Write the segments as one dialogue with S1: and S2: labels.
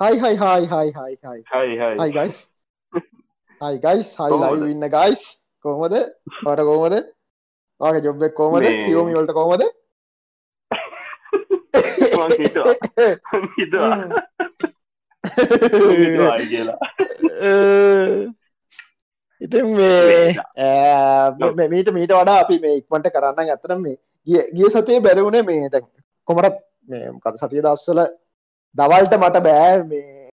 S1: හයි හයි හයි හයි හයි හයි
S2: හයි
S1: guys හයි guys හයි ලයි ඉන්න guys කොහොමද? පට කෝමද ආක ජොබ්බෙක් කෝමද සියෝමි වලට කෝමද ඉතින් මේ මීට මීට වඩා අපි මේ ඉක්මට කරන්න ඇතරම් මේ ගිය සතේ බැරවුණේ මේ දැන් කොමටත් මේ කද සතිය දස්වල දවල්ට මට බෑ මේ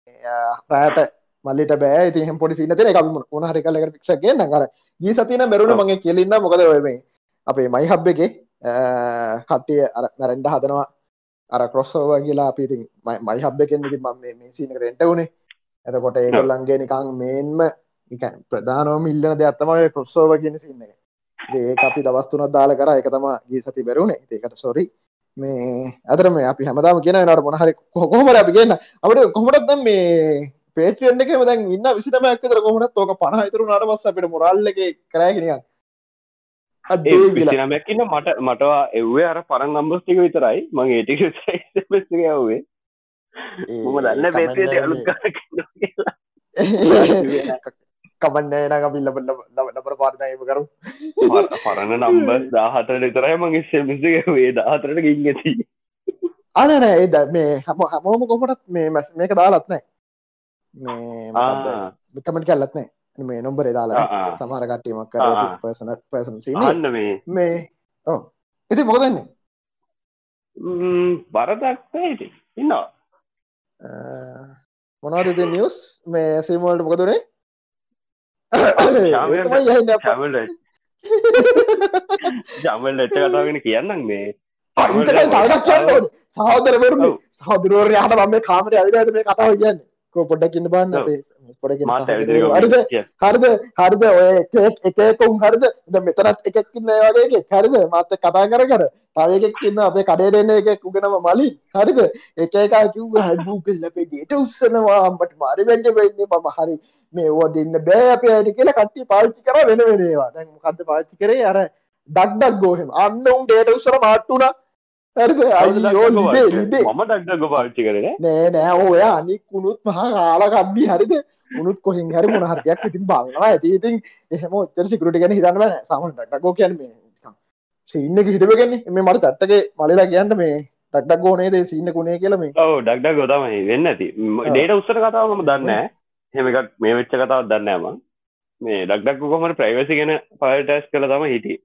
S1: රෑට මල්ලිට බෑ. ඉතිහම පොඩි සිනත එක උන හරි කලකට පික්ෂගේ නකර ගී සතින බැරුණ මගේ කියලින්න මොකද ඔය මේ අපේ මයි හබ් එක කට්ටිය නැරෙන්ඩ හදනවා. අර කොස්සෝව කියලා අපි ඉතින් මයි හබ් එකෙන් මම මේ මේ සීනකට එන්ට වුණේ එතකොට ඒගොල්ලන්ගේ නිකං මේන්ම නිකන් ප්‍රධානවම ඉල්ලන දෙයක් තමයි කොස්සෝව කියන සින්න ඒ අපි දවස්තුනත් දාල කර. එක තම ගී සති බැරුණේ ඒකට සොරි මේ අදර මේ අපි හැමදාම කියන නට මොනහරි කොහොමර අපි කියන්න? අපට කොහොමටත් මේ පේටියන්ට එක දැන් ඉන්න විසිටම ඇක්තර කොහොමට තෝක පනහිතරු නට පස් අපිට මොරල්ල එක කරෑගෙනයක්
S2: පිසිනමැක්කින්න මට මටවා එව්වේ අර පරන් අම්බස්ටික විතරයි. මං ඒටික යවේ මම දන්න පේතියට අලුත්
S1: කමන්න නක පිල්ල ලබර පාර්තයම කරු
S2: පරණ නම්බස් දාහතර විතරයි මගේ සෙමිසික වේ දාහතරට ගින් ඇති.
S1: අනන ඒද මේ හම හමෝම කොමටත් මේ මැස් මේක දාලත්නෑ මේ විකමට කල්ලත්නෑ මේ නොම්බරේ දාලා. සමහර කට්ටීමක් කර
S2: ආ.
S1: පර්සන පර්සන් සින
S2: අන්න මේ.
S1: මේ ඕ ඉති මොකදන්නේ
S2: බරදක් ඇති ඉන්නවා.
S1: මොනවදද නිියස් මේ සීමෝල්ට මොකදුනේ
S2: ශාමයට-
S1: ඒකමයි යහින්න අප
S2: ජමල් ජමල් එට කතාගෙන කියන්නම් මේ
S1: තවදක් කියන්න සහෝදරවරු සහදුරුවර හට බම කාමර අවිදද මේ කතාව කියන්න. කෝ පොඩ්ඩක් ඉන්න බන්න හරිද? හරිද? හරිද? ඔය එකක් එකකුම් හරිද? මෙතනත් එකක්කින්න වගේ හරිද? මත කතා කර කර. තවයෙක් ඉන්න අපේ කඩේටන්න එකක් උගෙනම මලින් හරිද? එක එකා කිව් හැබූ කල්ලපේ ඩේට උත්සනවා අම්බට මාරි වැඩ වෙන්නේ. මම හරි මේ ඕ දෙන්න බෑ අප ඇඩි කියලා කට්ටි පාච්චි කර වෙන වෙනවා දැන් මොකක්ද පාච්චි කරේ? අර ඩක්ඩක් ගෝහෙම. අන්න උන් ඩේට උත්සර මාට්ටුන හරිද? අයියෝ ලිදේ
S2: මම ඩක්ඩ ගො පාච්චි කරන
S1: නෑ. නෑ ඔය අනික් කුණුත් මහා කාලකම්බි හරිද? උනුත් කොහින් හරි මොන හරියක් ඉතින් බලනවා. ඇති ඉතින් එහෙම ඔච්චර සිකරට ගැන හිතන්න බෑ. සාමන ටක්කෝ කියන්න මේ සින්න හිටපගන්නේ මේ මට තට්ටගේ මලලා කියන්න මේ ටක්ඩක් ගෝනේ දේ සින්න කුණේ කියල මේ.
S2: ඔව ඩක්ඩ ගොතමයි වෙන්න ඇති ඩේට උත්තර කතාවම දන්න හෙමකක් මේ වෙච්ච කතාවත් දන්නෑම මේ. ඩක්ඩක් කොමට ප්‍රයිවසි ගෙන පල්ටස් කළ තම හිටිය.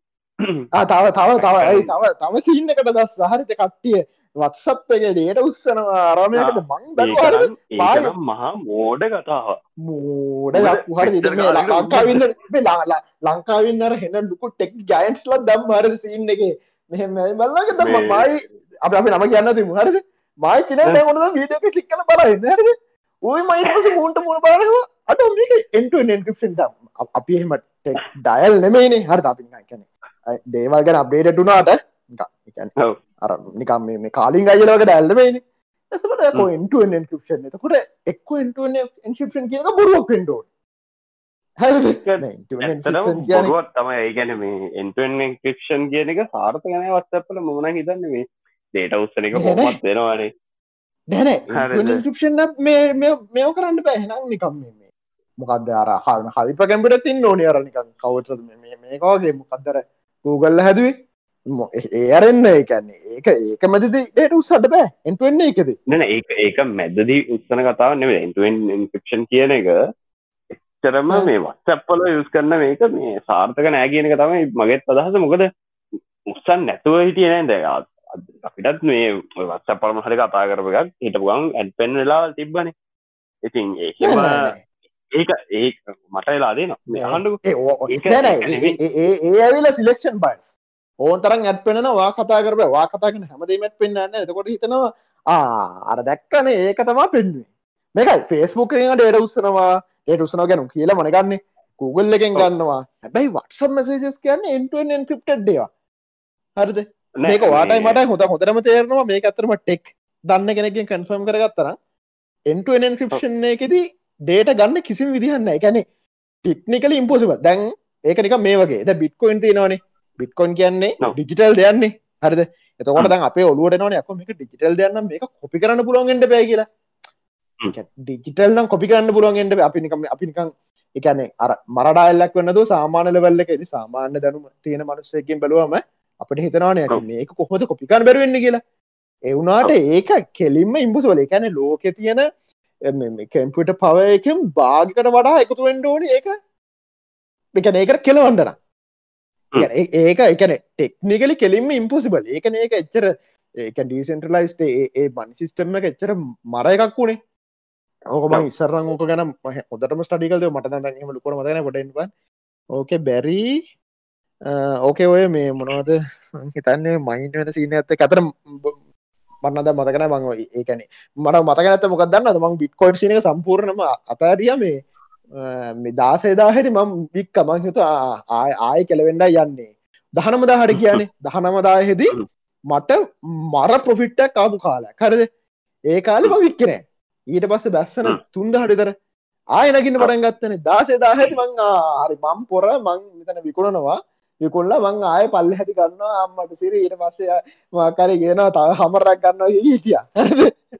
S1: තව තව තව ඇයි තව තව සින්නකට දස් සහරිත කට්ටිය වත්සප් එක ඩේට උත්සනවා අරමයකට මං දර
S2: මහා මෝඩ කතාව
S1: මෝඩ හරි ලංකාවන්න මේ ලා- ලංකාවින් අර හෙන ලුකු ටෙක් ජයින්ස්ල දම් හරද සින්න එක? මෙහෙම බල්ලක දම මයි අප අපි නම කියන්න තිම හරිද? මයි චන දැමට වීඩියක කලික් කල බලන්න. හරිද ඔය මයිට පස මුන්ට මුණ බලනවා. අට මේක එන්ට එන්ක්‍රපෂන් දම් අපි එහෙම ඩයල් නෙමේනේ හරි අපි කැන දේවල් ගැන අප්ඩේටටුනාට
S2: ඔව්.
S1: අර නිකම් මේ- කාලින් අයලවක ඩැල්ලමේන එන්ක්‍රපෂන් එතකොට එක්ක එන්ට එන්ශිපෂන් කියක බොරුවක්
S2: ඇත්තටම බොරුවත් තමයි. ඒගැන මේ එන්ටෙන් ක්‍රපෂන් කියන එක සාර්ථ ගැන වත්සපල මොන හිතන්න මේ දේට උත්සන එක. හොමත් හරිද?
S1: දැන ඉන්ක්‍රපෂන් මෙෝ කරන්න බැහෙනම් නිකම් මේ මොකක්ද අර හල් හරිප කැම්පිට තින් ඕනි අර නිකන් කවත මේකගේ මොකක්දර ගූගල්ල හැදුවේ? ඒ- අරෙන්න ඒකන්නේ ඒක ඒක මැතිද ඩේට උත්සට බෑ. එන්ටවෙන්නේ එකද
S2: නැන ඒ ඒක මැදදී උත්සන කතාව නෙවේ එන්ටෙන් ඉන්ක්‍රපෂන් කියන එක එච්චරම. මේ වත්සප්පල යස් කරන්න මේක මේ සාර්ථක නෑ කියන එක තමයි මගෙත් අදහස. මොකද උත්සන් නැතුව හිටිය නෑ අපිටත් මේ වත්සපලම හරි කතා කරප එකක් හිටපු ගම් ඇඩ් පෙන් වෙලාවල් තිබ්බන. ඉතින් ඒකම ඒක ඒ මට වෙලා දෙන හඩු.
S1: ඒ ඇවිල සිලෙක්ෂන් බයිස් ඕන් තරන් ඇත් පෙන වා කතා කරබ වා කතාගෙන හැමදීමත් පෙන්න්න එතකොට හිතනවා ආ අර දැක්කන. ඒක තමා පෙන්ුවේ මේකයි. ෆේස්බුක් ඩේට උත්සනවා ඒට උත්සනව ගැනු කියලා මනගන්නේ. Google එකෙන්. ගන්නවා. හැබැයි වටසම් මසේජස් කියන්න එන්ටෙන් එන්ක්‍රප්ටඩ් දේවා හරිද මේක වාටයි මට හොඳ හොඳරම තේරනවා. මේ අතරම ටෙක් දන්න කෙනෙකින් කන්ෆර්ම් කරගත්තර එන්ටෙන් එන්ක්‍රපෂන් එකෙදී ඩේට ගන්න කිසිම විදිහන්න එකැනෙ ටික්නිකල ඉම්පෝසිබ දැන් ඒක නික මේ වගේ. ද බිට්කොයින් තිනවානේ බිට්කොන් කියන්නේ. ඩිජිටල් දෙයන්නේ හරිද? එතකොට දැන් අපේ ඔලුවට නන යක මේක ඩිජිටල් දෙයන්න මේක කොපි කරන්න පුළුවන්ගෙන්ට බෑ කියලා. ඩිජිටල් නම් කොපි කරන්න පුළුවන්ගෙන්ට අපිනිකම අපිනිකං එකනේ අර මරඩාල්ලක් වන්නද සාමානල වල්ලක ඇති සාමාන්‍ය දැනුම තියෙන මනුස්සයකින් බලුවම අපට හිතනවානය මේක කොහොද කොපිකන් බැරවෙන්න කියලා. එවුනාට ඒක කෙලින්ම ඉම්පුසවල එකැන ලෝක තියෙන කැම්පිට පව එකම් භාගිකට වඩා එකතු වෙන්ඩ ඕන ඒක. එකන ඒකට කෙලවන්ඩන ඒක එකන ටෙක්නිකලි කෙලින්ම ඉම්පොසිබල් ඒකන ඒක එච්චර ඒක ඩීසෙන්ටරලයිස්ට ඒ මනි සිිස්ටම්ම එච්චර මර එකක් වුණේ ඕකම ඉස්සරං ඕක ගැන හොදටම ස්ටඩිකල්ද මට දැම ලුකොට මතන කොට ඕකේ බැරි ඕකේ ඔය මේ මොනවද? හිතන්නේ මයින්ට වෙන සිීන ඇත්ත අතර මන්නද මතකන මං ඒකන මට මතකනත මොකක් දන්න මං බිට්කොයිට් සිනක සම්පූර්ණම අතාරිය මේ මේ දාසේදා හැති මං බික්ක මං හිතු ආය කෙලවෙඩ යන්නේ. දහනමදා හට කියන්නේ දහනමදාහෙදී මට මර ප්‍රොෆිට්ටක් කාපු කාල කරද ඒ කාලි ම වික්කනෑ ඊට පස්ස බැස්සන තුන්ද හටිතර ආය නගින්න පටන් ගත්තන. දාසේදා හැති මං හරි මම් පොර මං මෙතන විකුණනවා විකුල්ල මං ආය පල්ල හැති ගන්න අම්මට සිර ඊට පස්සේ මාකර ගෙන තව හමරක් ගන්න හිටිය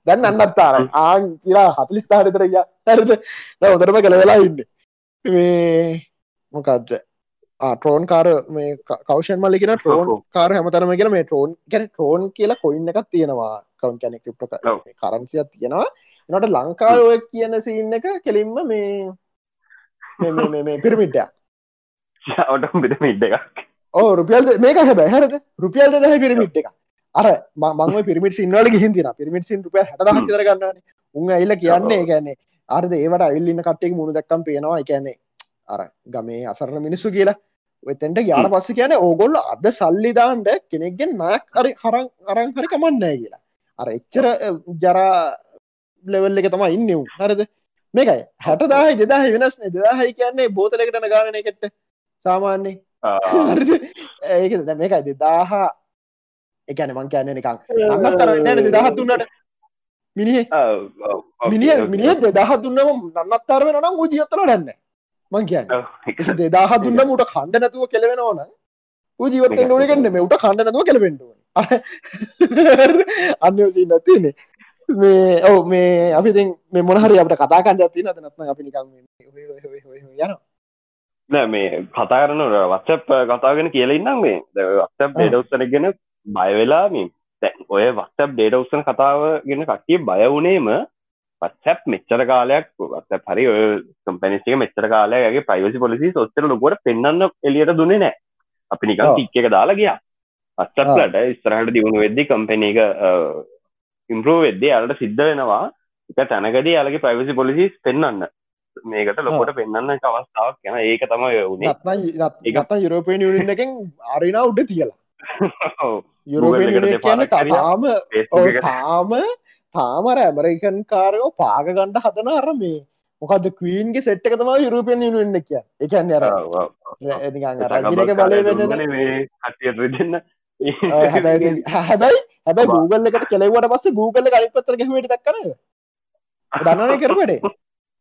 S1: දැන් අන්නත්තාර ආන් කියලා හතලිස් තාරිතරය හැරද? හොදරම කළ වෙලා ඉන්න. මේ මොකක්ද ට්‍රෝන් කාර මේ කවෂන් මල්ලිගෙන ට්‍රෝන් කාර හැමතරම කියලා මේ ට්‍රෝන් ගැන ට්‍රෝන් කියලා කොයින්න එකක් තියෙනවා? කවන් කැනෙ ක්‍රිප්ට කරන්සියක් තියෙනවා. නට ලංකාව කියන සින්න එක කෙලින්ම මේ මේ
S2: ඔට පිරමිට් එකක්
S1: ඕ රුපියල් මේක හැබැ හැරද? රුපියල් දෙහ පිරමිට් එක අර මං පිරිමිට සින්නවල ගහින්තින පිරිමිට සින් රුපිය හට කරගන්න උන් ඇල්ල කියන්නේ ගැන්නේ අර්ද ඒවට අවිල්ලින්න කට්ටෙක් මුණු දක්කම් පේනවා. එකන්නේ අර ගමේ අසරණ මිනිස්සු කියලා. ඔතෙන්ට යාට පස්ස කියන ඕගොල්ල අද සල්ලිදාන්ට කෙනෙක්ගෙන් නයක් අරි හරං අරං හරි කමන්නෑ කියලා. අර එච්චර ජරා ලෙවල් එක තම ඉන්නව් හරද? මේකයි. හැට දාහයි දෙදාහ වෙනස් දෙදාහයි කියන්නේ බෝතලකටන ගානය කෙට්ට සාමාන්‍යේ ඒක මේකයි දෙදාහා එකන මං කියන්න නිකං අන්නත් තර නෑන දෙදහත් දුන්නට මිනිහ මිනිිය මිනිිය දෙදහ දුන්නම නන්නස්තරව නම් ජීවත්තල ඩන්න මං කියන්න දෙදාහ දුන්න මුට කණ්ඩ නැතුව කෙලවෙන ඕන ජීවත ෝනගන්න මේ උට කණ්ඩ නැතුව කෙලවෙන්ඩුව අන්න නැතිනේ මේ ඔව මේ අපි මේ මොනහරි අපට කතා කන්ද තින නත්න අපි නිකම් යනවා
S2: නෑ මේ කතා කරන වත්සප් කතාගෙන කියලඉන්නම් මේ. වත්සප් ඩේඩවස්සනගෙන බයවෙලා මේ තැන් ඔය වත්සප් ඩේට උත්සන කතාව ගෙන කට්ටිය බය වුණේම පත්සැප් මෙච්චර කාලයක් වත් පරි ඔය කම්පැනිස්ක මෙච්චර කාලයගේ ප්‍රයිවසි පොලිසි ඔත්තර ලොකොට පෙන්න්න එලියට දුන්නේ නෑ. අපි නිකන් ටික් එක දාලා ගියා. අස්සප්ලට ස්තරහට දියුණු වෙද්දි කම්පැන එක ඉම්පරෝ වෙද්දේ අලට සිද්ධ වෙනවා. එක තැනකදී යාලගේ ප්‍රයිවසි පොලිසිස් පෙන්න්න මේකට ලොකොට පෙන්න්න අවස්ථාවක් යන ඒක තම වුණේ
S1: ඒගත්තා යුරෝපය නිියන් එකෙන් අරිනා උඩ තියලා. යුරෝපය කියන තාම තාම තාමර ඇමරිකන් කාරයෝ පාග ගණ්ඩ හදන අර මේ මොකද කවීන්ගේ සෙට්ක තම යුරෝපයන් නිවෙන්න කිය එකන්න අර රජනක බලය වෙන්න.
S2: දෙන්න
S1: හැබැයි හැබැයි Google එකට කෙලවට පස්ස Google කලිපත්තර ගැහට දක්කන දන්නන කරපටේ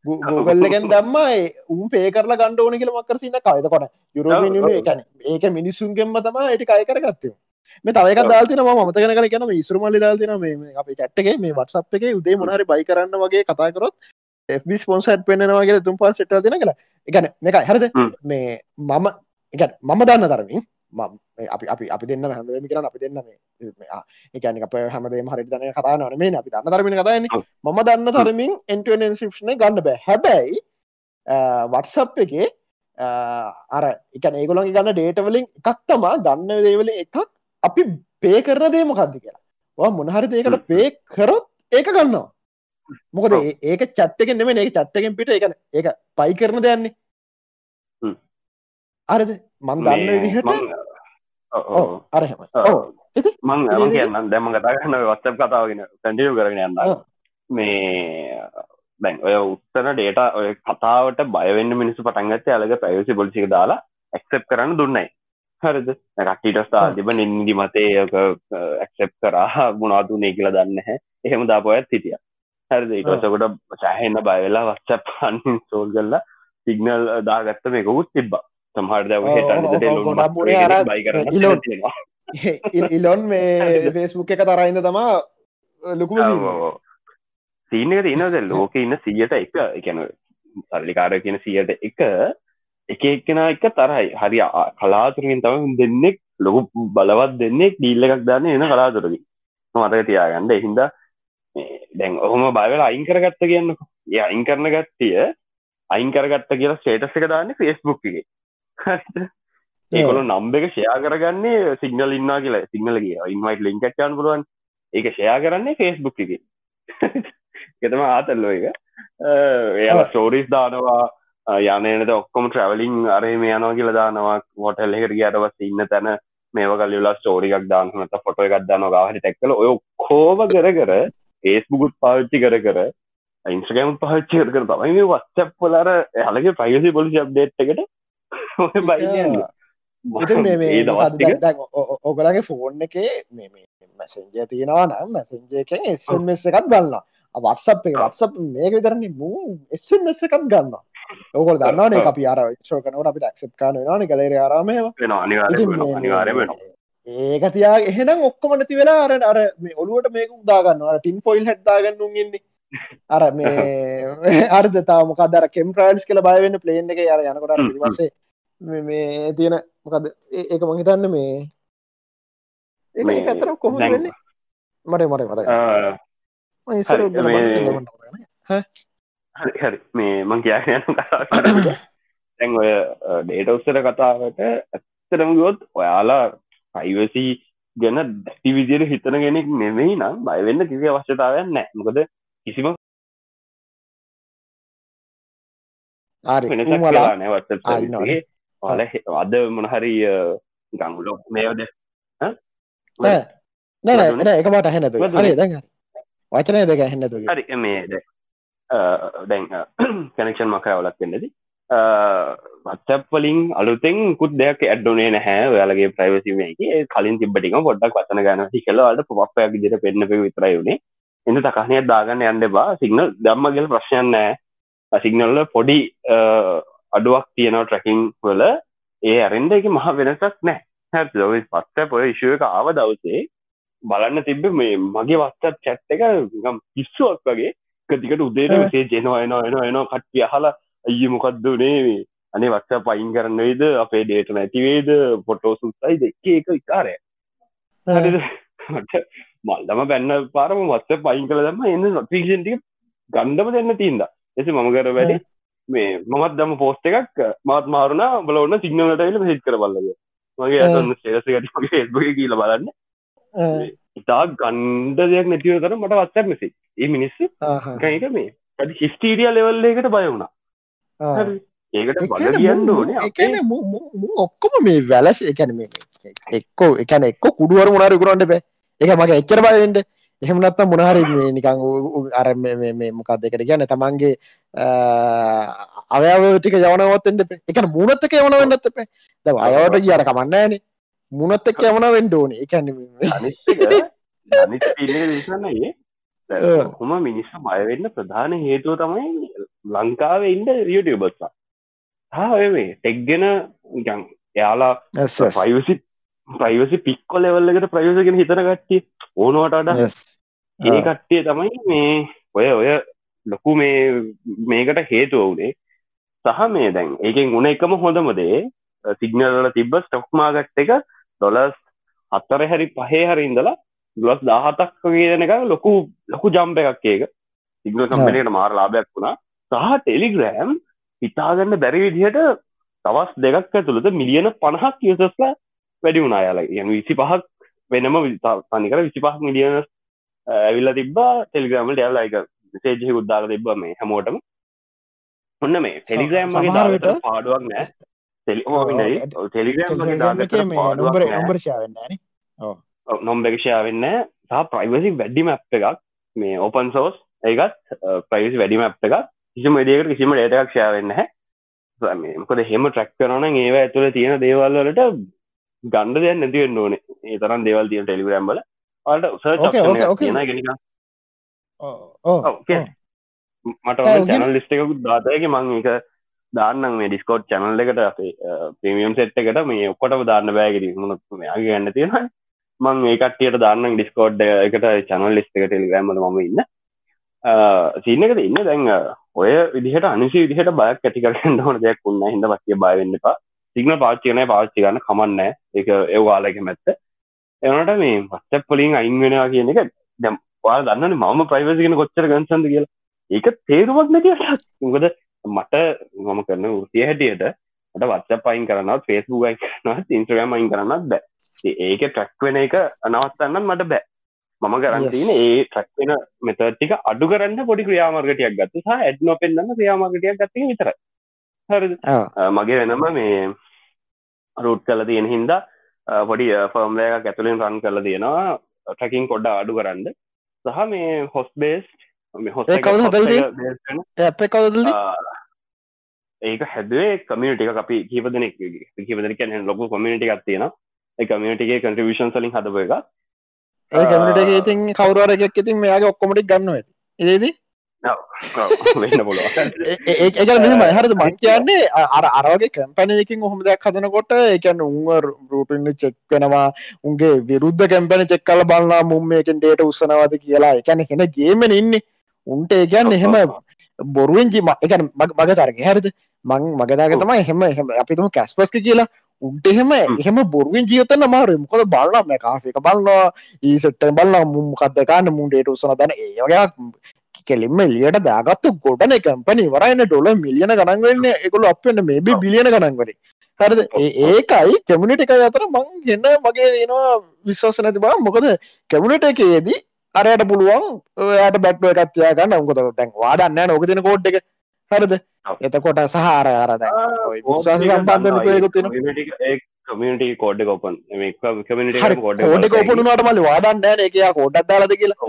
S1: ගෝගල්ලගෙන් දම්මයි උන් පේ කරලා ගණඩ ඕන කියල මක්කර සින්න කයිත කොට යුරෝප එකන ඒක මිනිස්සුන්ගෙන්ම තම යට කය කරගත්තය මේ තවක දාතින ම මතකන කල කියන ඉස්රමල්ලි දාතින මේ අප චට්ටගේ මේ වටසප් එක උදේ මොනහරි බයි කරන්න වගේ කතාකරොත් FB ස්පොන්සට් පෙන්න්නවාගේ තුම් පල් සෙට තින කලා එකන මේක හරද මේ මම එක මම දන්න තරමින් අපි අපි අපි දෙන්න හැම කරන අපි දෙන්න එකන අප හැමදේ හරි දන කතා නන මේ අපි දන්න තරමින් කතායන ම දන්න තරමින් එන්ටන ශිප්ෂණ ගන්න බෑ. හැබැයි වටසප් එක අර එක ඒගොලන් ගන්න ඩේටවලින් එකක් තමා ගන්න දේවල එකක් අපි පේ කරන දේ මොකක්ද කියලා. මොනහරි ඒකට පේ කරොත් ඒක ගන්නවා. මොකද ඒක චට්ටකෙන් නෙම ඒ චට්ටකෙන් පිට එක ඒක පයි කරන දෙයන්නේ අරද? මන් දන්න විදිහට? අරහෙම
S2: මං කියන්න දැම කතාගන්න වත්සප් කතාවගෙන පැඩියු කරගෙන යන්න. මේ දැන් ඔය උත්තර ඩේට ඔය කතාවට බයවෙන්න මිනිසු පටන්ගත්ත අලග පැවසි පොලිසික දාලා ඇක්සප් කරන්න දුන්නයි. හරිද? රක්ටිටස්ථා තිබ නින්දි මතේ ඇක්සප් කරා. ගුණාතුනේ කියලා දන්න හැ එහෙම දාපොයත් හිටිය. හරිද? ඉටසකොට සෑහෙන්න බයවෙලා වස්සප් පන් සෝල් කරලා සිගනල් දාගත්ත මේකුත් තිබ්බා සමහට
S1: ඉලොන් මේ ෆේස්බුක් එක තරයින්න තමා ලොකුම
S2: තිීනක තියනද ලෝක ඉන්න සියට එක එකන සල්ලිකාර කියන සියට එක එක එක්කෙන එක තරයි හරි කලාතුරකින් තම දෙන්නෙක් ලොකු බලවත් දෙන්නෙක් දීල්ල එකක් දන්න එන කලාතුරකි මතක තියාගන්න එහින්ද දැන් ඔහොම බයවල අයින් කරගත්ත කියන්නක ය අයින් කරන ගත්තිය අයින් කරගත්ත කියලා ස්ටේටස් එක දාන්න ෆෙස්බුක් එක ඒකොල නම්බ එක ෂයා කරගන්නේ සිගනල් ඉන්නා කියලා. සිංහල කිය ඉන්වයිට ලින්කට්චාන් පුළුවන්. ඒක ෂයා කරන්නේ ෆෙස්බුක් එක. එතම ආතල්ලෝ එක ඒ ස්ටෝරිස් දානවා. යනනට ඔක්කොම ට්‍රවලින් අරේ මේ යනවා කියල දානවා. හොටල් එකට ගියටවස් ඉන්න තැන මේව කල්ලා ස්ටෝරිකක් දාන්නට ෆොට එකක් දානවා ගහට ටැක්කල ඔය කෝම කර කර ඒස්බුකුත් පාවිච්චි කර කර ඉන්ස්ගෑම් පහච්චි කර කර තමයි මේ වස්සප් පොලර හලගේ ප්‍රයිසි පොලිසි අප්ඩේට් එකට
S1: ඔගලගේ ෆෝන් එකේ මැසෙන්ජය තියෙනවා නම් මැසෙන්ජයක එස්මස් එකත් ගන්න වත්සප් එක වත්සප් මේක විතරන්නේ මූ එස්මස් එකත් ගන්න ඕකොල් දන්නවනේ අපි අර ශෝකනට අපි ක්සප් කාන න කලේර ආරාමය. ඒක තියා එහෙනම් ඔක්කොම නැති වෙලා අර අර මේ ඔලුවට මේක උදාගන්න ටින් ෆොයිල් හැට්දාගන්නුම් ඉන්නේ. අර මේ අර්ධ තාව මොකක් දර කෙම් ප්‍රයින්ස් කළ බයවෙන්න ප්ලේන් එක අර යනකොට වසේ මේ තියෙන මොකද ඒක මහිතන්න මේ ඒ ඇතර කොහොම වෙන්නේ? මට මට මත
S2: හරි මේ මං කියා යන කතා තැන් ඔය ඩේටවස්සර කතාවට ඇත්තරම ගොත් ඔයාලා පයිවසි ගැන දැති විදියට හිතන කෙනෙක් නෙවෙයි නම් බයවෙන්න කිසි අවශ්‍යතාවයක් නෑ මොකද කිසිම නෑ ඔල අද මොනහරි ගංගුලො මේවද
S1: නෑ. එක මට හැනතු වචනය දෙක හැන්නතු
S2: හරි. මේද දැන්. කනෙක්ෂන් මකරවලක් වෙන්නද? වත්සප්වලින් අලුතෙන් කුත් දෙයක් ඇඩ්ඩුනේ නැහැ. ඔයාලගේ ප්‍රයිවසිමේගේ කලින් තිබටික පොඩ්ඩක් වසන ගන හිකලවාට පොප්පයක් විදිට පෙන්න්න පෙ විතරයි වුණේ එන්න තකහනය දාගන්න යන්න බා සිගනල් දම්මගල් ප්‍රශ්යන් නෑ සිගනල්ල පොඩි අඩුවක් තියෙනවා ට්‍රකින් වල. ඒ අරෙන්ඩ එක මහ වෙනසක් නෑ හැ පත්ත පොය ඉශුව එක ආව දවසේ බලන්න තිබ්බ මේ මගේ වත්තත් චැට් එක ගම් පිස්සුවක් වගේ. කතිකට උදේට සේ ජෙනවා එනවා එනවා එනවා කට්ටිය අහලා අයිය මොකක්දනේ අනේ වත්ස පයින් කරන්න වේද අපේ ඩේට නැතිවේද පොටෝ සුත්තයි දෙක්ක එක ඉකාරය මල්දම පැන්න පාරම වත්ස පයින් කළ දම එන්න නොතික්ෂන්ටික ගන්ඩම දෙන්න තිීන්ද එස මම කර වැඩි මේ මමත් දම පෝස්ට එකක් මාත් මාරුණ බල ඔන්න සිංහලටයිල හිත් කර බල්ලග මගේ ඇතන්න සේසගටගේ එස්බග කියල බලන්න. ඉතා ගණ්ඩ දෙයක් නැතිව කර මට වත්සක් මෙසි ඒ මිනිස්සු කයික මේ. ඇති හිස්ටීරිය ලෙවල්ල එකට බය වුණා. ඒකට බල කියන්න ඕනේ.
S1: ඔක්කොම මේ වැලස එකන එක්කෝ එකන එක්ක කුඩුවර මුණර කරන්න බෑ. එක මගේ එච්චර බලෙන්ට එහෙමනත්ත මොනහරි නිකං අර මොකක් දෙකට කියන්න තමන්ගේ අවයවටික යවනවත්තෙන්ට එක මුණත්තක යවනවෙන්නත් එපේ. ද අයවට කියට කමන්නෑනේ මුණත් එක්ක යමන වෙන්ඩ ඕන. එකන්න
S2: විසන්නයේ හොම මිනිස්ස මයවෙන්න ප්‍රධාන හේතුව තමයි ලංකාව ඉන්ඩ රියටියබස්සා හා මේ ටෙක්ගෙන ගන් එයාලා පයිවසි ප්‍රයිවසි පික්කො ලෙවල්ලකට ප්‍රයෝසගෙන හිතන කට්ටිය ඕනවට වඩා ඒ කට්ටිය තමයි මේ ඔය ඔය ලොකු මේ මේකට හේතුව වුණේ. සහ මේ දැන් ඒකෙන් උන එකම හොඳමදේ සිගනල්ල තිබ්බ ස්ටොක් මාගට් එක ඩොලස් හත්තර හැරි පහේ හරි ඉඳලා ගලස් දාහතක් කියන එක ලොකු ලොකු ජම්ප එකක් ඒක. සිගල කම්පනයට මාර ලාභයක් වුණා. සහ ටෙලිග්‍රෑම් හිතාගන්න බැරි විදිහට තවස් දෙකක් ඇතුළද මිලියන පණහක් යසස්ලා වැඩි වුණනායාල යන විසි පහක් වෙනම විතානිකර විසි පහක් මිලියන ඇවිල්ල තිබා ටෙලිග්‍රෑමල් ඩැවලයික සේජය උද්දාල තිබ මේ හැමෝටම. ඔන්න මේ ටෙලිග්‍රෑම් මගේ පාඩුවක් නෑ. නොම්බෙක්ෂයා වෙන්න සහ ප්‍රයිවසි වැඩි මැප් එකක්. මේ ඕපන් සෝස් ඒකත් ප්‍රයිසි වැඩි මැප් එකක්. කිසිම දකට කිසිම ඩේටක් ෂයා වෙන්න මොකද හෙම ට්‍රක් කරන ඒව ඇතුළ තියෙන දේවල්වලට ගණ්ඩ දෙයක් නැතිවෙන්න ඕනේ. ඒ තරම් දේවල් තියෙන ටෙලිග්‍රම්බල ට ගෙන මට චැනල් ලිස්ට එකකුත් දාතයක මං එක දාන්නම් මේ ඩිස්කෝට් චැනල් එකට. අපේ ප්‍රමියම් සෙට් එකට. මේ ඔක්කොටම දාන්න බෑගෙට මුණත් මේගේ ගන්න තියෙන මං ඒකටියට දාන්න ඩිස්කෝඩ් එකට චනල් ලිස්ට එක ටෙලිග්‍රම්ල ම ඉන්න. සිීනක ඉන්න? දැන් ඔය විදිහට අනිසි විදිහට බයක් ඇතිකරන්න ඕන දෙයක් උන්න හිද වස්ය බයවෙන්නපා සිගන පාච්චිකනය පාච්චි ගන්න කමන්න එක ඒවාලක මැත්ත එනට මේ වස්තැප් පලින් අයින් වෙනවා කියන එක දැම් වා දන්න මම ප්‍රයිවසිගෙන කොච්චර ගන්සන්ද කියලා. ඒක තේරුවක් නැතිට උගද මට මම කරන ෘතිය හැටියට ට වත්ස පයින් කරනත් ෆේස්බුක් කරනත් ඉන්ස්්‍රගම් අයින් කරන්නත් බෑ. ඒක ට්‍රක් වෙන එක අනවත්තන්නත් මට බෑ. මම කරන්තින ඒ ට්‍රක් වෙන මෙතටික අඩු කරන්න පොඩි ක්‍රියාමාර්ගටයක් ගත්ත සහ ඇඩ් නො පෙන්න්න ක්‍රියාමාර්ගටයක් ගත්ත විතර හරි මගේ වෙනම මේ රුට් කල තියෙන හින්දා පොඩි ෆර්ම්ලයක් ඇතුලින් රන් කරල තියෙනවා ටැකින් කොඩ්ඩ අඩු කරන්න. සහ මේ හොස් බේස් ඒක හැදේ කමියටික අපි කීප දෙනෙක් කිපදර කියන ලොකු කොමිනිටි එකක් තියෙන ඒ කමියටිගේ කන්ට්‍රිවිෂන් සලින් හදප එක
S1: ඒ කමිට ඉතින් කවරරයක් ඉතින් මෙයාගේ ඔක්කොමටික් ගන්න ඇති ඒදී ඒකන මෙම හරද? මං කියන්නේ අර අරගේ කැම්පැනයකින් හොම දෙයක් හදනකොට එකන්න උන්ව රූටන්න චෙක්වෙනවා උන්ගේ විරුද්ධ කැම්පැන චෙක් කල බලන්න මුම්මයකෙන් ඩේට උත්සනවාද කියලා. එකැන හෙන ගේමෙන ඉන්න. උන්ට ඒකන්න එහෙම බොරුවෙන්ජි එකන මග තරග හැරද? මං මගදාග තමයි එහෙම එහෙම. අපිතුම කැස්පස්ක කියලා. උන්ට එහෙම එහෙම බොරුවෙන් ජීවතන්න මාරු මොකද බලන්න මේ කාෆික බලන්නවා ඊසට බලන්න මුම්කක්දකාන්න මුන්ඩේට උත්සන දන ඒවගේ කෙලින්ම එලියට දාගත්තු ගොඩන කැම්පනි වරයින්න ඩොල මිලියන ගණන්වෙන්න එකකු අපන්න මේබි බිලියන ගණන්වර හරිද? ඒකයි කැමිනිට එක අතර මං ගන්න මගේ දෙනවා විශ්වාස නැති බා මොකද කැමිනිට එකයේදී අරයට පුළුවන් ඔයාට බැට්ුව එකත්තියා ගන්න උකොත දැන් වාඩන්න නොක තින කෝඩ් එක. හරිද? එතකොට සහර අරද විශ්වාස සම්බන්ධ
S2: කමියටි කෝඩ් කොපන්
S1: කෝඩ කොපනුනට මල වාදන්න එක කෝඩ්ඩක් දාලද කියලා.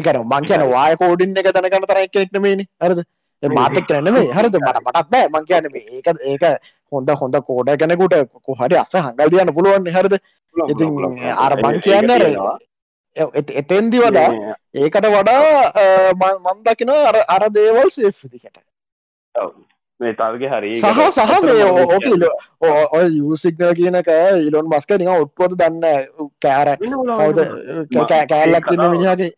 S1: එකන මං කියන වාය කෝඩින් එක තැනකන තර එකනෙමේනි හරද? මාතක් කරනවේ හරද? මට මටත් බෑ මං කියන ඒක ඒක හොඳ හොඳ කෝඩ කෙනෙකුට කොහරි අස හඟල් දියන්න පුළුවන් හරද? ඉතින් අර මං කියන්න එතෙන්දි වඩා ඒකට වඩා මන් දකින අර අර දේවල් සේෆ්දිකට
S2: මේ තාවගේ හරි
S1: සහ සහ මේ ඕකල ඔය යසික්න කියනක ඉලොන් මස්ක නික ඔට්පොත දන්න කෑර. කවද? කෑල්ලක් තින්න මිනිහගේ.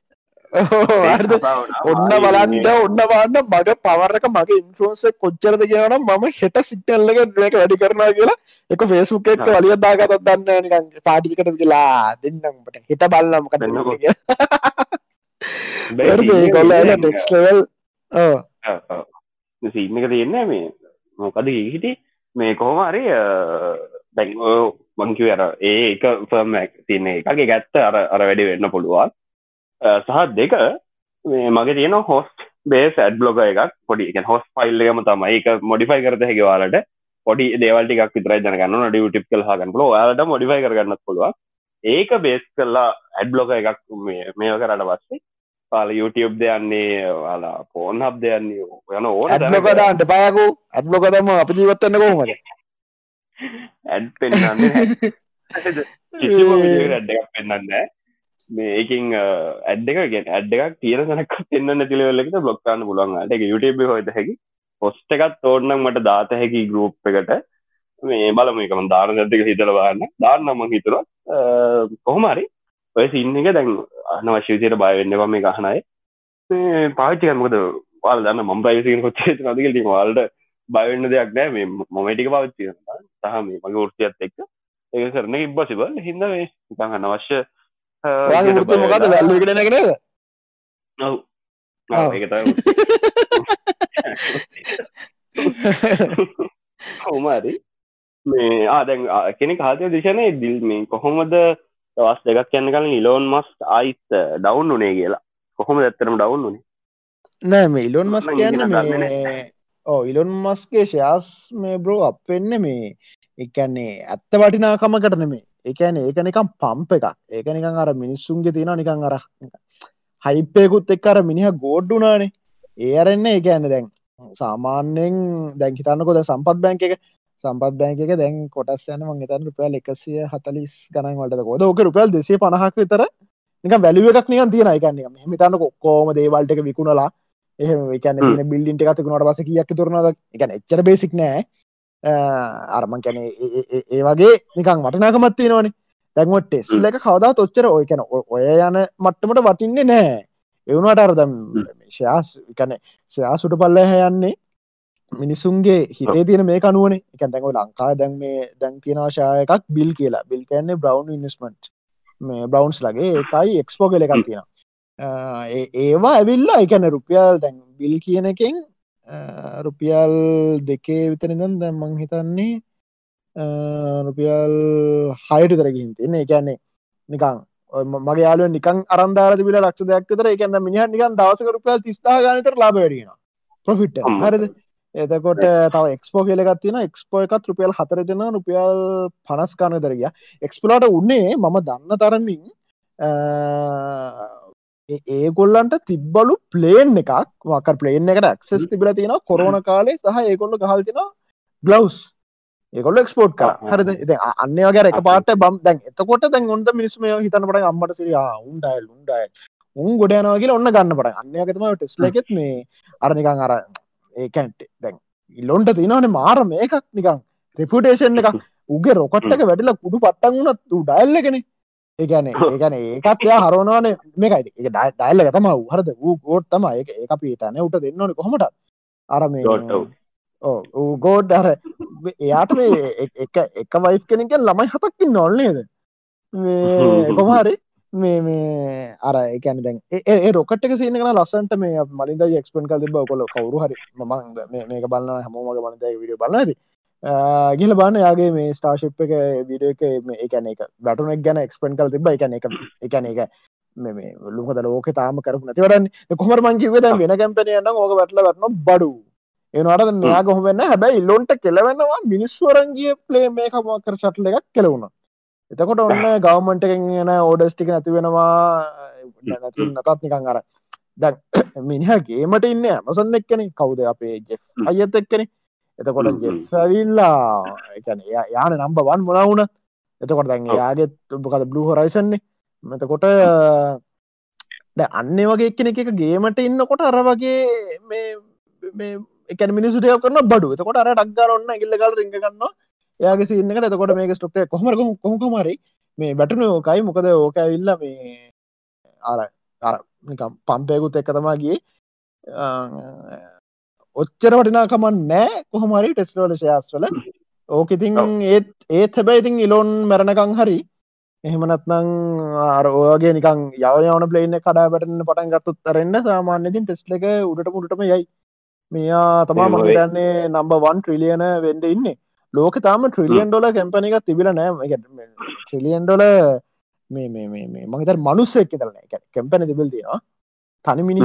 S1: ඔන්න බලන්ට ඔන්න බන්න මග පවරක මගේ ඉන්ෆරන්ස කොච්චරද කියනම් මම හෙට සිටල්ලක ඩක වැඩි කරනා කියලා එක ෆේස්ුක් එක් වලිය දාගතත් දන්න නිකන් පාටිකට කියලා. දෙන්නට හෙට බල්ලමක කොල්ල ටෙක්ස්ලවල්
S2: සිීන එක තියෙන්න මේ මොකද හිටි මේ කොහොම හරි දැන් මංකිව අර ඒ එක ෆර්ම තියන්නේ එකගේ ගැත්ත අර අර වැඩි වෙන්න පුළුවන්. සහ දෙක මේ මගේ තියෙන හොස්ට බේස් ඇඩ් බ්ලොග එකක්. පොඩි එක හොස් ෆයිල් එකම තමයි. එක මොඩිෆයි කරත හැකිවාලට පොඩි දේවල්ටික් විතර ජනගන්න ඩිය ටිප් කල් හගන්න පුල යාලට මොඩිෆයි කරගන්නත් පුළුවන්. ඒක බේස් කරලා ඇඩ් බ්ලොග එකක් මේ කරට පස්සේ පාල YouTube දෙයන්නේ වාලා පෝන් හබ් දෙයන්නේ යන ඕන
S1: ඇත්ලොකදාන්ට පයකු ඇත්ලොකදම අප ජීවත්තන්න කොහොමද?
S2: ඇඩ් පෙන්න්න ඇඩ්ඩක් පෙන්න්න මේකින් ඇඩ් එක ගෙන ඇඩ් එකක් තියන සනක් පෙන්න්න තිලවලෙට බ්ලොක්කාන්න පුලුවන්ට එක YouTube හොත හැකි. පොස්ට එකත් තෝරනම් මට දාත හැකි ගරුප් එකට. මේ බලම එකම ධාරන ඇතික හිතලවාන්න ධාරනම හිතුරත් කොහොමරි ඔය සින්න එක දැන් අනවශ්‍ය විදියට බයවෙන්නවා මේ ගහනයි පාච්චි කරමකද වාල් දන්න මම් ප්‍රයිසින් කොච්චේ නදකල් වාල්ට බයවෙන්න දෙයක් නෑ. මේ මොමටික පවච්චි සහ මේ මගේ ෘතියත් එක්ක ඒ කරන ඉබ්බසිබ හිද මේ ඉතන් අනවශ්‍ය
S1: මොකද වැල්ලගෙන නේද?
S2: ඔව්. හොමරි. මේ ආදැන් කෙනෙ කාතය දිශනය දිල් මේ කොහොමද දවස් දෙකක් යන්න කලින් ඉලෝන් මස් අයිත් ඩවුන් උනේ කියලා. කොහොම ඇත්තරම ඩවුන් උනේ?
S1: නෑ මේ ඉලොන් මස් කියන්න ඕ ඉලොන් මස්ගේ ශයාස් මේ බ්‍රෝ අප වෙන්න මේ එකන්නේ ඇත්ත වටිනාකම කරන මේ එකන ඒක නිකම් පම්ප එකක්. ඒක නිකං අර මිනිස්සුන්ගේ තියෙන නිකං අර හයිපයකුත් එක් අර මිනිහ ගෝඩ්ඩුනානේ ඒ අරන්න ඒ ඇන්න දැන් සාමාන්‍යෙන් දැන් හිතන්නකොද සම්පත් බැංක එක බැංක දැන් කොටස් යන මං තන් රුපියල් එකසිය හතලිස් ගනන් වලට කොද ඕක රුපියල් දෙසේ පණහක් විතර නික වැලුව එකක් නිකන් තියෙන එකන්න හිතන්න කොක්කෝම දේවල්ට එක විකුණලා එහම එකන තින බිල්ලින්ට එකතකුණට පස කියක් තුරනද එක එච්චර බේසික් නෑ. අරමන් කැන ඒ වගේ නිකං වටනාකමත්ති නොනේ දැන්ව ටෙස්ල එක කවදා තොච්චර ඔය කැන ඔය යන මට්ටමට වටින්නේ නෑ. එවුණට අරදම් ශයාස් කැන ශයා සුට පල්ල යන්නේ මිනිසුන්ගේ හිතේ තියෙන මේ කනුවනේ එක දැක ලංකා දැන් මේ දැන් තියෙනවාශායකක් බිල් කියලා. බිල් කන්නේ බ්‍රවන්් ඉන්ස්මට් මේ බ්‍රවන්ස් ලගේ එකයි එක්ස්පෝ කෙල එකක් තියෙන ඒවා ඇවිල්ලා එකන රුපියල් දැන් බිල් කියන එකෙන් රුපියල් දෙකේ විතනිදම් දැම් මං හිතන්නේ රුපියල් හයට තරගින් තින්නේ එකන්නේ නිකං මගේ යාලුව නිකන් අරන්දාර තිබිල ලක්ෂ දෙයක් තර එකන්න මිනිහ නිකන් දවසක රුපියල් තිස්ථා ගනතර ලාබ වැඩියෙන ප්‍රොෆිට් හරිද එතකොට තව එක්ස්පෝ කියලගත් තින එක්ස්පෝ එකත් රුපියල් හතර දෙෙන රුපියල් පනස් කාන දරගිය එක්ස්පලට උන්නේ මම දන්න තරමින් ඒගොල්ලන්ට තිබ්බලු ප්ලේන් එකක්. වක ප්ලේන් එකට ක්සෙස් තිබල තියෙන කොරෝන කාලේ සහ ඒගොල්ල ගහල්තින ගලවස් ඒකොල්ල එක්ස්පෝට් කර. හරිද? අන්න වගේ එක පාට බම් දැන් එතකොට දැන් ඔොන්ට මිනිස්ම හිතන පට අම්මට සිරිය උන්ඩයිල් උන්ඩයි උන් ගොඩයනවාගේ ඔන්න ගන්න පට අන්නයකතම ටෙස්ල එකෙත් මේ අරනිකං අර ඒකැන්ට දැන් ඉල්ලොන්ට තිනවන මාර මේකක් නිකං රෙපුටේෂන් එකක්. උගේ රොකට්ටක වැඩිලා කුඩු පට්ටන් වුණත් ඩයිල්ලගෙන ඒගැන ඒගැන ඒකත් එයා හරෝනවාන මේකයි. එක ඩයිල්ල තම හරද? වූ ගෝඩ් තම එක ඒ අපි තැන උට දෙන්නවන කොමට අර මේ ඕ ගෝඩ් අර එයාට මේ එක එක වයිස් කෙනෙක ළමයි හතක්කින් නොල්නේද කොමහරි මේ මේ අර එකන දැන් ඒ රොකට සින ලස්සන්ට මේ මලින්ද ක්ස්පන් කල් තිබ කොල කවරු හරි මං මේක බලන්න හමෝමග මනද විඩිය බලන්නද ගිල බන්න යාගේ මේ ස්ටාශිප් එක විඩිය එක එකන එක බටුනෙක් ගැන එක්ස්පන් කල් තිබ එකන එක එකන එක මේ ලුකද ලෝක තාම කරපු නැතිවරන්න කොමර මංකිව වෙන කැම්පනය න්න ඕක වැටල වටන බඩු. එනවාට මෙයා ගොහොමන්න හැබැයි ඉල්ලොන්ට කෙලවෙනවා මිනිස්වරන්ගේ පලේ මේ කමක්කර ශට්ල එකක් කෙලවුණ. එතකොට ඔන්න ගවමන්ට එකෙන් ඕඩස්ටික නැති වෙනවා නැති නතත් නිකං අර දැන් මිනිහගේමට ඉන්න ඇමසන්න එක්කන. කවුද අපේ ජෙ අයත් එක්කන? එතකොට එකන යාන නම්බවන් මොනවුන එතකොට දැන් යාගේ තුබකද බ්ලු හොරයිසන්නේ මෙතකොට ද අන්න වගේ එක්කෙන එක ගේමට ඉන්නකොට අර වගේ මේ එක මිනිසුටය කරන බඩු. එතකොට අර ඩක්ගර ඔන්න ඉල්ලකල් රිග ගන්න යාගේ සින්නකට එතකොට මේක ස්ටොක්ට කොහමර කොහොමරි මේ බැටන ඕකයි. මොකද ඕක ඇවිල්ල මේ අර අර පම්පයකුත් එක්ක තමාගේ ඔච්චර වටිනාකමන් නෑ කොහොමරි ටෙස්ලෝට ශයාස්වල ඕක ඉතින් ඒත් ඒත් හැබැයි ඉතින් ඉලොන් මැරණකං හරි. එහෙමනත්නං අර ඕගේ නිකන් යවන යවන පලේන කඩා බැටන්න පටන් ගත්තුත් තරන්න සාමාන්‍යතින් ටෙස්ල එක උඩට පුටම යයි. මෙයා තමා මහිතන්නේ නම්බ වන් ට්‍රිලියන වෙන්ඩ ඉන්න ලෝක තාම ට්‍රිලියන් ඩොල කැම්පන එකක් තිබිල නෑ. ට්‍රිලියන් ඩොල මේ මේ මේ මහිතර මනුස්සෙක් තරන එක කැම්පන තිබිල් තියෙනවා. තනි මිනි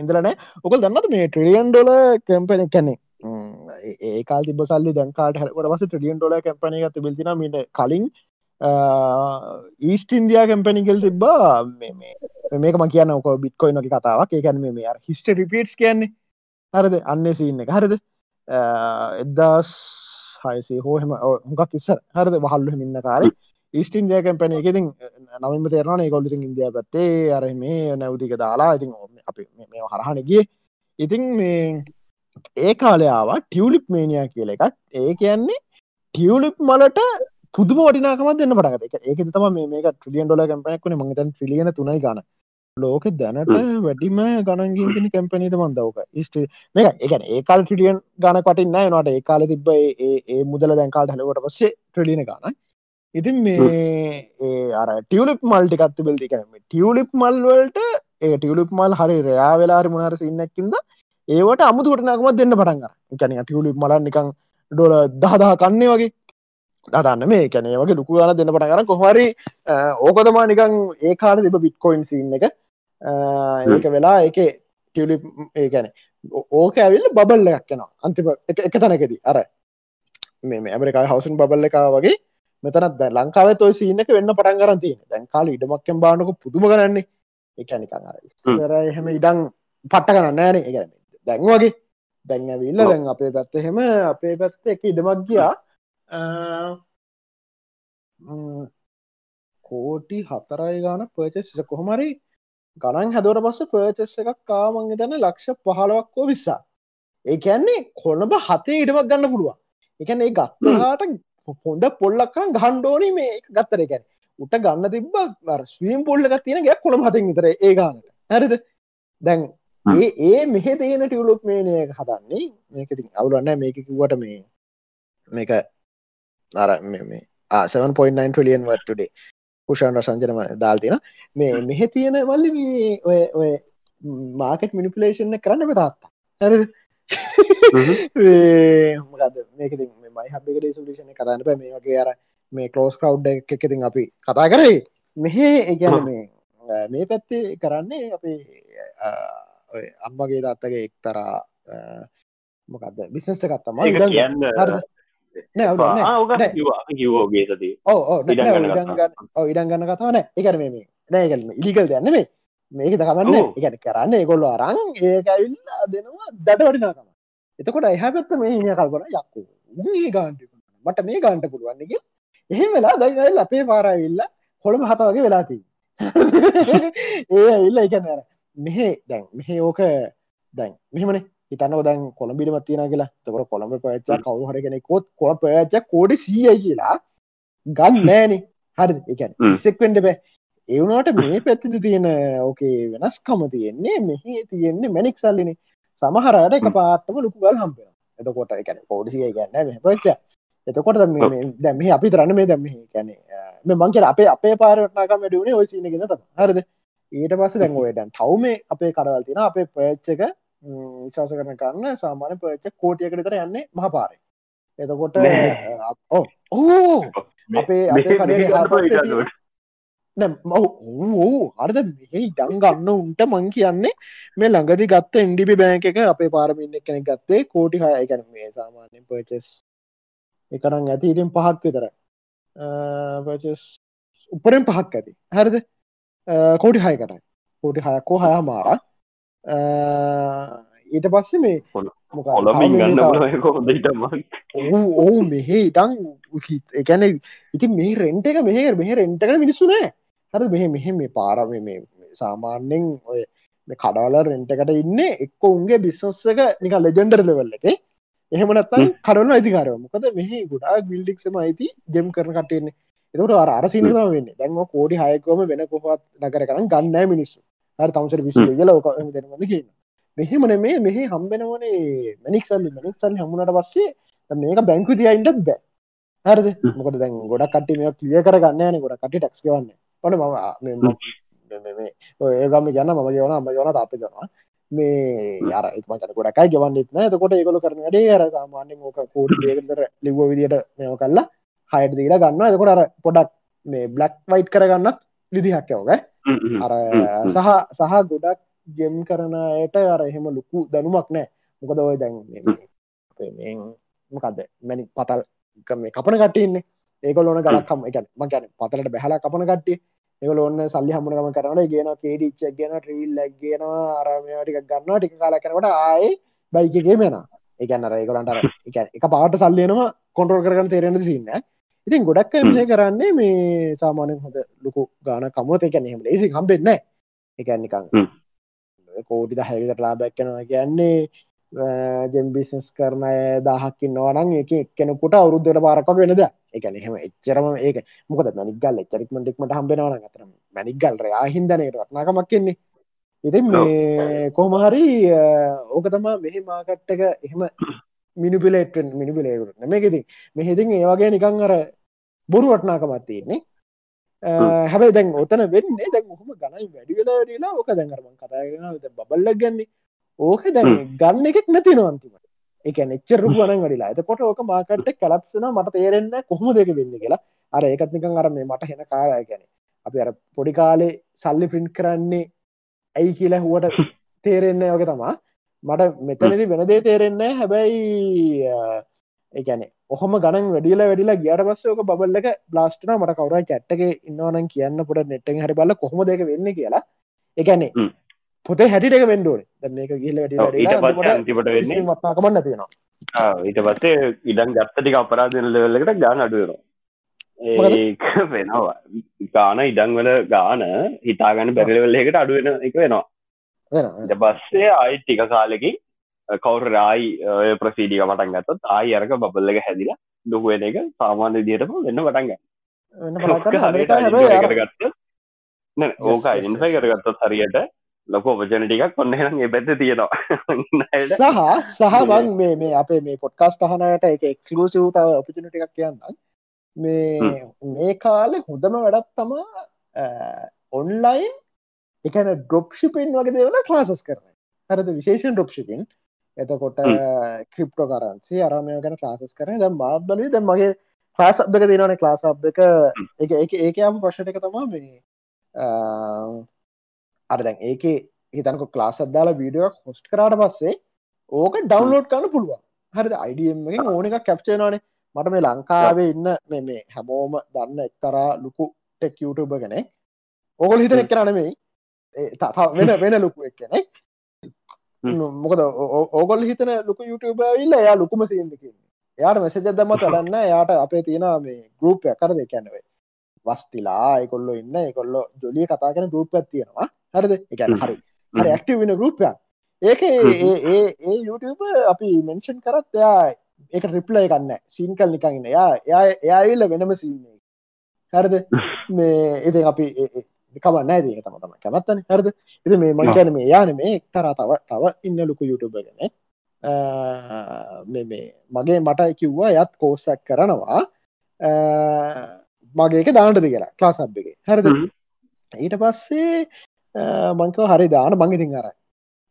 S1: ඉඳලනෑ ඔකල් දන්නත් මේ ට්‍රිලියන් ඩොල කැම්පන කැනෙ ඒකාල් තිබ සල්ලි දැන්කාට හට පස ට්‍රිලියන් ඩොල කැම්පන එක තිබිල්තින මිට කලින් ඊස්ට ඉන්දයා කැම්පැනිකල් තිබ්බා. මේක ම කියන්න ඔක බිට්කොයි නොක කතාවක්. ඒකැන මේ හිස්ට රිපිටස් කියන්නේ. හරද? අන්න සින්න එක. හරිද එදදාස් හයසේ හෝහෙම හොකක් ඉස්සර හරද වහල්ලු මින්න කාර ඊස්ට ඉන්දයා කැම්පැන එකඉතින් නමින්ම තේරන කොල්ලිති ඉන්දයා පත්තේ අර මේ නැවතික දාලා ඉතින් අපි මේ හරහනගේ ඉතින් මේ ඒ කාලයාව ටියවලිප් මේනියා කියල එකත් ඒ කියන්නේ ටියවලිප් මලට පුදුම වටිනාකමත් දෙන්න පටගත එක ඒක තම මේක ට්‍රිලියන් ඩොල කැම්පනක්න මගතන් ට්‍රිලියන තුනයි ගන. ලෝක දැනට වැඩිම ගණන්ගින් තින කැම්පනීත මන්දවක ස්ට මේ එකන ඒකාල් ට්‍රිලියන් ගන කටින්න නට ඒ කාල තිබ ඒ මුදල දැන්කාල් හලකොට පස්සේ ට්‍රලින ගන ඉතින් මේ අර ටියලිප් මල්ටිකත්ති බෙල්ති කරම ටියලිප් මල්වලට ඒ ටියලිප් මල් හරි රයා වෙලාරි මුණහර සින්නක්කින්ද ඒවට අමුතුවටනකමත් දෙන්න පටන්ග එකන ටියලිප් මල නිකං ඩොල දහදා කන්නේ වගේ දන්න මේ කැනේ වගේ ලුකු ගන දෙන්න පට කර කොහරි ඕකොතමා නිකං ඒ කාල තිබ බිට්කොයින් සින්න එක. ඒක වෙලා එක ටියලි ඒකැන ඕක ඇවිල් බබල්ල එකක් කෙනවා අන්තිම එක තැනකෙද. අර මේ ඇමරිකා හවසන් බල්ල එකා වගේ මෙතනත් දැ ලංකාව තොයි සිීනක වෙන්න පටන් කරන්තිය දැන් කාල ඉඩමක්කෙන් බානක පුදුම කරන්නේ එකනිකං අර ඉස්සර එහෙම ඉඩං පට්ට කරන්න ෑන එක දැන් වගේ. දැන් ඇවිල්ල දැන් අපේ පැත්ත එහෙම අපේ පැත්ත එක ඉඩමක් ගියා කෝටි හතරයි ගාන පර්චෙස් කොහොමරි ගණන් හැදවට පස්ස පර්චෙස් එකක් කාමංග තැන ලක්ෂ පහලවක්කෝ විස්සා ඒකැන්නේ කොළඹ හතේ ඉඩමක් ගන්න පුළුවන්. එකන ඒ ගත්තලාට හොඳ පොල්ලක්කන් ගහන්්ඩෝනි මේ ගත්තර එකැන උට ගන්න තිබ ස්වීම් පොල්ල එක තියෙන ගැ කොළම හතින් විතර ඒ ගානට. හරිද? දැන් ඒ ඒ මෙහ දේන ටියවලොප් මේනය හදන්නේ. මේකති අවුලන්න මේක කිව්වට මේ මේක අර මේ 7.9 ටලියන් වට්ටඩේ පුෂන්ට සංජනම දාල්තින මේ මෙහෙ තියෙන වල්ලි මේ ඔය ඔය මාකට් මිනිපලේෂන්න කරන්න පතාත්තා මොකද මේක මයි හබිකට සුලිෂණ කරන්න පැ මේ වගේ අර මේ කලෝස් කව් එකතින් අපි කතා කරයි මෙහෙ ඒගැන මේ මේ පැත්තේ කරන්නේ අපේ අම්මගේ දත්තගේ එක්තරා මොකක්ද බිසස කත්තම
S2: කියන්න කිවෝගේ සති
S1: ඕ ඉඩන් ගන්න කතාවන එකර මේ. නෑගල්ම ඉලිකල් දන්න මේ මේක දකමන්න එකන කරන්න එකොල්ල අරං ඒකවිල්ලා දෙනවා දට වටිනාකම එතකොට එහ පැත්ත මේ ඉය කල්පන යක්කු මේ ගාන්ට මට මේ ගාන්ට පුළුවන්නක එහෙම වෙලා දයිගල් අපේ පාරවිල්ල හොළම හත වගේ වෙලාතිී ඒ ඇල්ල එකන මෙහෙ දැන් මෙහෙ ඕක දැන් මෙහමනේ හිතන්න දැන් කොළඹිට මත්තින කියලා. තකට කොළඹ පච්චා කවු හර. කෙනෙ කොත් කොළ පච්ච කෝඩ සීය කියලා ගන්න නෑනෙ හරි එක ඉස්සෙක්වෙන්ඩ බෑ. ඒවුණට මේ පැත්තිද තියෙන ඕකේ වෙනස්කම තියෙන්නේ මෙහි තියෙන්නේ මැනික් සල්ලිනේ. සමහරට එක පාත්තම ලොකු ගල් හම්පෙන එතකොට එකන පෝඩිසිය ගන්න පච්චා එතකොට දැම අපි තරන්න මේ දැම කැනෙ මංකර අපේ අපේ පාරටනාකම ඩුවනේ ඔය සිනගෙන තම හරද? ඊට පස්ස දැන්ගෝයටන් ටවම අපේ කරවල් තින අපේ පච්චක විශවාස කරන කරන්න සාමාන්‍ය පච්ච කෝටියකට තර යන්නේ මහපාරය එතකොට ඕ අපේ ඕ අර්ද මෙහි ඩංගන්න උන්ට මං කියන්නේ මේ ළඟදි ගත්ත ඉන්ඩිපි බෑංක එක අපේ පාරමින්න කෙනෙක් ගත්තේ කෝටි හය ගැන මේ සාමාන්‍යෙන් පචස් එකනම් ඇති. ඉතින් පහක් විතර. පචස් උපරෙන් පහක් ඇති. හරිද? කෝටි හයකටයි. කෝටි හයකෝ හය මාර ඊට පස්සේ මේ ඕ මෙහෙ ඉතන් එකැන ඉතින් මේ රෙන්ට එක මෙහ මෙහ රෙන්ටක මිනිස්සු නෑ. හර මෙහ මෙහෙ මේ පාරම මේ සාමාන්‍යෙන් ඔය කඩාල රෙන්ටකට ඉන්න එක්ක උන්ගේ බිස්සස්සක නික ලෙජෙන්ඩර් ලෙවල්ල එක. එහෙමනත්තන් කරන අයිතිකාරව මොකද මෙහ ගොඩා බිල්ඩික්සම අයිති ජෙම් කරන කටයන්නේ එතකට අර අරසිනම වෙන්න. දැන්ම කෝඩි හයකෝම වෙන කොහත් නකර කරන ගන්නෑ මිනිස්සු හර තවසර විසු කියල දෙනවද කියන්න මෙහෙමන මේ මෙහි හම්බෙනවනේ මැනික් සල්ලි. මැනික් සල්ලි හමුණට පස්සේ මේක බැංකු තියයින්ටත් බෑ. හරද? මොකද දැන් ගොඩ කට මේ ලිය කරගන්න ගොඩ කට ටක්ස් වන්න පන ම ඒගම ගන්න මම ගවන අම ගවන තාප ගවා මේ අර එක්ම කර ගොඩකයි ගවන්නෙත් නෑ තකොට ඒකොල කරන ඩේ අර සාමාන්‍යෙන් ඕක කෝඩි දේකතර ලිව විදිට මෙම කල්ලා හයට දීලා ගන්න එතකොට අර පොඩක් මේ බ්ලක් වයිට් කරගන්නත් විදිහක්කවග අර සහ සහ ගොඩක් ගෙම් කරනයට අර එහෙම ලොකු දැනුමක් නෑ. මොකද ඔය දැන් මොකක්ද මැනි පතල් මේ කපන කටන්නේ ඒකොලොන ගලක්කම එක මගැන පතලට බැහලා කපන කට්ටිය. ඒකොලොන්න සල්ලි හමුණකම කරන ගෙන කේඩිච්චක් ගෙන ට්‍රීල් ලක්ගෙන අරමටික ගන්න ටික කාල කරනට ආය බයිකගේ මෙන එකන්නර ඒකොලන්ට එක පාට සල්ලියනවා කොන්ටරල් කරගන්න තේරෙන සින්න ඉතින් ගොඩක් මිස කරන්නේ මේ සාමානයෙන් හොඳ ලොකු ගාන කමුවත එක නෙම ලේසි කම්බෙන්න එකනිකං කෝටි දහැවිතට ලාබැක්කනවා කියන්නේ ජෙම් බිස්නස් කරන දහක්කින් නොවනන් එක එක්කෙනකුට අවුරුද්ධට පාරක වෙනද එකන එහෙම එච්චරම ඒක මොකද මැනිගල් එච්චරික්මටික්මට හම්බෙනවන අතර මැනිගල් රයා හිදනයට වටනාකමක් කෙන්නේ ඉතින් මේ කොහමහරි ඕක තමා මෙහි මාකට්ටක එහෙම මිනිපිලේටෙන් මිනිපිලේකට නමකෙති මෙහෙතින් ඒවාගේ නිකං අර බොරු වටනාකමත් තියෙන්නේ. හැබයි දැන් ඔතන වෙන්නේ දැන් හොම ගනයි වැඩි වෙලා වැඩිලා ඕක දැන්ගරම කතාගෙන බල්ලක් ගන්නේ. ඕක දැන් ගන්න එකෙක් නැති නොන්තිමට එක එච්චර ගුවන වඩිලා එතකොට ඕක මාකට්ට කලප්සන මට තේරෙන්න කොහොම දෙක වෙන්න කියලා. අර ඒකත් නිකං අර මේ මට හෙන කාරය ගැන අපි අර පොඩි කාලේ සල්ලි පින්ට් කරන්නේ ඇයි කියලා හුවට තේරෙන්න ඕක තමා මට මෙතනදි වෙනදේ තේරෙන්න හැබැයි ඒකැන ඔහොම ගන වැඩියල වැඩිලා ගියට පස්සයක බල්ලක බ්ලාස්ටන මට කවර කැට්ටක ඉන්නවනම් කියන්න පොට නෙට්ටෙන් හරි බල කොහොම දෙක වෙන්න කියලා. එකැනේ පොතේ හැටිට වෙන්ඩුවන ද මේක ගිල වැඩ මත්නාකමන්න තියෙනවා
S2: ඊට පස්සේ ඉඩන් ගත්තටික අපරාධන ලෙවල්ලකට ගාන අඩුවෙනවා ඒ වෙනවා. ගාන ඉඩංවල ගාන හිතාගන්න බැරිලවෙල්ලෙකට අඩුවෙන එක වෙනවා. ඊට පස්සේ අයි ටික කාලෙකින් කවුර රායි ප්‍රසීඩික මටන් ගත්තත් ආයි අරක බබල්ල එක හැදිලා දුකුවෙන එක සාමාන්‍ය දියටම වෙන්න පටන්ග ගත්ත ඕක ඉන්සයි කරගත්තත් හරියට ලොක ඔපචනටිකක් කොන්න ඒ පැත්ත තියෙනවා.
S1: සහ සහවන් මේ මේ අපේ මේ පොඩ්කාස් කහනයට එක එක්ලූසිවතාව ඔපචනට එකක් කියන්න මේ මේ කාලෙ හොඳම වැඩත් තමා ඔන්ලයින් එකන ඩොප්ෂිපෙන් වගේ දේවල ක්ලාසස් කරන හරද? විශේෂන් ඩොප්ෂිපින් එතකොට ක්‍රිප්ටෝ කරන්සි අරමය ගැන ලාසස් කරන. ද මාත් බලි ද මගේ ලාස් අබ්ක තිනවන ලාස් අබ් එක එක ඒක ඒක ප්‍රශ්ට එක තමා මේ අර දැන් ඒක හිතනක ක්ලාස් අදදාලා වීඩියක් හොස්ට කරාට පස්සේ ඕක ඩවන්ලෝඩ් කරන්න පුළුවන්. හරිද? අයිඩියම්ගෙන් ඕන එකක් කැප්චේනවානේ මට මේ ලංකාවේ ඉන්න මේ මේ හැමෝම දන්න එක්තරා ලොකු ටෙක් යුටබ කෙනෙක්. ඕගොල් හිතන එක් කරනමයි වෙන වෙන ලොකු එක් කෙනෙක් මොකද ඕගොල් හිතන ලොකු යුටබ ඉල්ල එයා ලොකුම සිදකින්නේ එයාට මෙසජ දමත් වඩන්න එයාට අපේ තියෙන මේ ගරුප්ය කර දෙකැනවේ වස්තිලා එකොල්ලො ඉන්න එකොල්ලො ජොලිය කතා කන ගරුප් තියෙනවා. හරිද? එකන හරි. හරි ඇක්ටව වෙන ගරුප්යක් ඒක ඒ ඒ YouTube අපි මෙන්ෂන් කරත් එයා ඒක රිප්ලය කන්න සීන් කල් නිකන්න යා එයා එයාඉල්ල වෙනම සින්නේ හරිද? මේ එති අපි කවන්න ඇදක තම තම කැමත්තන. හරිද? එති මේ මංකැන මේ යාන මේ එක්තරා තව තව ඉන්න ලොකු YouTube ගැන මේ මගේ මට කිව්වා යත් කෝස්සක් කරනවා. මගේක දාන්නද කියලා ක්ලාසබ් එක. හරිද? ඊට පස්සේ මංකව හරි දාන මං ඉතින් අර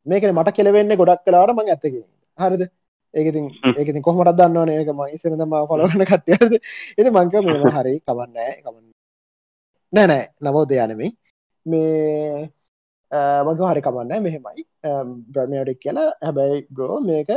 S1: මේකන මට කෙලවෙන්න ගොඩක් කලාට මං ඇත්තක හරිද? ඒකතින් ඒකති කොහමට දන්නවන? ඒක ම ඉසනතම පොලගන කට්ටියද එති මංක මෙම හරි කවන්නෑ කවන්න නෑ නෑ. නවෝ දෙයනෙමයි මේ මග හරි කමන්න මෙහෙමයි. බ්‍රමයටක් කියලා. හැබැයි බ්‍රෝ මේක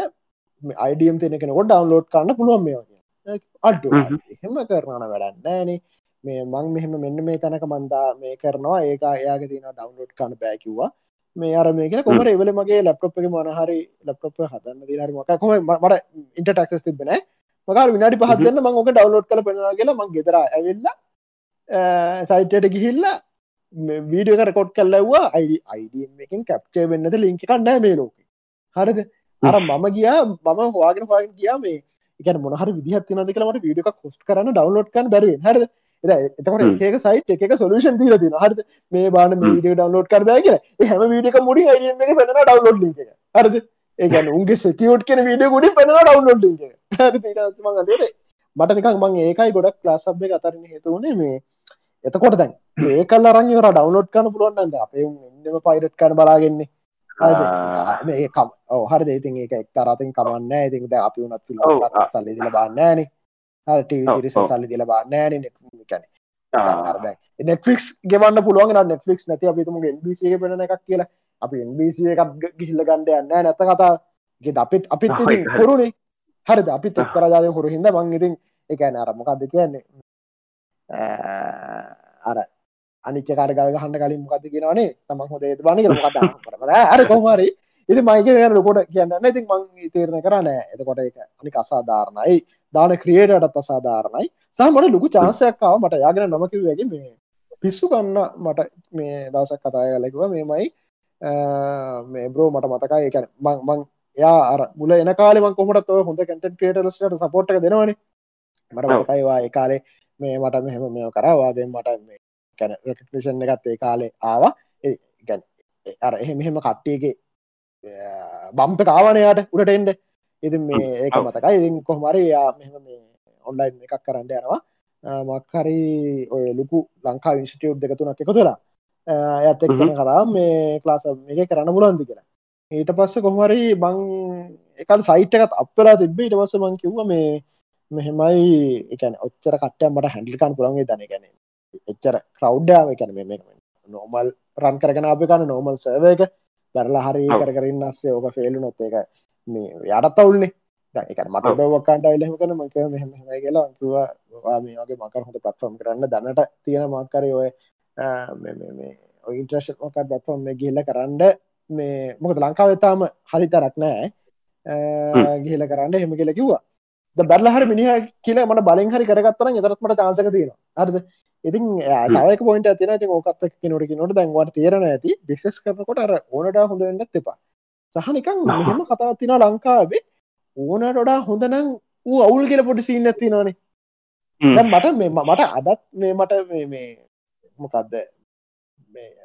S1: අයිඩියම් තියෙන කෙනකොට ඩවන්ලෝඩ් කරන්න පුළුවන් මේ අඩ්ඩු එහෙම කරනන වැඩන්නෑනේ මේ මං මෙහෙම මෙන්න මේ තැනක මන්දා මේ කරනවා. ඒක එයාගේ තින ඩවන්ලෝඩ් කන්න බෑකිව්වා මේ අර මේක කොමර එවල මගේ ලැප්ටොප් එක මනහරි ලැප්ටොප් හදන්න දිහරි මක කොම මට ඉන්ට ටක්ස් තිබෙන මකර විනාඩි පහදන්න මං ඕක ඩවන්ලෝඩ් කල පෙනවා කියලා මං ගෙදර ඇවෙල්ල සයිටයට ගිහිල්ලා වීඩිය කරකොට් කල්ලවා අයිඩ අයිඩම් එකින් කැප්චේ වෙන්නද ලිංක කන්නෑ මේ ලෝක. හරිද? අර මම ගියා මම හවාගෙන හවාගෙන ගියා මේ එක මොහර විදිහත් නද කලමට වීඩියක කොස්ට කරන්න ඩවන්ලෝඩ් කන් බැරි හරිද? එතකට ඒක සයිට් එක සොලුෂන් දීල තින හරද? මේ බාන වීඩිය ඩවන්ලෝඩ් කරදා කිය හැම වීඩියක මුඩි අයිඩ එක පෙන ඩවන්ලෝඩ් ලික හරද? ඒගැන උන්ගේ සෙකියෝට් කෙන වීඩිය ගුඩි පෙන ඩවන්ලෝඩ් ලික මට නිකක් මං ඒකයි ගොඩක් ලාසබ්ය අතරන හේතුවනේ මේ එතකොට දැන් ඒ කල් අරංවර ඩවන්ලෝඩ් කන පුළුවන්න්න අපේ ඉන්නම පයිඩට් කන බලාගෙන්නේ. ඒකම් හරි දේතින් ඒක එක් තරතින් කමන්න ඉතින්ද අපි වනත් සල්ලි දිල බන්නෑනේ ටවිසිරිස සල්ලි දිල බන්නෑන කැන නෙට්ලික්ස් ගෙවන්න පුළුවන් නෙට්ලික්ස් නැති අපිතුම බිසිය පෙන එකක් කියලා. අපි එන්බිසිය එකක් ගිහිල්ල ගණඩ යන්න නැත කතා ගෙ අපිත් අපිත් හොරුනේ. හරිද? අපිත් එක්තර ජාය හොරු හිද මං ඉතින් එකන අරමකක්ද කියන්නේ අර අනිච්ච කාරගල ගහන්න කලින් මොකද කියනවනේ? තමන් හොද බනි කතා අර කොහමරි ඉති මයික ලොකොට කියන්න ඉතින් මං තේරණ කරන්න එතකොට එක අනික අසාධාරණයි. දාන ක්‍රියටටත් අසාධාරණයි. සහමට ලොකු චාන්සයක්කාව මට යාගෙන නොමකිවගේ මේ පිස්සු කන්න මට මේ දවසක් කතාය කලෙකුව මේමයි මේ බ්‍රෝ මට මතකයි. එකන මං යා අර මුල එන කාලෙම කොමට හොඳ කටන් ක්‍රේටලස්ට සපෝට්ක දෙනවනේ. මට මතකයිවා ඒ කාලේ මේ මට මෙහෙම මෙ කරවාදෙන් මට මේ කැන රටෂන් එකත් ඒ කාලේ ආවා. ගැන අර එහෙ මෙහෙම කට්ටියගේ බම්ප කාවනයාට උඩට එන්ඩ ඉති මේ ඒක මතකයි. ඉතින් කොහමරි යා මෙහෙම මේ ඔන්ලයින් එකක් කරන්න යනවා. මක්හරි ඔය ලොකු ලංකා විින්ස්ටියුට් දෙකතුනක් එක තුලා ඇත් කන කරා මේ ක්ලාස එක කරන්න පුලන්දි කියලා. ඊට පස්ස කොහමරි බං එකල් සයිට් එකත් අපලා තිබ්බ. ඉට පස්ස මං කිව්ව මේ මෙහෙමයි එකන ඔච්චර කට්ටයමට හැඩිකාන් පුළන්ගේ දන. ගැන එච්චර ක්‍රව්ඩාව එකන මෙ නෝමල් රන් කරගෙන අප කන නෝමල් සර්ව එක. බැරලා හරි කර කරින් අස්සේ ඕක ෆෙලු නොත් එක මේ යටත් අවුල්න්නේ එක මට දවක්කාන්ට එල්ලම කන මක මෙහම කියලා. කිවා මේගේ මකර හොඳ පටෆම් කරන්න දැනට තියෙන මක්කර ඔය ඉන්ට්‍රශ මොක බටෆම් ගිල්ල කරන්න. මේ මොකද ලංකාවතාම හරි තරක් නෑ. ගිහිල කරන්න හෙම කියල කිව්වා බැල්ලහර මිනිහ කියල මට බලෙන් හරි කරගත්තන එතරත්මට චාසක තියෙන අරද ඉතින් තවක පොයින්ට තින ති ඕකත් නොට නොට දැන්වට තේරන ඇති. බිසස් කරනකොට අර ඕනට හොඳවෙන්නත් එපා. සහනිකං මෙහෙම කතාවත් තින ලංකාවේ. ඕනට ොඩා හොඳනම් වූ අවුල් කියල පොඩි සිීන්න ඇති නානේ මට මේ මට අදත් මේ මට මේ මොකක්ද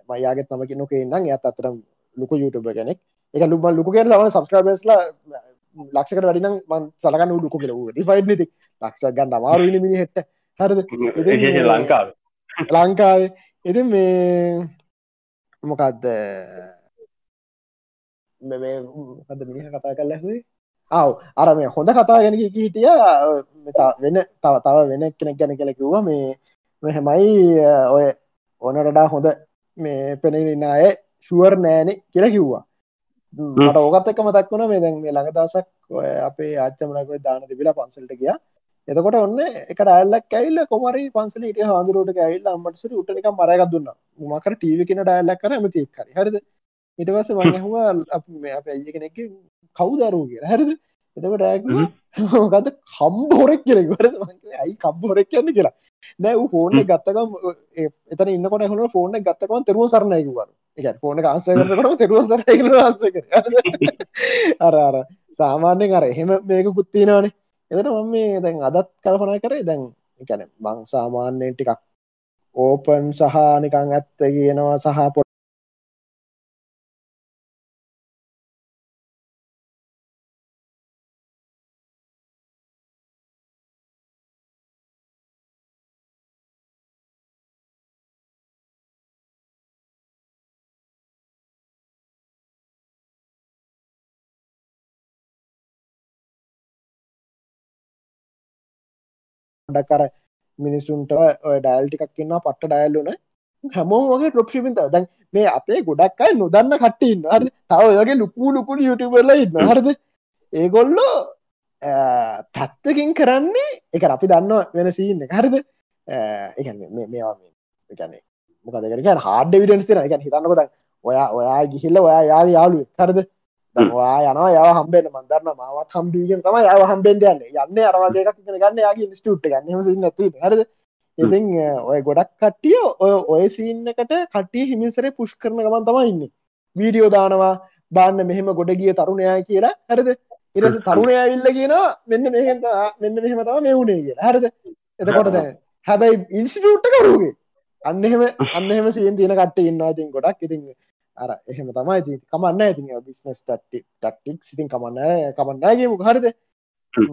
S1: මයාගෙත් නමකි නොකේ නම් ඇත් අතරම් ලොක YouTube කෙනෙක්. එක ලුම ලොක කිය ලවන සබස්ක්‍රබස්ලා ලක්ෂකට වැඩිනම් මන් සලකන්න ලොකු කියල රිෆයිඩ් නති ලක්ෂ ගන්න අමාරු මිනි හෙට හරද?
S2: ලංකාව.
S1: ලංකාවේ. එති මේ මොකක්ද මද මිනිහ කතා කල් ලැහුවේ ආව. අර මේ හොඳ කතා ගැන හිටිය. වෙන තව තව වෙන කෙනෙක් ගැන කෙල කිව්වා. මේ මෙහෙමයි ඔය ඕනටඩා හොඳ මේ පෙනෙන අය ශුවර් නෑනෙ කියලා කිව්වා මට ඕකත් එක්ක මතක් වුණ මේ දැන් ළඟ දවසක් ඔය අපේ ආච්චමනක දාන තිබිලා පන්සල්ට ගිය. එතකොට ඔන්න එක ඩල්ලක් ඇල්ල කොමරි පන්සලට හාදුරට ඇල්ල අම්මටසර උටනික මරග දුන්න. මකර ටීව කෙන ඩල්ලක් කර මති කර හරිද? ඉටවස මංහවා අප ඇය කෙනෙක් කවුදරූ කියලා. හරිද එතකට ඇගද කම්බෝරෙක් කෙනෙක් වරද ඇයි කම්බෝරෙක් කියන්න? කියලා. නෑ වූ ෆෝර්න ගත්තකම් එතන ඉන්නකොට හුණ ෆෝර්න ගත්තකම තෙරුව සරණයකිවර එක ෆෝන ආන්සකට තෙරුව සර අර අර. සාමාන්‍යෙන් අර එහෙම මේක පුත්තිනවානේ එතට මම මේ දැන් අදත් කල්පනා කරේ දැන් එකන බං සාමාන්‍යයෙන් ටිකක් ඕපන් සහනිකං ඇත්ත කියනවා සහ පො ඩක්කර මිනිස්සුන්ට ඔය ඩයිල් ටිකක් කියන්න පට්ට ඩයිල්ලුන හැමෝ වගේ ටොප්ෂිපින්ත දැන් මේ අපේ ගොඩක් අයි නොදන්න කට්ටඉන්න හරි තව වගේ ලුකු ලුකුඩ යුටබරල ඉන්න හරද? ඒගොල්ලෝ පැත්තකින් කරන්නේ එක අපි දන්න වෙන සීන්න හරිද? මේවා එකනේ මොකදකර හාඩ විඩන්ස් තින එක හිතන්නකොද ඔයා ඔයා ගිහිල්ල ඔයා යාල යාලු හරිද වා යනවා යව හම්බෙන් මන්දරන්න මවත් හම්බීගෙන් තම යව හම්බෙන්ඩ යන්න. යන්න අරවාගේක් ගන්න. යාගේ නිස්ටුට් ගන්න සින්න හරද? ඉතින් ඔය ගොඩක් කට්ටිය ඔය ඔය සින්නකට කට්ටිය හිමිසරේ පුෂ් කරන ගමන් තමයි ඉන්න. වීඩියෝ දානවා බාන්න මෙහෙම ගොඩ ගිය තරුණයා කියලා. හරද? ඉරස තරුණයවිල්ල කියනවා මෙන්න මෙහෙත මෙන්න මෙහෙම තම මෙවුණේ කියලා. හරද? එතකොට දැ හැබැයි ඉන්ස්ටියුට්ට කරුගේ අන්න එහෙම අන්න එහෙම සියෙන් තියෙන කට්ට ඉන්නවා. ඉතින් ගොඩක් ඉතින් අර එහෙම තමයි. ති කමන්න ඇති බිස්නස් ටටි ටක්ටික් සිතින් කමන්න කමන්නගේ මුහරිද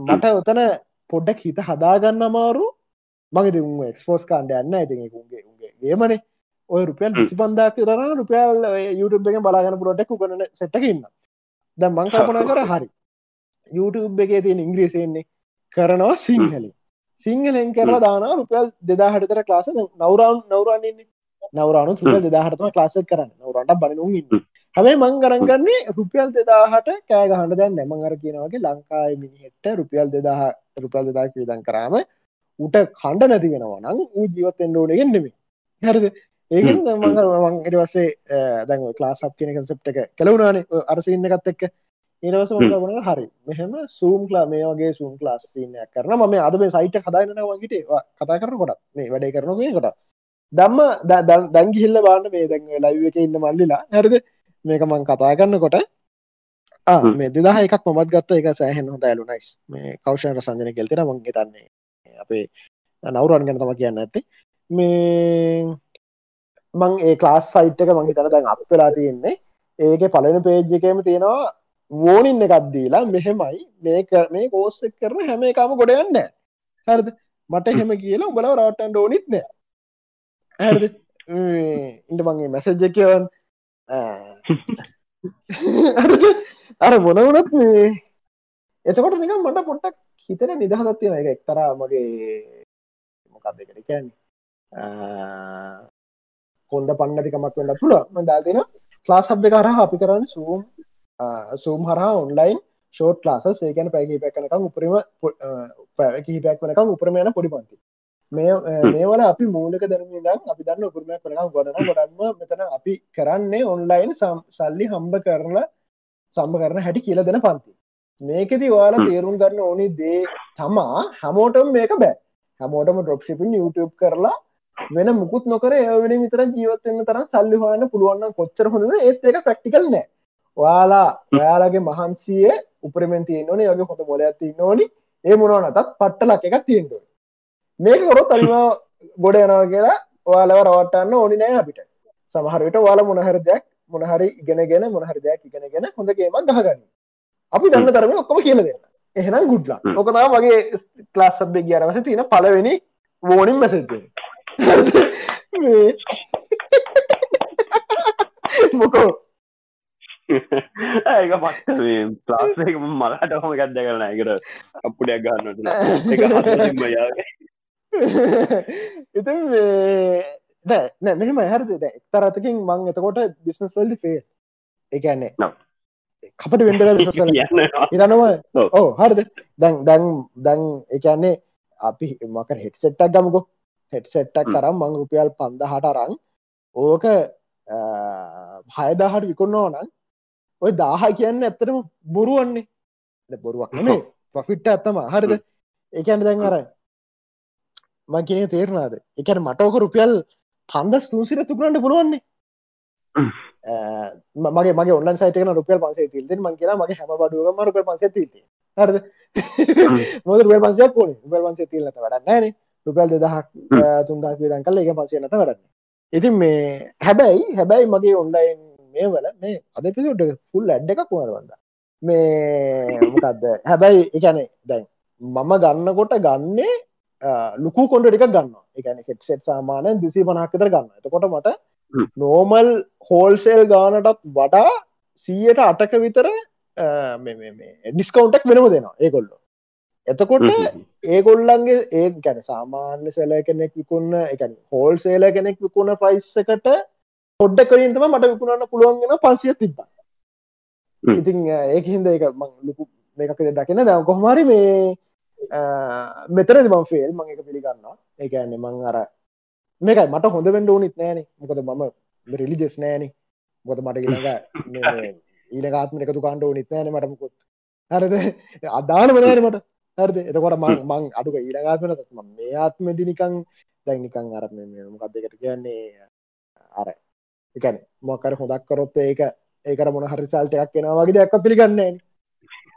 S1: මට ඔතන පොඩ්ඩක් හිත හදාගන්න අමාරු මගේ උන් එක්ස්පෝස් කාන්ඩ යන්න ඇති උන්ගේ උන්ගේ ගේමනේ. ඔය රුපියල් විසි පන්දා කරන රුපියල් YouTube එක බලාගන්න පුරටක් කරන සෙට්ටකන්න ද මං කල්පනා කර හරි. YouTube එකේ තියෙන ඉංග්‍රීසියෙන්නේ කරනවා සිංහලි සිංහලෙන්. කරලා දාන රුපියල් දෙදා හටතර ලාස නවරවන් නවරන්නන්නේ නවරනු රුපියල් දෙදාහටම ලාස කරන්න. නවරට ඉන්න. හැබයි මං ගරන්ගන්නේ රුපියල් දෙදාහට කෑගහන්න දැන් නැමං අර කියනවගේ ලංකායි මිනිහෙට රුපියල් දෙදාහ රුපියල් දෙදාක් විදන් කරාම උට කණ්ඩ නැති වෙනවා නම් ඌ ජීවත්තෙන්ට ඕනගෙන්නෙමේ හැරද? ඒකෙන් මං ඉට වස්සේ දැන් ලාසක් කියන කන්සප් එක කෙලවුණනේ අරසින්න එකත් එක්ක. ඒනවස මගන හරි. මෙහෙම සූම් ලා මේ වගේ සූම් ලාස් තිනයක් කරන ම අද මේ සයිට කදායන වගේට කතා කරන කොට මේ වැඩේ කරනගේ කොට දම්ම දැංගිහිල්ල බාන්න මේ දැන් ලයිව එක ඉන්න මල්ලිලා. හැරද? මේක මං කතා කරන්නකොට මේ දෙදා එකක් මොමත් ගත්ත එක සෑහෙන් හොඳ ඇලු නයිස් මේ කවෂණ රසංජන කෙල්තෙන මං තන්නේ අපේ නවරන් ගැන තම කියන්න ඇත්තේ. මේ මං ඒ ක්ලාස් සයිට් එක මං තන දැන් අප වෙලා තියෙන්නේ. ඒක පලන පේජ් එකම තියෙනවා වෝනින්න එකක්දීලා මෙහෙමයි. මේ මේ කෝස්සෙක් කරන හැම එකම ගොඩ යන්න හරිද? මට එහෙම කියලා උඹලව රවට්ටන්ඩ ඕනිත් නෑ ඇ ඉට මගේ මැසජ්ජ කියවන් අර මොන වනත් මේ. එතකොට නිකම් මට පොට්ටක් හිතන නිදහසත් තියෙන එක එක්තරා මගේ මොකක් දෙකට කියන්නේ? කොන්ද පන්නතිකමක් වෙන්න පුළුව දාතින ලාස් හබ් එක හරහ අපි කරන්න සූම් සූම් හරහා ඔන්ලයින් ෂෝට් ලාස ඒකන පැකි පැක්නකම් උපරම කිහිපයක් වනකම් උපරම යන පොඩි පන්ති. මේ මේවල අපි මූලක දැනීදම් අපි දන්න උපරමයක් කරනම් ගොඩන ගොඩන්ම මෙතන අපි කරන්නේ ඔන්ලයින් සල්ලි හම්බ කරලා සම්බ කරන හැටි කියල දෙන පන්ති. මේකෙති වාලා තේරුම් ගන්න ඕනි දේ තමා හැමෝටම මේක බෑ. හැමෝටම ඩොප්ෂිපින් YouTube කරලා වෙන මුකුත් නොකර ඒවෙන විතර ජීවත්වන්න තරම් සල්ලි හොයන්න පුළුවන්න කොච්චර හොඳ ඒත් ඒක ප්‍රක්ටිකල් නෑ. වාලා ඔයාලගේ මහන්සියේ උපරමෙන්තිය නොනේ යගේ හොඳ මොල ඇති නොනි ඒ මොනවනතත් පට්ටලක් එකක් තියෙන්ටුව මේක කොරොත් අනිවා ගොඩ යනවා කියලා ඔයාලව රවටන්න ඕනි නෑ අපිට. සමහරවිට වාල මොනහර දෙයක් මොනහරි ඉගෙනගෙන මොනහරි දෙයක් ඉගෙනගෙන හොඳගේමක් ගහගන්න. අපි දන්න තරම ඔක්කොම කියල දෙන්න. එහෙනම් ගුඩ්ලා ඕකනා වගේ ක්ලාස් සබ්බ ගියරවස තියෙන පලවෙනි වෝනිින් මැසෙද මොකෝ?
S2: ඒක පත් ප්ලාස්ක මලට හොම ගත්ද කරන එකට අපපුඩයක් ගන්නට
S1: ඉතින් නෑ මෙහෙම හරද? එක්තරතකින් මං එතකොට බිස්නස්වල්ඩි ෆේ එකන්නේ කපට වෙන්ඩල ඉතනවා ඕ හරිද? දැන් දැන් දැන් එකන්නේ අපි මක හෙට්සෙට්ටක් ගමකෝ. හෙට්සෙට්ටක් කරම් මං රුපියල් පන්ද හට අරං ඕක හයදාහට විකුණනවා නම් ඔය දාහ කියන්න ඇත්තටම බොරුවන්නේ. බොරුවක් නේ ප්‍රොෆිට්ට ඇත්තම හරිද? ඒකන්න දැන් අර මං කියන තේරනාද එකන මටෝක රුපියල් පන්දස් තුන්සිර තුකරට පුළුවන්නේ. මගේ මගේ ඔන්න සයිටන රුපියල් පන්සේ තිල්ද මං කියෙන මගේ හැම බඩුවම රුපියල් පන්සේ තිල්ති හරද? මොද රුපියල් පන්සයක් කොන රුපියල් පන්සේ තිල්ලට වැඩන්නෑන රුපියල් දෙදහක් තුන්දක් විදන් කල එක පන්සේනට වැඩන්න ඉතින් මේ හැබැයි හැබැයි මගේ ඔන්ලයින් මේ වල මේ අද පිසුට් ෆුල් ඇඩ් එකක් වුණවද මේ මොකක්ද හැබැයි එකනේ දැන් මම ගන්නකොට ගන්නේ ලුකු කොන්ඩ ටික ගන්න එකන හෙට්සෙට් සාමානය දිසි පනහක්කතර ගන්න එතකොට මට නෝමල් හෝල්සේල් ගානටත් වඩා සීයට අටක විතර ඩිස්කවන්ටක් වෙනම දෙනවා ඒකොල්ලො එතකොට ඒගොල්ලන්ගේ ඒ ගැන සාමාන්‍ය සෙල කෙනෙක් විකුන්න එක හෝල් සේල කෙනෙක් විකුණ ප්‍රයිස්සකට පොඩ්ඩ කරින්තම මට විකුණන්න පුළුවන්ගෙන පන්සිය තිබ්බ. ඉතින් ඒක හින්ද එක ලුකු මේකකට දකින දැව කොහමරි මේ මෙතර මං ෆෙල් මං එක පිළිගන්නවා. ඒකන්නේ මං අර මේකයි මට හොඳ වෙන්ඩ ඕනිත් නෑන. මොකද මම රිලිජෙස් නෑන. මොකද මට ඉළඟ ඊලගාත්ම එකතු කාන්ඩ ඕනිත් නෑන මටමකොත් හරද? අදාන මනෑන මට. හරද? එතකොට මං මං අඩුක ඊළඟාත්මන ම මේ ආත්මදි නිකං දැනිකං අර මොකක්දකට කියන්නේ? අර එකන මොකර හොදක් කරොත් ඒක ඒකට මොන හරිසාල්ට එකක් කෙන වගේ දෙයක් පිළිගන්නේ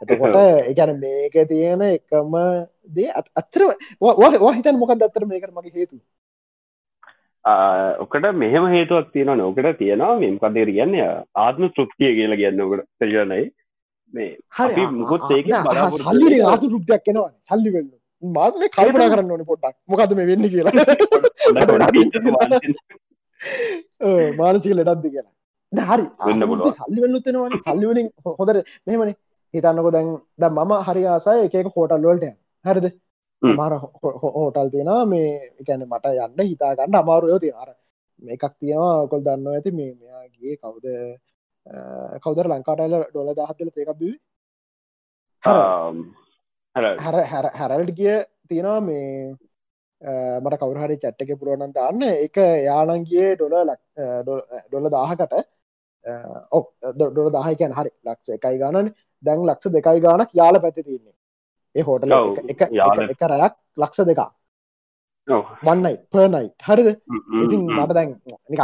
S1: එතකොට එකන මේක තියෙන එකම දේ අත්තර හිතන් මොකක් දත්තර මේකට මගේ හේතු
S2: ඔකට මෙහෙම හේතුවක් තියෙන නොකට තියෙනවා මෙම්කදේ කියන්නේ? ආත්ම තෘප්තිය කියලා කියන්න ඔකට. තජනයි මේ හරි මුකුත් ඒක
S1: සල්ලි ආතු රුප්තියක් කෙනවා සල්ලි වෙන්න මාත්ම කල්පනා කරන්න ඕන පොඩ්ඩක්. මොකද මේ වෙන්න කියලා. මානසික ලෙඩක්ද කියලා. හරි. සල්ලි වෙල්ලුත්තෙනවා සල්ලිවලින් හොදර මෙමන හිතන්නකො දැන් ද මම හරි ආසය එකක හෝටල් වලට හරිද? මාර හෝටල් තියෙන මේ එකැන මට යන්න හිතාගන්න අමාරුයෝ තියෙනර මේකක් තියෙනවා කොල් දන්න ඇති මේ මෙයාගේ කවුද? කවදර ලංකාටයිල ඩොල දහත්තල තේකක්බ හැර. හැරල්ට කිය තියෙනවා මේ මට කවුරහරි චැට්ටක පුරුවනන් දාන්න. එක යානන්ගේ ඩොල ඩොල දාහකට ඔක් ඩොල දාහකයන් හරි ලක්ෂ එකයි ගණන් දැන් ලක්ෂ දෙකයි ගානක් යාල පැති තින්නේ ඒ හෝටල එක එක රැයක් ලක්ෂ දෙකා වන්නයි පර්නයි හරිද? ඉතින් මට දැන් නිකක්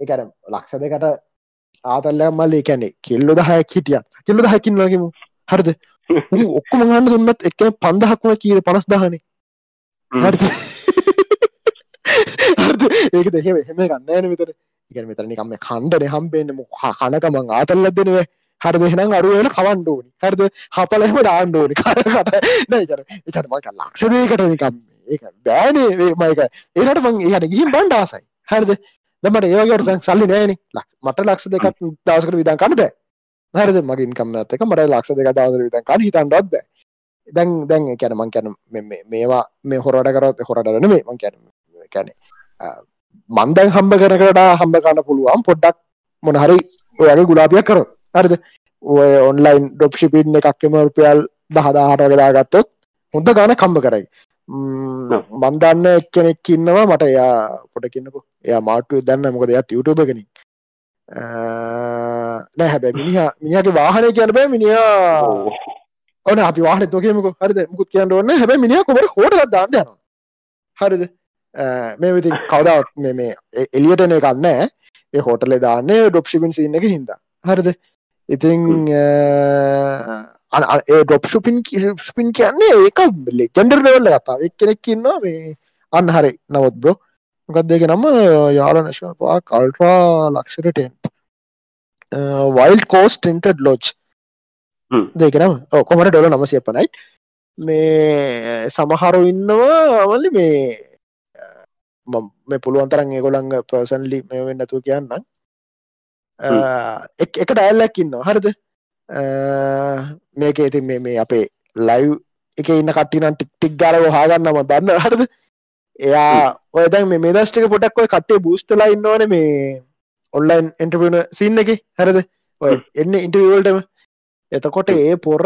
S1: එකර ලක්ෂ දෙකට ආතල්ල මල්ල කැනෙ කෙල්ලො දහයක් හිටියත්. කෙල්ලො දහකින් වගේම හරිද? ඔක්කොම ගන්න දුන්නත් එක පන්දහක්ම කීර පනස් දහනේ. හරි ඒක දෙහෙම එහෙම ගන්නන විතර එක මෙතරනිකම කණ්ඩන හම්බෙන්න්න කනකමං ආතල්ල දෙනවේ හරි දෙහෙනම් අරුවන කවන්්ඩෝනි හරිද? හපලහෙම ඩාන්්ඩෝනි කරට නෑකර එකටමක ලක්ෂදයකට නිකම් ඒ බෑනේ. මයක ඒට මං ඒහට ගිහිම් බන්ඩ ආසයි. හරිද? දමට ඒවගේට සල්ලි නෑන. මට ලක්ෂ දෙකක් දවසකට විදන් කන්නට හරිද? මගින් කම්ම ඇතක මට ලක්ෂ දෙක දවසර විදන් කන්න හිතන්ඩොත් බෑ. දැන් දැන් කැන මං කැන මේවා මේ හොරට කරත් හොරටරන මේ මං කැන කැනෙ මන්දැන් හම්බ කරකට හම්බ කන්න පුළුවන් පොඩ්ඩක් මොනහරි ඔයගේ ගුලාපියක් කර හරිද? ඔය ඔන්ලයින් ඩොප් ශිපින් එකක්කම රුපියල් දහදාහට වෙලා ගත්තොත් හොඳ ගාන කම්බ කරයි. මන්දන්න එක්කෙනෙක් ඉන්නවා මට එයා පොටකින්නකු එයා මාටුව දන්න මොකද එයත් යුටුබ කෙනින් නෑ හැබැ මිනිහ මිනිහගේ වාහනය කියන බෑ මිනිා ඕන අපි වාහන තොකමක හරිද? මුකුත් කියන්න ඔන්න හැබැ මිනිහ කොමට හෝට දාන්න යන හරිද? මේ විති කවදාවක් මේ එලියටන එකන්න ඒ හෝටලේ දාන්නේ ඩොප්ෂිපින් සින්න එක හින්ද. හරිද ඉතිං ඒ ඩොප් ශුපින් ස්පින් කියන්නේ ඒක ලෙජන්ඩර් ලෙවල්ල කතා එක් කෙනෙක්කින්නවා මේ අන්න හරි. නවත් බ්‍රෝ මොකක්දේක නම? යාල නශපා කල්ට්‍රා ලක්ෂරටෙන්ට් වයිල් කෝස් ටෙන්ටඩ් ලෝච්. දෙකනම් කොමට ඩොල නමසය පනයි මේ සමහරු ඉන්නවා අවලි මේ මම පුළුවන්තරන් ඒගොළංග පර්සන්ලි මේ වෙන්නතු කියන්න එක එක ඩැල්ලක් ඉන්න හරිද? මේක ඉතින් මේ මේ අපේ ලයිව් එක ඉන්න කට්ටිනම් ටික් ටික් ගරව හාගන්නම දන්න හරිද? එයා ඔය දැන් මේ මේදස්ටික පොටක් ඔය කටේ බූස්ටලා ඉන්නවන මේ ඔන්ලයින් එන්ටපන සින්න එක. හරිද? ඔය එන්න ඉන්ටවල්ටම එතකොට ඒ පොර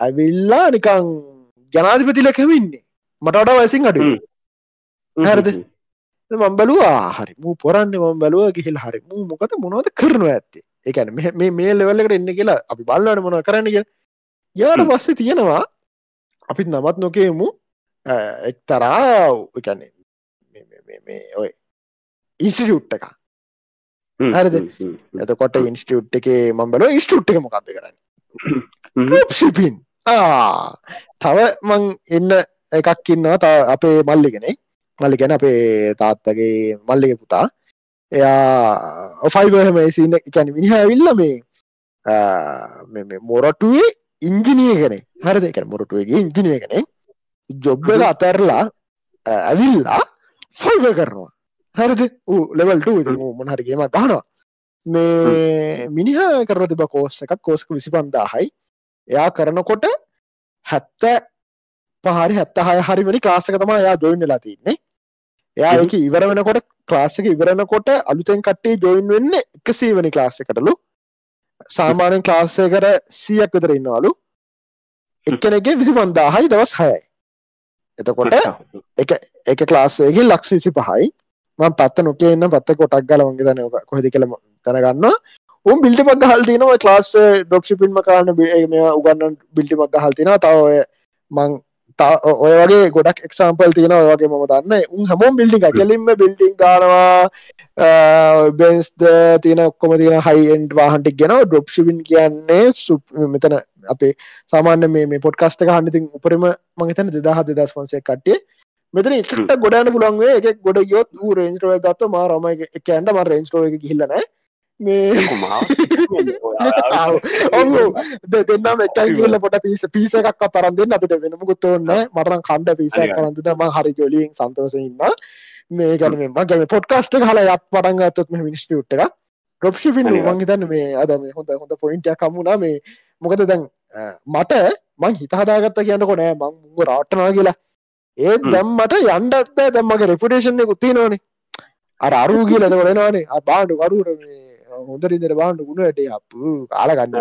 S1: ඇවිල්ලා නිකං ජනාධිපතිල කැවින්නේ මට වඩා වසින් අඩු හරිද මම් බැලවා හරි. මූ පොරන්න මම් බැලුව ගිහිල් හරි. මූ මොකද මොනවද කරනවා ඇත්තේ? ඒකන මේ මේ ලෙවල්ලකට එන්න කියලා අපි බල්ලට මොන කරන්න කිය යාට පස්සේ තියෙනවා අපිත් නමත් නොකේමු. එක්තරා එකන්නේ ඔය ඉන්ස්ටියුට් එක හරිද? එතකොට ඉන්ස්ටියුට් එක මම් බලෝ ඉන්ස්ටියුට් එක මොකක්ද කරන්න? සිපින් තව මං එන්න එකක් ඉන්නවා ත අපේ මල්ලිගෙනෙක් මල්ලි ගැන අපේ තාත්තගේ මල්ලික පුතා. එයා ඔෆයිගහම සින්න එකැන මිනිහ ඇවිල්ල මේ මොරටුවේ ඉංජිනිය කෙනෙ හරිද? එක මොරටුවගේ ඉංජිනිය කෙනෙ ජොබ්බල අතරලා ඇවිල්ලා ෆයිව කරනවා. හරිද? ලෙවල්ට මොනහරිගේම ගහනවා මේ මිනිහ කරන තිබ කෝස්ස එකක් කෝස්ක විසි පන්දාහයි එයා කරනකොට හැත්ත පහරි හැත්ත හය හරිවනි ක්ලාසක තමා එයා ජොයින් වෙලා තින්නේ එයා එක ඉවර වෙනකොට ක්ලාසක ඉවරනකොට අලුතෙන් කට්ටේ ජොයින් වෙන්න එක සීවනි ක්ලාස්සකටලු සාමානෙන් ක්ලාස්සය කර සියක් විතර ඉන්නවලු. එක්කනගේ විසි පන්දාහයි දවස් හයයි. එතකොට එක එක ක්ලාස්සයගේ ලක්ෂ විසි පහයි මං පත්ත නොකේ එන්න පත්ත කොටක් ගල වගේ තන කොහෙදි කළ තැනගන්න උම් බිල්ටි මක් හල්තිනව ක්ලාස් ඩොක්ෂිපින්ම කාරන මේ උගන්න බිල්ටි මක් හල්තින තව මං ඔය වගේ ගොඩක් එක්සාම්පල් තියෙන ඔයගේ මම දන්න. උන් හමෝම් බිල්ඩි කෙලින්ම බිල්ඩිං ගානවා බෙන්ස්ද තියෙන ඔක්කොම තියෙන හයින්ඩ් වාහන්ටික් ගෙන ඩොප්ෂිවින් කියන්නේ මෙතන අපේ සාමාන්‍ය මේ පොඩ්කස්ට හන්ඩිතින් උපරම මගතන දෙදහ දෙදස් වන්සේ කට්ටිය. මෙතන එකට ගොඩන පුළන්ගේ එක ගොඩ යොත් වූ රේන්ජරෝය ගත්ත ම රම එක ඇන්ඩ ම රේන්ස්රෝ එක හිල්ලන මේ ඔහු දෙන්නම් එකයි කියල පොට පිස පිස එකක් තරන් දෙන්න. අපිට වෙනමුකුත් ඔන්න මටරන් කණ්ඩ පිස කරන්තුට ම හරි ජොලියෙන් සන්තෝස ඉන්න මේ ගැන මගේ පොඩ්කාස්ට හල යක් පටන් ගත්තොත් මේ මිනිස්ටියුට් එක. ඩොප්ෂිෆින් මං හිතන්න මේ අද මේ හොඳ හොඳ පොයින්ටයක් කමුණා මේ මොකද දැන් මට මං හිතහදාගත්ත කියන්නකො නෑ. මං මුග රාට්ටනා කියලා. ඒත් දැම්මට යන්ඩත් දැම්මගේ රෙපුටේෂන් එක උත්තිනෝනේ අර අරු කියල දවලනවානේ බාඩු කරුට මේ හොඳරිදර බාන්ඩ ගුණට අප කාලගන්න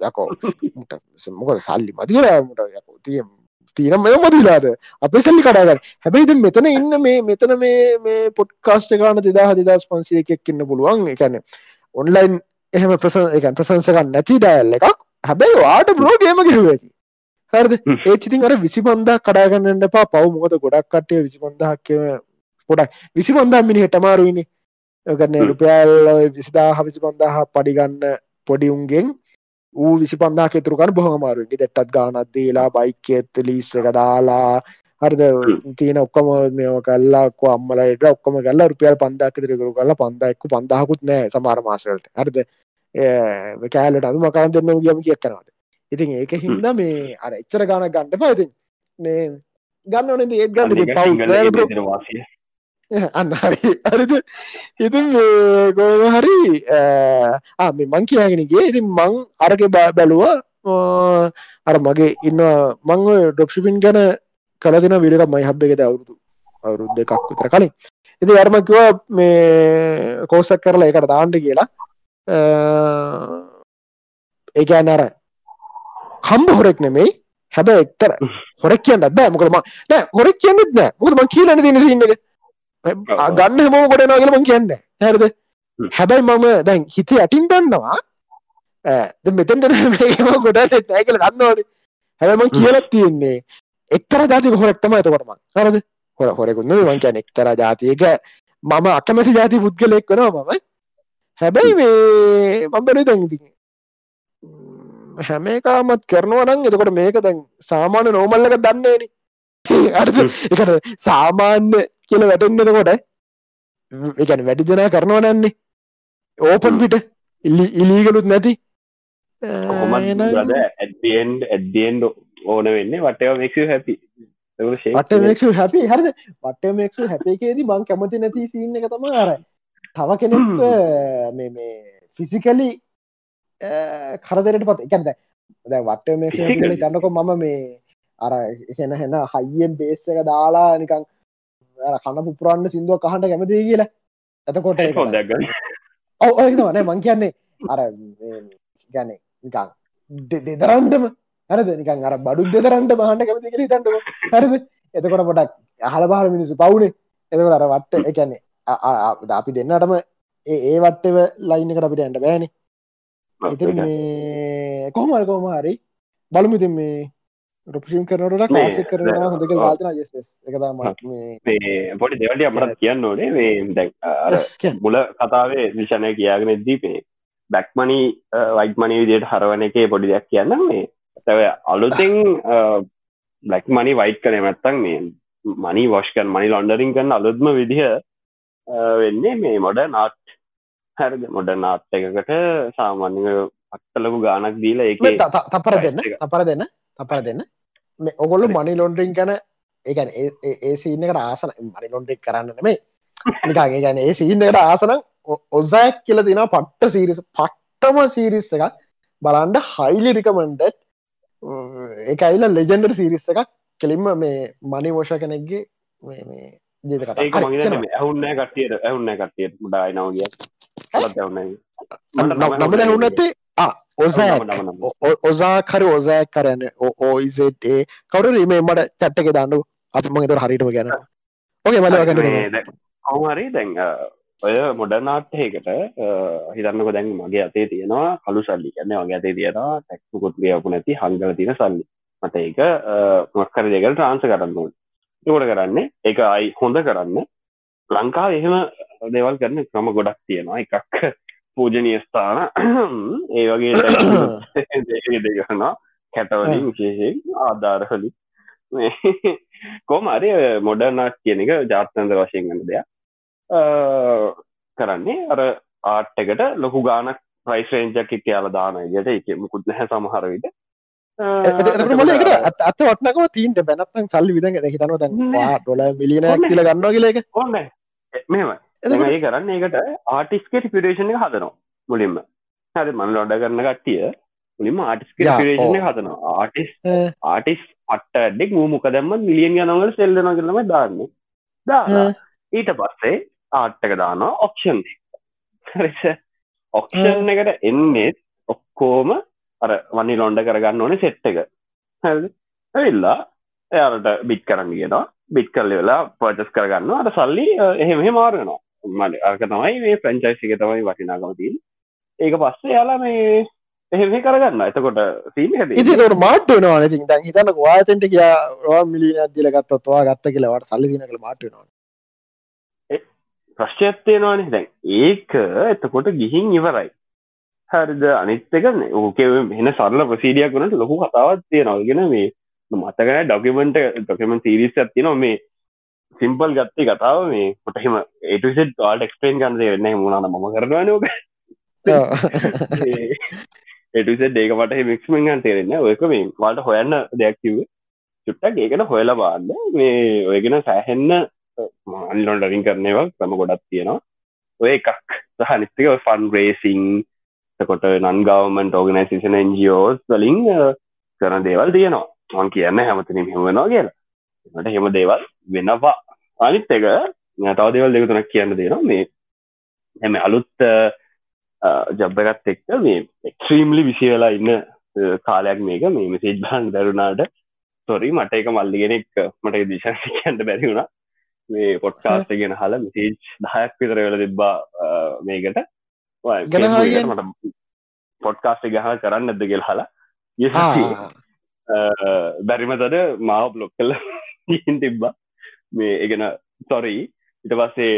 S1: යකෝ මොකද සල්ලි මතිරමට යකෝ. තිය තීනම් මෙ මදිලාද? අපේ සල්ලි කඩාගන්න හැබැයිද මෙතන ඉන්න මේ මෙතන මේ මේ පොට්කාස්ට ගාන දෙදා හදිදස් පන්සේ එකක් ඉන්න පුළුවන්. එකන ඔන්ලයින් එහෙම ප්‍රස එක ප්‍රසංසකන්න නැති ඩෑල්ල එකක්. හැබැයි වාට බ්ලෝගේම ගෙරුවකි හරද? ඒචිතින් අර විසි පන්දා කඩාගන්නට පා පව් මොකද ගොඩක් කටය විසි පන්දහක්කව පොඩක්. විසි පන්දා මිනි හෙටමාරුයිනි ගන්න රුපියල් විසිදා හවිසි පන්දාහ පඩිගන්න පොඩි උන්ගෙන් ඌ විසි පන්දා කෙතුරකන බොහමාරුගේ දෙට්ටත් ගානත් දීලා බයික ඇත්ත ලිස්ස එක දාලා හරිද? තියන ඔක්කම මෙ කල්ලාක් අම්මලට ඔක්කම කල්ල රුපියල් පන්දක් තිරතුරු කල පන්දක්කු පන්දාහකුත් නෑ සමාර මාසලට හරිද? කෑලට අම මකාන් දෙන්න ගියම කියක් කරනවාද? ඉතින් ඒක හින්ද මේ අර එච්චර ගාන ගණ්ඩ පයිති මේ ගන්න ඕනෙද ඒත් ගන්න. පව් අන්න හරි. හරිද? ඉතින් ගෝම හරි මේ මං කියගෙනගේ ඉතින් මං අරක බැලුවා අර මගේ ඉන්න මං ඩොප්ෂිපින් ගැන කලදින විඩක මයි හබ් එකෙද අවුරුදු අවුරුද් දෙකක් විතර කලින්. ඉති අර්මකිව මේ කෝසක් කරලා එකට දාන්ඩ කියලා. ඒකන්න අර කම්බ හොරෙක් නෙමෙයි හැබ එක්තර හොරක් කියන්න බෑ. මොකදම නෑ හොරක් කියන්නෙත් නෑ. මොකද මං කියලන දින සින්නක ගන්න හම ගොඩනවා කියලම කියන්න. හැරද? හැබැයි මම දැන් හිත යටින් දන්නවා. මෙතැන්ට ගොඩ ඇකල දන්නවාන. හැබම කියලත් තියෙන්නේ එක්තර ජාති හොරක්තම ඇතකොටම හරද? හොර හොරකුන්න වන් කියන එක්තර ජාතියක මම අකමැති ජාති පුද්ගලෙක් වනවා මම. හැබැයි මේ මම්බර දැන්ති හැම එකමත් කරනවනං එතකොට මේක දැන් සාමාන්‍ය නෝමල්ලක දන්නේන එකට සාමාන්‍ය කියල වැටෙන්න්නකොට එකන වැඩි දෙනා කරනවා නැන්නේ. ඕපන් පිට ඉල්ලි ඉලීගලුත් නැති.
S2: ඇඩියෙන්ඩ ඇඩියෙන්ඩ ඕන වෙන්නේ වටව මෙක්ෂ හැපි
S1: වටමක්ෂ හැපි හරද? වටමක්ෂ හැපේකේදී බං කැමති නැති සින්න එක තම අර. තව කෙනෙක් මේ මේ ෆිසිකලි කරදරට පත් එකද දැ වටමක්ෂ තන්නකො මම මේ අර එහෙන හෙන හයිියෙන් බේස්ස එක දාලා නිකං කන්න පුපුරන්න සිින්දුව කහන්ට කැමති කියලා. ඇතකොට ඔව ඔයනවනේ මං කියන්නේ අර ගැන නිකං දෙදරන්ටම හරද? නිකන් අර බඩු දෙදරන්ට බහන්ට කැමති කර තන්නක හරද? එතකොට පොටක් අහල පහල මිනිසු පවුනේ එතකට අර වට්ට එකන්නේ අපි දෙන්නටම ඒ වට්ටව ලයින්න එකට අපිට ඇන්ට බෑන. ඉති කොහමල් කොහම හරි බලමුතින් මේ රපෂම් කරනට ලාසෙ කරන හොඳක වාතන
S2: පොඩි දෙවට අපට කියන්න ඕනේ මේ මුල කතාවේ විෂණය කියාගෙන එද්දීපේ බැක්මනි වයිටමනි විදියට හරවන එකේ පොඩි දෙයක් කියන්න මේ තැව අලුතින් බ්ලක් මනි වයිට් කනේ මැත්තන් මේ මනි වෝෂ්කන් මනි ලොන්ඩරින් කන්න අලුත්ම විදිහ වෙන්නේ මේ මොඩ නාට් හැරද මොඩ නාට් එකකට සාමාන්‍ය පත්තලපු ගානක් දීල එක
S1: තපර දෙන්න තපර දෙන්න තපර දෙන්න ඔගොල්ලු මනි ලොන්ඩරින් කන ඒකන ඒ සීනකට ආසන මනි ලොන්ඩෙක් කරන්න නෙමේ නිකාගේ ගැන ඒ සීන්නකට ආසන ඔසෑක් කියල තින පට්ට සීරිස පට්ටම සීරිස් එකක්. බලන්ඩ හයිලි රිකමන්ඩට් එක අයිල ලෙජෙන්ඩර් සිරිස්ස එකක්. කෙලින්ම මේ මනි වෝෂ කෙනෙක්ගේ මේ ජේත කතා.
S2: ඇහුන්න කටියට ඇහුන්න කටියට මුඩායි නවගිය
S1: නමට ඇහුන්නත්තේ ඔසෑ ඔසා කර ඔසෑ කරන්න ඕයිසටේ කවරු රීමේ මට චට්ටක දන්නු අප මගේතර හරිටම ගැන ඕගේ මල ගන්න
S2: කවහරි දැන් ඔය මොඩනාට්හයකට හිතන්නක දැන් මගේ අතේ තියෙනවා කලු සල්ලි කන්න වගේ අතේ තියෙනවා ටැක්කුකුත් ලියපු නැති හංගල තින සල්ලි මට ඒක මක්කර දෙකල් ට්‍රාන්ස කරන්න ඒකොට කරන්නේ එක අයි හොඳ කරන්න ලංකා එහෙම දේවල් කරන්න ක්‍රම ගොඩක් තියෙනවා එකක් පූජනය ස්ථාන. ඒ වගේ දෙගන්නා කැටවලින් විශේෂයෙන් ආධාරහලි කෝමරි මොඩර්නාට් කියන එක ජාත්නන්ද වශයෙන් ගන්න දෙයක්. කරන්නේ අර ආට්ටකට ලොකු ගානක් ප්‍රයිස්රේන්ජක් එක යාල දාන යට එක මුකුත් නැහැ සමහරවිට
S1: මලකට අත් වටනකම තීන්ට බැනත්තන් සල්ලි විදග හිතන දැන් ොල මිලියන තිල ගන්න කියලක
S2: ඔන්න මෙම ඒ කරන්න ඒකට ආටිස්කේට පිරේෂණ හදනවා මුලින්ම. හරි මන් ලොඩ කරන්න කට්ටිය මුලින්ම ආටිස්ක පිරේෂණ හදනවා. ආටිස් ආටිස් අට ඩෙක් මූමුක දැම්ම මිලියන් ගනවල සෙල්ලන කරනම දාන්න. දා ඊට පස්සේ ආට්ටක දානවා ඔක්ෂන් ඔක්ෂන් එකට එන්නේ ඔක්කෝම අර වනි ලොන්ඩ කරගන්න ඕනේ සෙට් එක. ඇවිල්ලා එයාලට බිට් කරන්න කියනවා. බිට් කල්ල වෙලා පර්චස් කරගන්න අට සල්ලි එහෙම මාරනවා මට අර්ක තමයි මේ ප්‍රංචයිසික තමයි වටිනාගමතින් ඒක පස්සේ යාලා මේ එහෙම කරගන්න. එතකොට සීම
S1: ඉතිට මාට්ටනවා ති දැන් හිතන්න වාතෙන්ට කියා මිලින අදදිලගත්තොත්වා ගත්ත කියලවට සල්ලි දිනකළ මාට්ටනවා
S2: ප්‍රශ්චත්යනවානේ දැන් ඒක එතකොට ගිහින් ඉවරයි. හරිද? අනිත් එකන ඕක මෙන සරල ප්‍රසීඩියක් වනට ලොකු කතාවත් තියෙනවගෙන මේ මතකන ඩොකමෙන්ට ඩොකමෙන්ට සිරිස් ඇතින මේ සිම්පල් ගත්තේ කතාව මේ. පොටහෙම ඒටසෙට ආට එක්ස්පේන් ගන්නද වෙන්න මුණන ම කරනවනක එටසෙත් ඒක මට මික්ස්මෙන් ගන් තේරෙන්න ඔයක මේ වාට හොයන්න දෙයක් කිව චුට්ටක් ඒකන හොයලා බාන්න මේ ඔයගෙන සෑහෙන්න අන්ලොන් ඩරින් කරනවක් ක්‍රම ගොඩක් තියෙනවා. ඔය එකක්. සහ නිස්තික ෆන් රේසිං කොට නන් ගවමන්ට ඕගනයිසේෂන එන්ජෝස් වලින් කරන දේවල් තියෙනවා. මං කියන්න හැමතනින් හෙමෙනවා කියලා. මට හෙම දේවල් වෙනවා අනිත් එක තව දේවල් දෙක තුනක් කියන්න දෙනවා. මේ හැම අලුත් ජබ්බගත් එක්ක මේ එක්්‍රීම්ලි විසි වෙලා ඉන්න කාලයක් මේක. මේ මෙසේජ් බාන් දරුණාට සොරි මට එක මල්ලිගෙනෙක් මට දිශාසිකන්ට බැරි වුණා. මේ පොට්කාස්ට ගෙන හල මිසේජ් දහයක් විතර වෙල තිබ්බා මේකට. මට පොට්කාස්ට ගහල කරන්න ඇද ගෙල් හලා බැරිමතට මාව බ්ලොක් කල තිබ්බා මේ එකන සොරී ඉට පස්සේ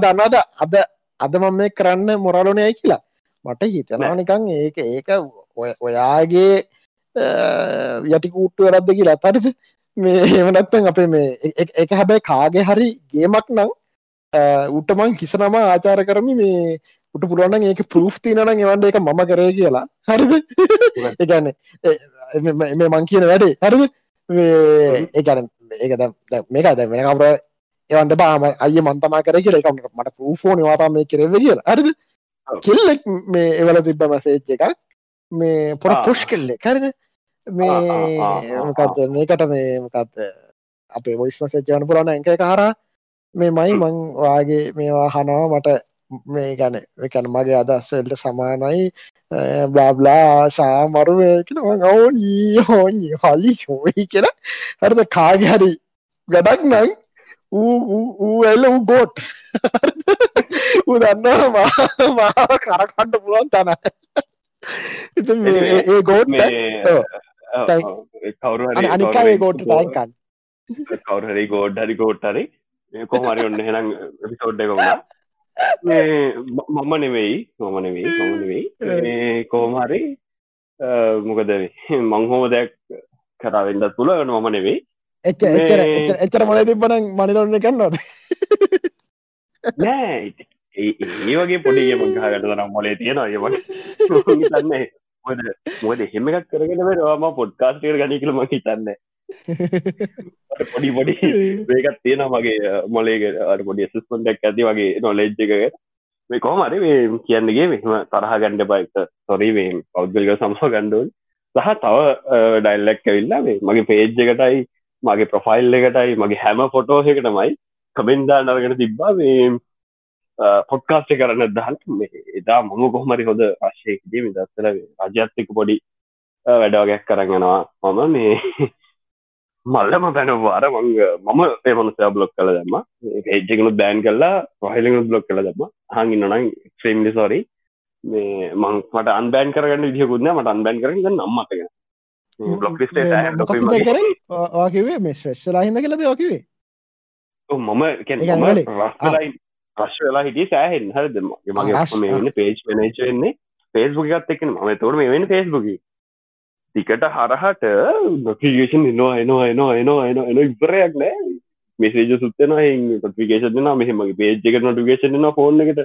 S1: දන්නද අද අද මම මේ කරන්න මොරලුනය කියලා. මට හිතනවා නිකං ඒක ඒක ඔයාගේ යටිකූට්ටුව රද්ද කියලා. අතරද මේ එමනත්තන් අපේ මේ එක හැබැයි කාගේ හරි ගේමක් නං උටමං හිසනම ආචාර කරමි. මේ උට පුළුවන් ඒක ප්‍රෘෆ් තිනන එවන්ට එක මම කරය කියලා. හරිද? එකන්න මේ මං කියන වැඩේ. හරිද? ඒකන ඒක මේක දැ වෙන කවර එවන්ට බාම අය මන්තමා කර කියල එක මට පූෆෝන වාතා මේ කරව කියල. හරිද? කෙල්ලෙක් මේ එවල තිබ්බ මසේච් එකක්. මේ පොර පුෂ් කෙල්ලෙ හරිද? මේ මොකක්ද මේකට මේ මොකක්ද අපේ මොයිස් මසේජ්ජවන පුරන්න එක කාරා මේ මයි මං වාගේ මේවා හනවා මට මේ ගැන එකන මගේ අදස්සල්ට සමානයි බ්ලාබ්ලා ශාමරුවකෙන ඔවනී හෝනි හලි හෝයි කියෙන හරිද කාග හරි ගඩක් නං ඌ එල්ල වූ ගෝට් ඌ දන්නවා මා කරකණ්ඩ පුළුවන් තන ඒ ගෝට්
S2: කවරු
S1: අනිකාය ගෝට් තයිකන්
S2: කවරු හරි ගෝඩ් හරි ගෝට් හරි කොහමරි ඔන්න හෙනම් එපිසෝඩ් එක වුණා මම නෙවෙයි මම නෙවෙයි මම නෙවෙයි. කෝමහරි මොකද මංහෝම දෙයක් කරාවෙන්ඩ තුළ මම නෙවෙයි.
S1: එච්ච එච්චර එච්චර මල තිබන මනිලොන්න කන්නොද
S2: නෑ ඒ වගේ පොඩිය මංහගට නම් මොලේ තියෙනවා යමට තන්නේ මොද එහෙම එකක් කරගෙන වාම පොඩ්කාස්ටේර ගනිකලම හිතන්න පොඩි පොඩි වේකත් තියෙන මගේ මොලේ අට පොඩි සස්පොන්ටක් ඇති වගේ නොලෙජ් එක මේ කොහමරි මේ කියන්නගේ මෙහම තරහ ගණ්ඩ බයිත සොරීවේ පෞද්ගලික සමහ ගණ්ඩුවන් සහ තව ඩයිල්ලක් ඇවිල්ලා මේ මගේ පේජ් එකටයි මගේ ප්‍රොෆයිල් එකටයි මගේ හැම ෆොටෝහකටමයි කබෙන්දා නරගෙන තිබ්බා මේ පොඩ්කාස්ට කරන්න දහල් එදා මම කොහමරි හොද අශ්‍යයකදී දස්සල රජ්‍යත්තික පොඩි වැඩවගැක් කරගෙනවා මම මේ මල්ලම පැනවාර මං මම ඒමනසය බ්ලොක් කල දම ඒජ්ජකනු බෑන් කල්ලා පහලිනු බ්ලොක් කල දම හඟින්න නං ්‍රේම්ලි සොරි මේ මංට අන්බෑන් කරගන්න විදිකුන්න මට අන්බෑන් කරග නම්මතගෙන බ්ලොක්
S1: කිවේ මේ ශ්‍රේෂ්ලා හිද කියලද යකිවේ
S2: මම ප්‍රශ් වෙලා හිටිය සෑහෙන් හරද? මගේ මේ පේජ් වෙනච වෙන්නේ. පේස්බුක් ගත් එක්න ම තොර මේ වෙන පේස්බුකි ටිකට හරහට නොටිගේෂන් එනවා එනවා එනවා එනවා එන එන ඉබරයක් නෑ මෙසේජ සුත්තන ටිකේෂන මෙහමගේ පේජ්ක නොටිකේෂන ෆෝන් එකට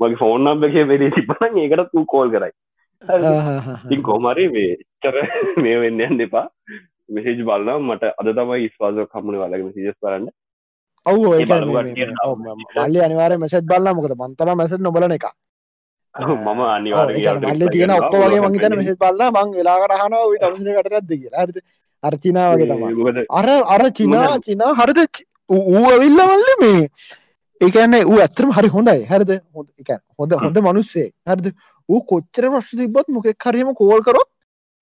S2: මගේ ෆෝන් නම්බක වෙරේ තිබන ඒකට තු කෝල් කරයි කෝමරි මේචර මේ වෙන්න යන්න එපා මෙසේජ් බලන්න මට අද තමයි ස්වාසෝ කම්මන වලගේ මෙසේජස් කරන්න
S1: ඔවු මල්ලි අනිවාර මෙසෙත් බලන්න මොකද මන්තම මැසෙත් නොබලන එක
S2: මම අනිවාර
S1: මල්ල තියෙන ඔක්කෝගේ මංහිතන මෙසෙත් බලන්න මං වෙලාකට හන තමසින කටරත්ද කියලා. හරි අර්චිනාවගේ තම අර අර චිනා චිනා හරිද? ඌ ඇවිල්ල වල්ල මේ. ඒකන්නේ ඌ ඇතරම හරි හොඳයි. හරිද? හොඳ හොඳ හොඳ මනුස්සේ. හරිද? ඌ කොච්චර ප්‍රශ්න තිබොත් මොකෙක් හරිම කෝල් කරොත්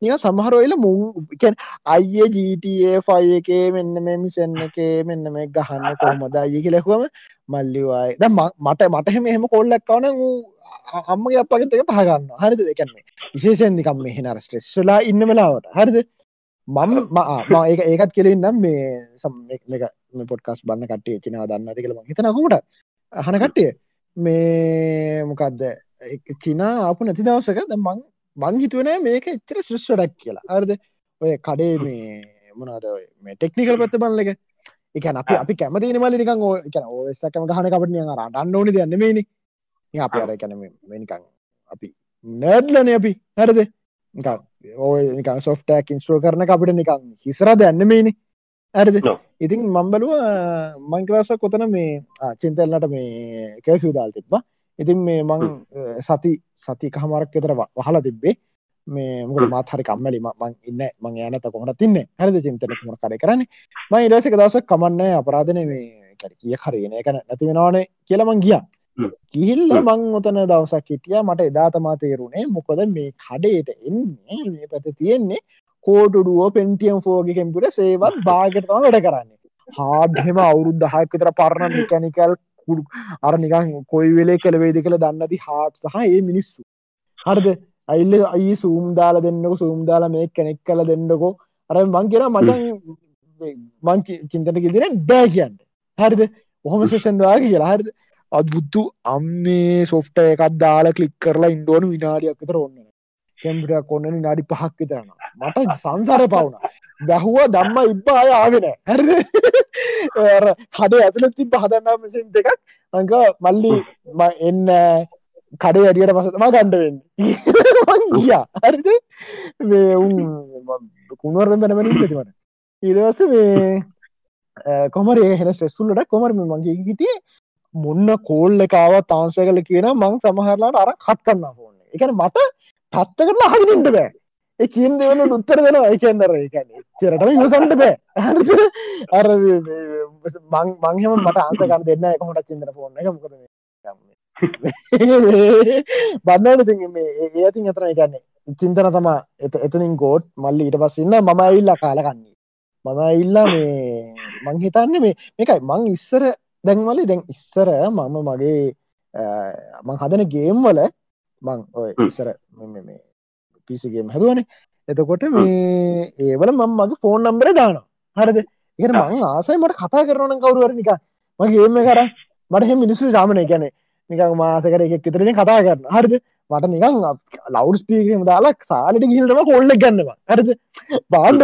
S1: නිය සමහරවෙල මුකැන් අයිය ජීටයේ ෆයි එකේ මෙන්න මෙ මිසන්න එකේ මෙන්න මේ ගහන්න කොහොමද අය කියලෙකුවම මල්ලිවායි. ද මට මටහෙම එහෙම කොල්ලක්කවන වූ අම්මගේ අපගතක පහගන්න හරිද? දෙකන්නේ විශේෂෙන් නිකම් මේ හෙනර ස්ට්‍රෙස්ලා ඉන්න වෙලාවට. හරිද? මම ඒක ඒකත් කෙලින්නම් මේ සම් පොට්කස් බන්න කටේ චිනාව දන්න ඇති කළම හිතනකුමට හන කට්ටිය. මේ මොකක්ද චිනා අපපු නැති දවසක ද මං මං හිතුවනෑ මේක එච්චර ශෘෂ්වඩක් කියලා. අර්ද ඔය කඩේ මේ මොනාද මේ ටෙක්නිකල් පැත්ත බල්ලක එක. අප අපි කැමති මල නිකන් ඕ එක ඕස්සකම ගහන කපටනිය රටන්න ඕනි දන්න මේනි අප අර කැන නිකං අපි නඩ්ලන අපි. හැරද? ඕය නික සොෆ්ටක් ඉන්ස්ට්‍රෝ කරන අපිට නිකං හිසර දැන්න මේනි ඇරද ඉතින් මම්බලුව මංකලාස කොතන මේ චින්තල්ලට මේ කෑෆියදාල් තිබ්බා. ඉතින් මේ මං සති සති කහමරක් එතර වහලා තිබ්බේ මේ මුකට මාත් හරි කම්මලි. මං ඉන්න මං යනත කොමට තින්න. හරිද චින්තන මොට කඩ කරන්නේ? ම ඉරසක දවස කමන්න අපරාධන මේ කැ කිය කරගෙන කන නැති වෙනවානේ කියලමං ගිය. කිහිල්ල මං ඔතන දවසක් හිටිය. මට එදා තමා තේරුණේ මොකද මේ කඩේට එන්නේ මේ පැත තියෙන්නේ කෝටුඩුව පෙන්ටියම් ෆෝග කෙම්පුට සේවත් භාගතම වැඩ කරන්නේ. හාඩහෙම අවුරුද්ධහයක් විතර පරණ මිකැනිකල් අර නිකන් කොයි වෙලේ කෙලවේද කියලා දන්නති හාට් සහ ඒ මිනිස්සු. හරිද අයිල්ල අයි සූම් දාලා දෙන්නක සූම් දාලා මේ කෙනෙක් කල දෙන්නකෝ. අර මං කියෙන මචන් මං චින්තන කිදින බෑ කියන්න. හරිද? ඔහොම සෙසන්වා කියලා හරිද? අත්බුද්ධු අම්මේ සොෆ්ට එකත් දාලා කලික් කරලා ඉන්ඩුවන විනාඩියක් විතර ඔන්න කැම්පිටක් ඔන්න විනාඩි පහක් විතරන්න මට සංසර පවුණ. බැහුව දම්ම ඉබ්බා අය ආගෙන හැරිද? කඩේ ඇතුළ තිබ හදන්නා මසින් දෙකක්. අංක මල්ලි එන්න කඩේ අඩියට පසතම ගණ්ඩවෙන්න ගියා. හරිද? මේ උන් කුණුවරෙන් පැනමනින් තිමට ඉදවස මේ කොමර හෙන ස්ටෙස්ෆුල්ලට කොමර මගේ හිටිය. මුන්න කෝල්ල එකකාව තාංශය කල කියන මං සමහරලාට අර කට් කන්න ඕන්න එකන මට පත්තකට අහගින්ට බෑ. ඒ කියෙන් දෙවන උත්තර දෙනවා. එකන්නර එකන චරටම යසන්ට බෑ. අර මංහම මට ආසකන්න දෙන්න එක හොට චින්දර ෆෝන එක. මොකද බන්නට ති මේ ඒ අතින් අතර එකන්නේ චින්තන තමා එත එතනින් ගෝඩ් මල්ලි ඊට පස්සන්න මම ඉල්ලා කාලකන්නේ මම ඉල්ලා මේ මංහිතන්න මේ මේකයි. මං ඉස්සර දැන්වල දැන් ඉස්සර මම මගේ මං හදන ගේම් වල මං ඔය ඉස්සර පිසිගේම් හැදුවන. එතකොට මේ ඒවල මං මගේ ෆෝන් නම්බර දාන හරද? එකට මං ආසයි මට කතා කරන කවරුවර නික මගේ ඒම කර මට හෙම මිනිස්සු සාමනය ගැන නිකං මාසකට එකක් විතරෙන කතා කරන්න හරිද? මට නිකං ලව් ස්පීකම දාලක් සාලට ගිහිල්ටම කොල්ල ගන්නවා. හරිද? බාණ්ඩ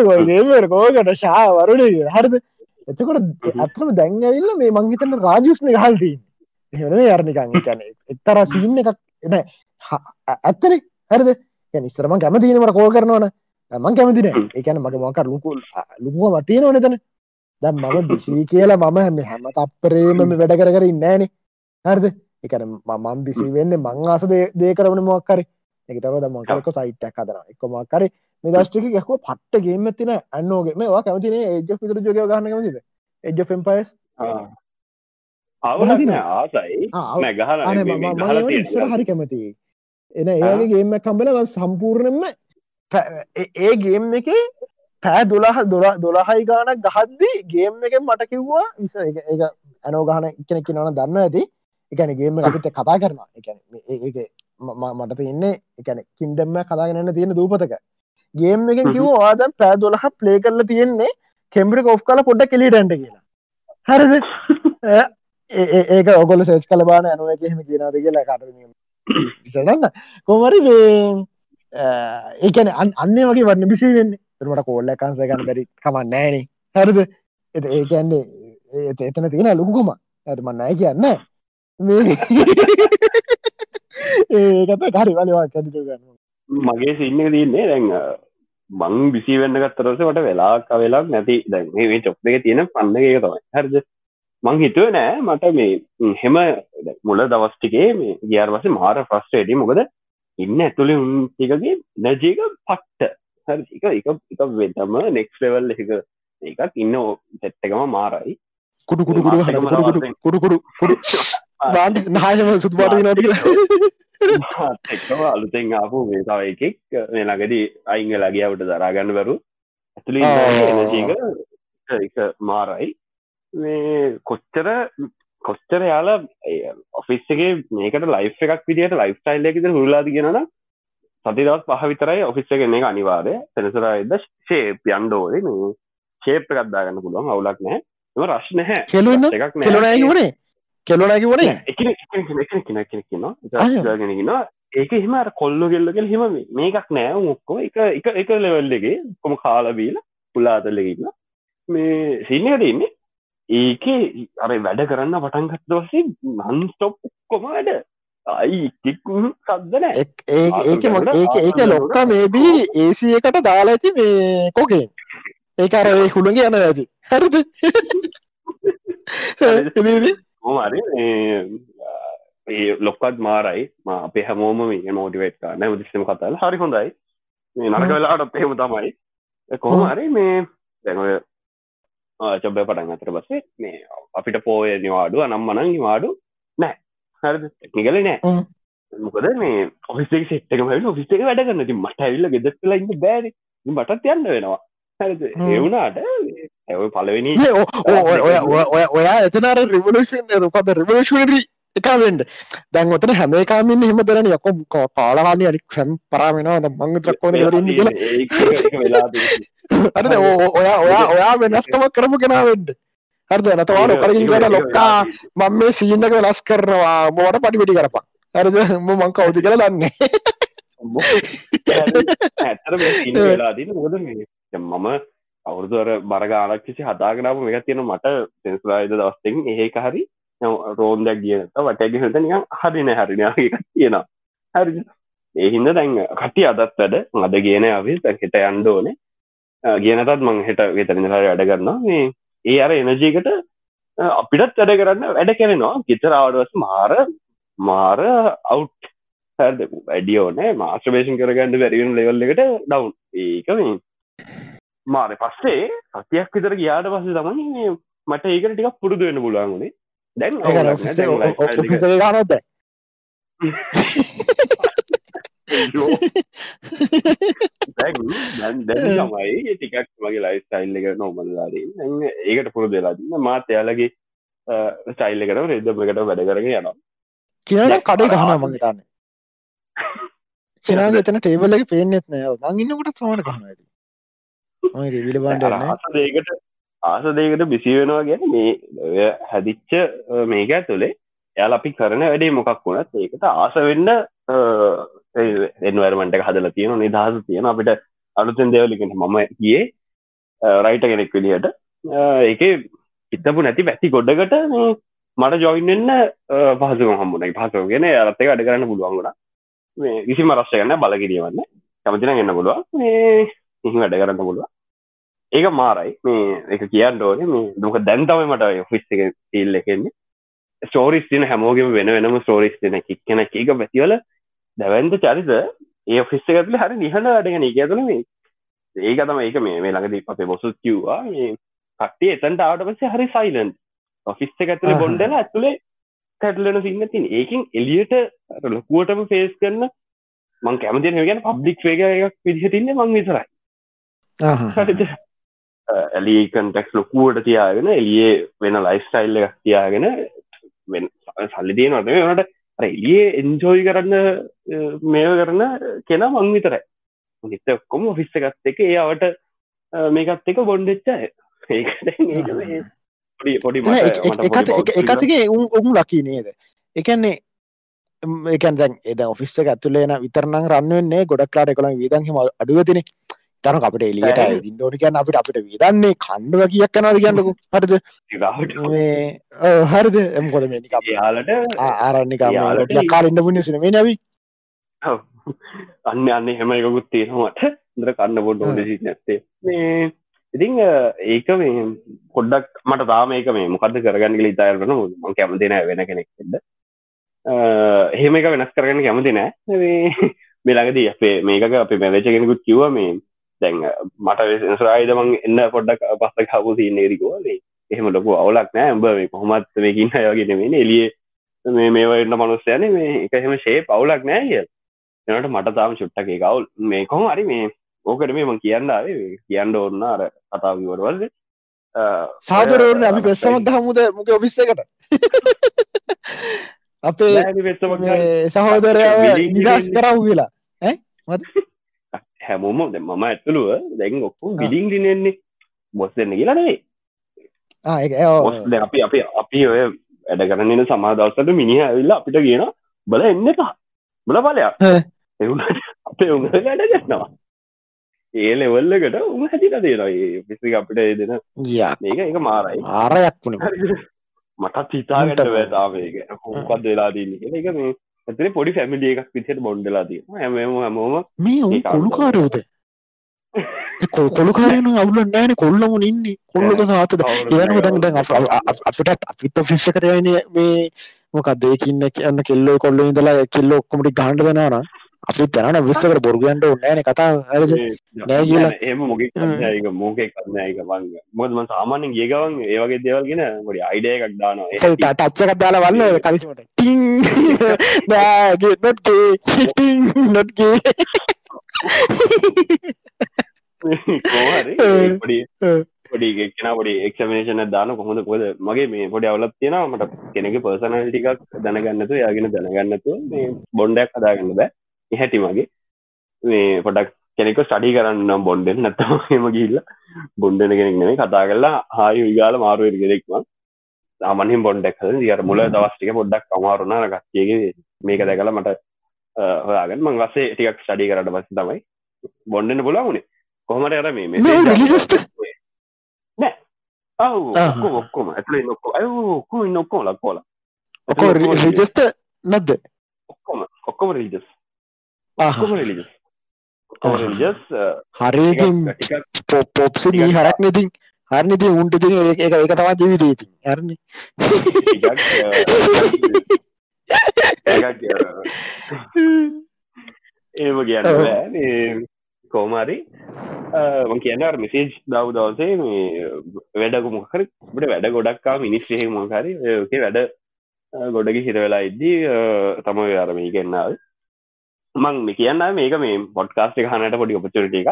S1: කෝකට ශාවරුණ හරිද? එතකොට ඇත්‍රම දැන්ඇවිල්ල මේ මංහිතන්න රාජෂ්ණ හල්දී එහන යරණිකං කැන එක්තර සින්න එකක්. එන ඇත්තන. හරිද? නිස්තරම කැමතිනවට කෝ කරනවන. මං කැමතින එකන මගේ මොකර ලුකුල් ලුකුව මතියන ඕනතන දැම් මම බිසි කියලා මම හැම හැම තප්පරේම වැඩ කර කර ඉන්නෑනේ හරිද එකන මම් බිසි වෙන්න මං ආස දේ කරවන මොක්කරේ එක තව දමකරක සයිට්ක් හදන එක මොක්කරේ මේ දශ්ටික ගැහුව පට්ට ගේම තින ඇන්නෝගේ මේවා කැමතින ඒජ පිතර ජෝග ගන්න මතිද එජ ෆෙම්පයිස් ආසයි. ඉස්සර හරි කැමති. එන ඒගේ ගේම කම්බලව සම්පූර්ණයෙන්ම ඒ ගේම් එක පෑ දොලාහ දොලා දොලාහයි ගානක් ගහද්දී ගේම් එක මට කිව්වා විස ඒ ඇනෝ ගහන එකනෙක් නන දන්න ඇති එකන ගේම අපිත කතා කරනවා. එකන ඒ මට තියන්නේ එකන කින්ඩම්ම කතාගෙනන්න තියෙන දූපතක. ගේම් එකෙන් කිව ආදම් පෑ දොලහ ප්ලේ කරල තියෙන්නේ කෙම්බරි කොෆ් කල පොඩ්ඩ කෙලිටන්ට කියලා. හරිද? ඒක ඔගොල සේච් කල බාන ඇනුව එක හෙම කියනාද කියලා කටන්න කොමරි ඒකන අන්නේ වගේ වන්න බිසි වෙන්න. තුරමට කෝල්ල කන්ස ගන්න බැරි කමන්න නෑන. හරිද? එ ඒකන්නේ එතන තියෙන ලොකුකුම ඇතමන්න නෑ කියන්න ඒකත කරි වලවා කැදිට ගන්න
S2: මගේ සින්න තියන්නේ දැන් මං බිසි වෙන්න ගත්තරසට වෙලාක් වෙලාක් නැති. දැන් මේ චොප් එක තියෙන පන්න එක තමයි. හරද? මං හිතුව නෑ මට මේ හෙම මුල දවස්ටිකේ මේ ගියාර වස මාර ෆස්ටේඩි මොකද ඉන්න ඇතුළි උන්ටිකගේ නැජීක පට්ට. හරි එක එක එක වෙතම නෙක්ස් ලෙවල් එක. එකක් ඉන්න සැත්තකම මාරයි.
S1: කුඩු කුඩු කුඩු කුඩු කුඩු කුඩු නාශම සුතුපාට නට
S2: එක්කම අලුතෙන් ආපු මේ තව එකෙක් මේ ළඟදී අයිංග ලගියාවට දරාගන්න බැරු ඇතුළ එනජීක එක මාරයි මේ කොච්චර කොච්චර යාලා ඔෆිස්සගේ මේකට ලයිෆ් එකක් විදිට ලයිෆ් ටයිල් එකද හුරලාද කියෙනන සතිදවත් පහ විතරයි ඔෆිස්ස එකන එක අනිවාරය සෙනසරයිද ශේප යන්ඩෝද මේ ශේප් එකක්දාගන්න පුළුවන් අවුලක් නෑ එම රශ්න හැ
S1: කෙලුන්න වනේ කෙලොනැකි
S2: වනේ ගෙනගෙන ඒක හිම කොල්ලො කෙල්ලගෙල් හිම මේකක් නෑ මොක්කෝ එක එක එක ලෙවල්ලගේ කොම කාලබීල පුලාතල්ලගන්න මේ සින්නකට ඉන්නේ. ඒක අර වැඩ කරන්න පටන්ගත් වසේ නන්ස්ටොප් කොම වැඩ. අයි සද්දන
S1: ඒක ඒක ඒක ලොක්ක මේබී ඒසි එකට දාලා ඇති මේ කෝකේ ඒක අර හුළුගේ යන ඇති. හරිද
S2: හොමරි ඒ ලොක්කත් මාරයි. අපේ හැමෝම මේ මෝටිවේට් කාන්න දිස්සම කතාල හරි හොඳයි. මේ නරක වෙලාට පහෙම තමයි. කොහොමරි මේ දැනොය චොබ්බ පටන් අතර බස්සේ මේ අපිට පෝය නිවාඩු අනම් මනං නිවාඩු නෑ. හරි නිකල නෑ මොකද මේ ඔෆිසේ සෙට්ක ම ඔෆිස්ේ වැඩ කරන්න ති මට ඇවිල්ල ගෙදෙක්ලා ඉන්න බෑරි බටත් යන්න වෙනවා ඒවුණට ඇ පලවෙනි
S1: ඔයා එතනර රිවලෂන් පද රිවලෂනරී එකවෙන්ඩ දැන් ඔතන හැමකාමින් හිම දරන යකො පාලවානය අරි කැම් පරාමෙනවා මංග ත්‍රක්කෝන රන්න අර ඔයා ඔයා ඔයා වෙනස්කම කරපු කෙනාවෙන්ඩ හරද? නතවාන කලින් කට ලොක්කා මං මේ සීන්නක වෙනස් කරනවා. මෝට පටි පිටි කරපා හරිද? මං කවුති කළ දන්නේ.
S2: ඇතර වෙලාදී මොද මම අවුරුදුවර බරගානක්කිසි හදාගෙනාව මේක තියෙන මට සෙන්ස්රායිද දවස්තෙන් ඒක හරි රෝන්දක් කියනත වටැගහට නිකන් හරින හරිනාගේ තියෙනවා. හරි ඒහින්ද දැන් කටි අදත් වැඩ. අද කියන අවේ හෙට අන්ඩෝනේ කියනතත් මං හෙට වෙතරනිහර වැඩ කරන්න මේ ඒ අර එනජීකට අපිටත් වැඩ කරන්න වැඩ කරෙනවා. ගෙතරාවටවස් මාර මාර අවුට් වැඩියෝනෑ මාස්ට්‍රබේෂන් කරගන්න වැරිවෙන ලෙවල් එකට ඩවුන් ඒක මේ මාර පස්සේ සතියක් විතර ගියාට පස්සේ තමයි මට ඒකට ටිකක් පුරුදු වෙන්න පුළුවන්ගුණේ දැන්
S1: ඔෆිස ගනොත්ද
S2: දැන් තමයි ටිකක් මගේ ලයි ස්ටයිල් එක නොමල්ලාදී ඒකට පුරුදු වෙලාදී මාත් එයාලගේ ස්ටයිල් එකට රෙද්දමකට වැඩ කරගෙන යනවා.
S1: කියන කඩේ ගහනා මංගේතන්න චනාග එතන ටේබල එක පේනෙත් නෑ. මං ඉන්නකොට සමට කහන ඇති විලබන්ඩ
S2: ඒකට ආස දෙකට බිසි වෙනවා ගැන මේ හැදිච්ච මේක ඇතුළේ එයාල අපි කරන වැඩේ මොකක් වුණත් ඒකට ආස වෙන්න එන්වර්මට හදල තියෙන නිදහස තියෙන අපිට අලුතෙන් දෙවලිකට මම කියේ රයිට කෙනෙක් විදිහට. ඒක පිත්තපු නැති පැති ගොඩ්ඩකට මට ජොයින්න්න පහසු හම්බුන පහසෝගෙන අරත්තක අඩ කරන්න පුළුවන්ගුණ මේ කිසි මරස්්‍ය ගන්න බලකිරීමන්න කැමතින එන්න පුළුව මේ ඉහි වැඩ කරන්න පුළුව ඒක මාරයි. මේ එක කියන්න ඕනේ. මේ දුක දැන්තම මට ෆිස් එක ඉල්ල එකෙන්නේ ස්ටෝරිස් තින හැමෝගම වෙන වෙනම ස්ටෝරිස් තින කික්කෙන එක පැතිවල දැවන්ත චරිත ඒ ෆිස්ස ඇතුල හරි නිහඬ අඩගෙන එක. ඇතුළ මේ ඒක තම ඒක මේ මේ ළඟදී අපේ බොසුත් කිව්වා මේ කට්ටිය එතන්ට ආවට පස්සේ හරි සයිලන්් ඔෆිස්ස ඇතුළේ බොන්්ඩල ඇතුළේ තැටලෙන සින්න තින් ඒකින් එලියට ලොකුවටම ෆේස් කරන්න මං කැමතින ගැන පබ්ලික් වේග එකක් විදිහටින්න මං විතරයි ඇලි කන්ටෙක්ස් ලොකුවට තියාගෙන එලියේ වෙන ලයිස්ටයිල් එකක් තියාගෙන සල්ලි තියෙනට වනට එලියේ එන්ජෝයි කරන්න මේ කරන කෙන මං විතරයි. නිත ඔක්කොම ෆිස්ස එකත් එක ඒවට මේකත් එක බොන්්ඩෙච්චා ඒ පොඩි
S1: එකතිගේ උම් ලකී නේද? එකන්නේ එකන් දැන් එද ඔෆිස්ස ඇතුලේන විතරනම් රන්නවෙන්නේ ගොඩක්ලාට එකළම් විදන්හිම අඩුවතිනේ තන අපට එලියට ඉදින් ඕන කියන්න අපිට අපිට විදන්නේ කණ්ඩුව කියක් කනද කියන්නකු? හරිද? හරිද? එමකොද මේ
S2: යාලට
S1: ආරන්නක කාරන්න පුුණ සින මේ නැවී
S2: අන්න අන්න හෙම එකකුත් තියෙනවාට දර කන්න පොඩ්ඩ ෝඩ නැත්තේ මේ ඉතිං ඒක මේ පොඩ්ඩක් මට තාම ඒක මේ මොකද කරගන්න ලිතායරන ම කැමතින වෙන කෙනෙක්ද එහෙම එක වෙනස් කරගන්න කැමති නෑ. මේලගදී අපේ මේක අපේ මැලච කෙනෙකුත් කිව මේ දැන් මට වෙසරායිදමං එන්න පොඩ්ඩක් පස්ස කපු සින්නේරිකෝනේ එහෙම ලොකු අවුලක් නෑ. උඹ මේ කොහොමත් මේකින් අයගෙනවෙන එලිය මේ මේවා එන්න මනුස්සයන මේ එක එහෙම ශේ පවුලක් නෑ කිය එනට මට තාම චුට්ටක කවුල් මේ කොහොම හරි මේ ඕකට මේ මං කියන්නාවේ කියන්න ඕන්න අර කතාවිවරවල්ද
S1: සාදරවරන අපි පෙස්සමක් හමුද මොක ඔෆිස්සකට අපේ සහෝදරයාව නිදස් කරව් කියලා. මත
S2: හැමෝම ද මම ඇතුළුව දැන් ඔක්කු විලිින් දිනෙන්නේ බොස් දෙන්න කියලනේ අපි අපි අපි ඔය වැඩ කරන්නන සමාදවසට මිනිහ ඇවිල්ලා අපිට කියන බල එන්න එපා. බල එවුණට අපේ උඟ වැඩ ගන්නවා ඒ ලෙවල්ලකට උම හැතිට දේනවා පිසි අපිට දෙන මේක එක මාරයි.
S1: ආරයක් වුණ
S2: මටත් හිතාගට වැතාවේක හොකත් වෙලා දන්න එක මේ ඇතන පොඩි ෆැමිලිය එකක් විසිට බොන්්ඩලා තිය හැම හැමෝම
S1: මේ කොළුකාරයෝද කොළුකාරන අවුල නෑන කොල්ලම ඉන්නේ. කොල්ලක ආතද ඒනම දැන් දැන් අපිට අපිත ෆිස්ස කරයන මේ මොකක් දෙකින්න කියන්න කෙල්ලෝ කොල්ල ඉඳලා කෙල්ල ඔක්කොමටි ගාන්ඩ දෙෙනවාන අපි තැනන විස්තකට බොර්ගන්ට ඕන්නෑන කතා හරද? නෑ කියලා.
S2: එම මොක ඒක මෝක කරන්නයක බංග මොදම සාමාන්‍ය ගේගවන් ඒවගේ දේවල්ගෙන ගොඩි අයිඩය එකක් දානවා.
S1: ටච්ච කත්දාල වන්න කලිසට ටිං. නෑගේ නොට්ගේ හිටිං නොට්ගේ
S2: ක්න පොඩි එක්ෂමේෂන දාන කොහොඳ කොද මගේ මේ පොඩි අවලත් තියෙන මට කෙනෙක පර්සනල් ටිකක් දැනගන්නතු යාගෙන දැනගන්නතු මේ බොන්්ඩක් අදාගන්න බෑ හැටි මගේ. මේ පොඩක් කෙනෙක ස්ටඩි කරන්න බොන්්ඩෙන් නැත්තම හෙම ගිල්ල බොන්්ඩන කෙනෙක් නෙේ කතා කරලා හායි විගාල මාරුවර කෙනෙක්ම සාමනින් බොන්්ඩක් හද දිර මුල දවස්ටික පොඩ්ඩක් අමාරුණ ගත්තියගේ මේක දැකල මට හොයාගෙන මං වස්සේ ටිකක් ස්ටඩි කරට පස්ස තමයි බොන්්ඩන පුලා වුණේ. කොහමට අර මේ ඔක්කො ඔක්කොම. ඇතුලේ නොක්කො අය ඔක්කොම ඉන්න ඔක්කොම ලක්කෝල
S1: ඔකෝ රිජස්ත නැද්ද?
S2: ඔක්කොම ඔක්කොම රීජස් ඔක්කොම රිලිජස් රිජස්
S1: හරි පොප්සි ී හරක් නතින් හරනිති උන්ට ති එක එක තමා ජීවිතීති හරණ
S2: ඒම කියන්න කෝමාරි මං කියන්න මිසේජ් දව් දවසේ මේ වැඩකු මොකර ට වැඩ ගොඩක්කා මිනිස්්‍රහ මොහරි ඕකේ වැඩ ගොඩග හිරවෙලා ඉද්දී තම අරමී කෙන්නාව මං කියන්න මේක මේ පොඩ්කාස්ට හනට පොඩි ඔපචරට එක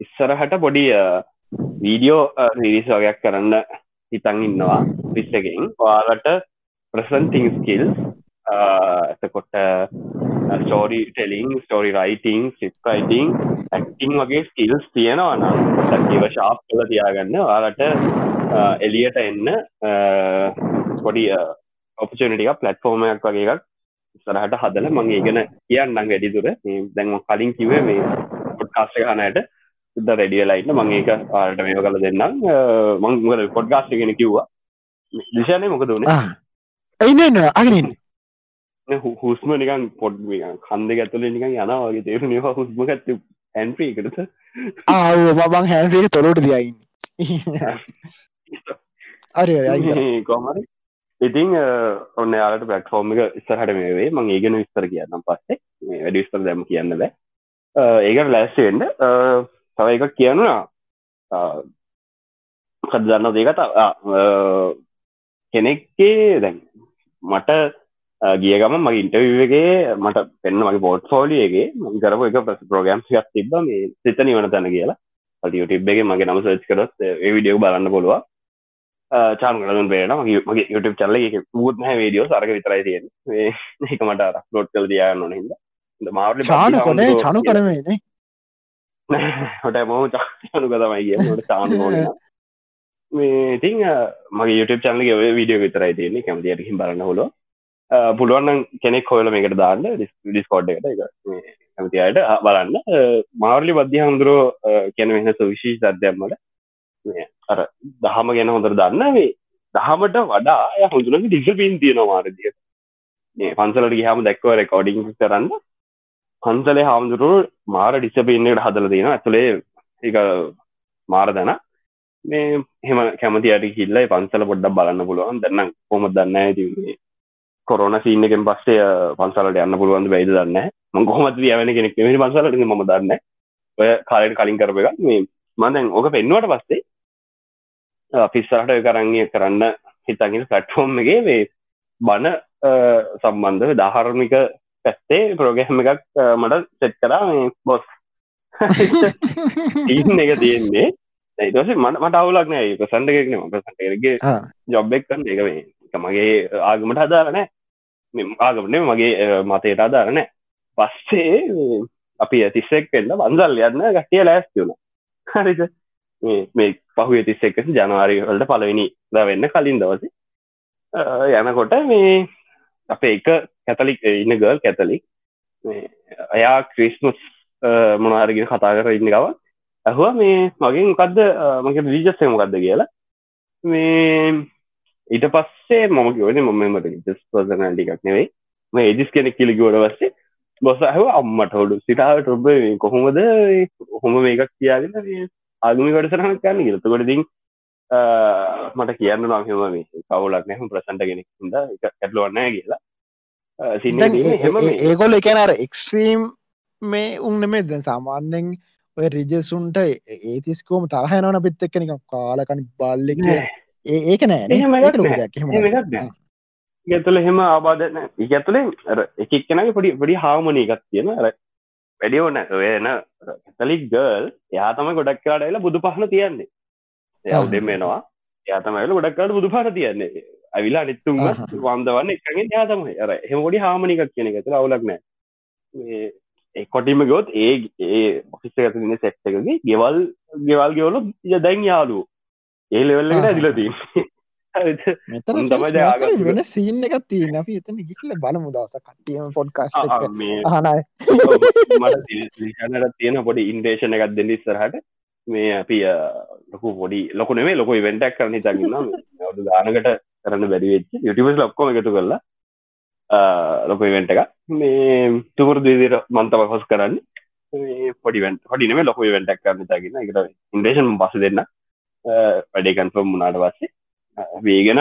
S2: ඉස්සරහට පොඩි වීඩියෝ රිරිස් වගයක් කරන්න හිතන් ඉන්නවා පිස්සකින් ඔයාලට ප්‍රසන්තිං ස්කිල් එතකොට ස්ටෝරි ටෙලිං ස්ටෝරි රයිටිං සිප්රයිටිං ඇක්ටිං වගේ ස්කිල්ස් තියෙනවන ඒව ශාප් කල තියාගන්න. වාලට එලියට එන්න පොඩි ඔපචනිටික පලට්ෆෝර්මයක් වගේ එකක් සරහට හදල මගේ ගෙන කියන්නම් වැඩිදුර දැන්ම කලින් කිවේ මේ පොඩ්කාස්ට හනයට සුද්ද රෙඩියලයින්න මං ඒක ආට මේක කල දෙන්නම්. මංගල පොඩ්ගාස්ටගෙන කිව්වා? දිශානය මොකද වනේ
S1: ඇයින්න අගනින්
S2: හුස්ම නිකන් පොඩ් කන්ද ඇතුල නිකන් යනවාගේ තේරු නිවා හුස්ම ඇත්ත ඇන්පී කරත
S1: ආව මබං හැන්පික තොලෝට දයයින්න අර
S2: කොමරි ඉතිං ඔන්න යාලට පලට්ෆෝර්ම එක ඉස්සරහට මේ වේ මං ඒගෙන විස්තර කියන්නම් පස්සේ. වැඩි විස්තර දැම කියන්න බෑ. ඒක ලෑස්වෙන්න තව එක කියනුනා. කද දන්න දේකතා කෙනෙක්කේ දැන් මට ගිය ගම මගේ ඉන්ටවගේ මට පෙන්න්න මගේ පෝට් ෆෝලියගේ කරපු එක ප්‍රස් ප්‍රෝගම් යක් තිබ මේ සිත නිවන තැන කියලා. ටිබ්ගේ මගේ නම සච් කරත් විඩියෝ බලන්න පුළුව චාන් කලන් පේන මගේ YouTube චල්ල එක පුූත්ම වීඩියෝ සරක විතරයි තියෙන එක මට ලොට් කල දයාන්න නොන හිද මාවට
S1: චාන කොනේ චනු කරමේනේ
S2: හොට මෝ චානු කතමයි කිය චාන මේ ඉතින් මගේ YouTube චන්ලගේ වීඩියෝ විතරයි තියෙන්නේ. කැමතියට හිම් බලන්න හොලෝ පුළුවන්න කෙනෙක් හොල මේකට දාන්න ඩිස්කෝඩ් එකට. ඇමතියට බලන්න. මාර්ලි බද්ධ හමුදුරුව කැන වෙන සවිශී සද්‍යම්මට අර දහම ගැන හොඳර දන්න වේ දහමට වඩා ය හොඳුනක ඩිසිපින් තියෙන මාරදිය පන්සලට ගහම දැක්ව රෙකෝඩිං කරන්න. පන්සලේ හාමුදුරුව මාර ඩිසපින්නට හදල දෙන ඇතුළේ එක මාර දැන. මේ හෙම කැමතියට කිල්ල පන්සල පොඩ්ඩක් බලන්න පුළුවන්. දන්න කොම දන්න ඇතිේ කොරන සිීන එකෙන් පස්සේ පන්සලට යන්න පුළුවන් බයිද දන්න ම කොහමත් යවන කෙනෙක් මෙ පන්සලට. ම දන්න ඔය කාලට කලින් කරප එක මේ මදැන් ඕක පෙන්වට පස්සේ පිස්සරට කරංගය කරන්න හිතගෙන පටෆෝර්ම්ගේ වේ බණ සම්බන්ධව දාහරමික පැත්තේ ප්‍රෝගහම එකක් මට සෙට් කරා මේ බොස් ඉන්න එක තියෙන්නේ. ඒටස මට මට අවුලක් නෑ. ප්‍රසන්ට එකක්න ප්‍රසන්ටගේ ජොබ්බෙක් කන්න එක මේ. මගේ ආගමට හදාරනෑ ආගමන මගේ මතයට අදාරන පස්සේ අපි තිස්සෙක් වෙන්න වන්දල් යන්න ගටිය ලෑස්තිවුණ හරිද මේ පහු තිස්සෙක් ජනවාරි වලට පලවෙනි ද වෙන්න කලින් දවස. යනකොට මේ අපේ එක කැතලික් ඉන්න ගල් කැතලික් අයා ක්‍රිස්මස් මොනාරගෙන කතා කර ඉන්න ගව ඇහවා මේ මගේ මොකක්ද මගේ රීජස්සේ මොකක්ද කියලා. මේ ඊට පස්සේ මම ගවන මොමමට ජස් පසනටිකක් නෙවෙයි. මේ එජිස් කෙනෙක් කිලි ගෝඩ වස්සේ බොස ඇහ අම්මට හොඩු සිටාවට ඔබ කොහොමද? හොම මේකක් කියාගෙන ආගමි වැඩසරහන කන්න ගරතකොටතින් මට කියන්න නම්හෙම මේ කවුලක් නැහම ප්‍රසන්ට කෙනෙක් ද එක ඇටලුවන්න කියලා.
S1: ඒගොල් එකනර එක්ස්ට්‍රීම් මේ. උන්න මේ දැන් සාමාන්‍යෙන් ඔය රිජසුන්ට ඒතිස්කෝම තරහයනවන පිත් එක්කනික කාලකනි බල්ලෙක් ඒක නෑ
S2: ගැතුල හෙම. ආබාධන ඉගැතුලේ එකක් කෙනගේ පොඩි පොඩි හාමනී එකක් තියෙන ර වැඩිය ඕන වෙන කතලික් ගල් යා තම ගොඩක් කාඩයිලා බුදු පහන තියන්නේ. යව දෙමෙනවා යාතමයිල ගොඩක් කාඩ බුදු පහන තියන්නේ. ඇවිලා අනිත්තුම වන්දවන්න එකගෙන් යාතම ර හෙම ගොඩි හාමනිකක් කියන එකතුල අවුලක් නෑ කොටිම ගොත් ඒ ඒ ඔෆිස්ස ඇත දින සෙට්ටකගේ ගෙවල් ගෙවල් ගෙවලු දැන් යාලු ඒ ලෙවල්ලට ඇදිලදී
S1: වෙන සීන් එකක් තියන අපි එතන ගිල්ල බලමු දවස කට්ටියම පොඩ්කාස් හනයි
S2: මට තියෙන පොඩි ඉන්ඩේෂන එකක් දෙන්න ඉස්සරහට. මේ අපි ලොකු පොඩි ලොක නෙේ ලොක වෙන්ටක් කරන හිතගන්න ගානකට කරන්න බැරිවෙච්ච යුටිවස් ලොක්කොම එකතු කරලා ලොක වෙන්ට එක මේ තුපුර දීදිර මන්තව හොස් කරන්න. පොඩිවෙන්ට හොඩිනේ ලොක වෙන්ටක් කරන්න තගෙන එකට ඉන්ඩේෂන් පස දෙන්න වැඩේ කන්ෆර්ම් මුණට පස්සේ වේගෙන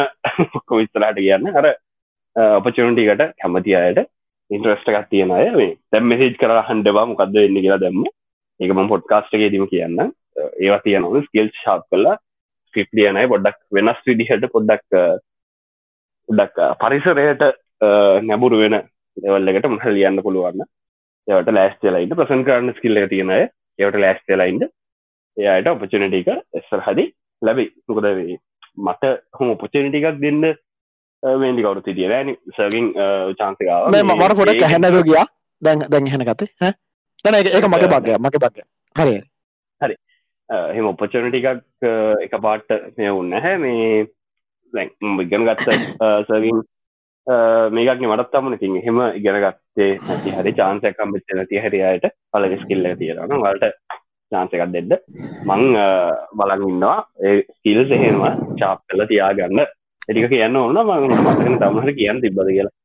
S2: කොවිස්තරට කියන්න අර අපචනටිකට කැමති අයට ඉන්ට්‍රස්ට එකක් තියෙන අය මේ. තැම් මෙසිජ් කර හන්ඩවා මොකක්ද වෙන්න කියලා දැම්ම. ඒකම පොඩ්කාස්ටගේ දීම කියන්න ඒවා තියනවු. ස්කල් ශාප් කල්ලා ස්ක්‍රිප් ලියනයි පොඩ්ඩක් වෙනස් විදිහට පොඩ්ඩක් උඩක් පරිසරයට නැබුරු වෙන දෙවල්ලකට මහ ලියන්න පුළුවන්න ඒවට ලෑස්ටලයින්ට ප්‍රසන් කරන්න ස්කිල්ල තියෙනය ඒවට ලෑස්ටලයින්ට එයායට ඔපචනටික එස්සර හදි ලැබයි. මොකද වේ මට හොම ඔපචනටිකක් දෙන්න මේදි කවරු තිටිය ෑන සගින් චාන්සකාව
S1: මට පොඩක් හැනද ගියා. දැන් දැන් හෙන කතේ හ තන ඒක මගේ බක්ය මගේ බක්ය හරි
S2: හරි. හෙම ඔපචනටිකක් එක පාට්ට මෙ උන්න හැ මේ දැන් ඉගෙන ගත්ත සවින් මේකක් මටත් තමන තින් හෙම ඉගෙන ගත්තේ නැති හරි චාන්සයකම් බච්ච නැති හරියට පල ස්කිල්ල තියෙන වලට චාන්සකක් දෙන්න. මං බලන් ඉන්නවා. ඒ ස්කිල් එහෙනවා චාප් කල තියාගන්න. එටික කියන්න ඕන්න මං මතකන තමහට කියන්න තිබ්බද කියලා.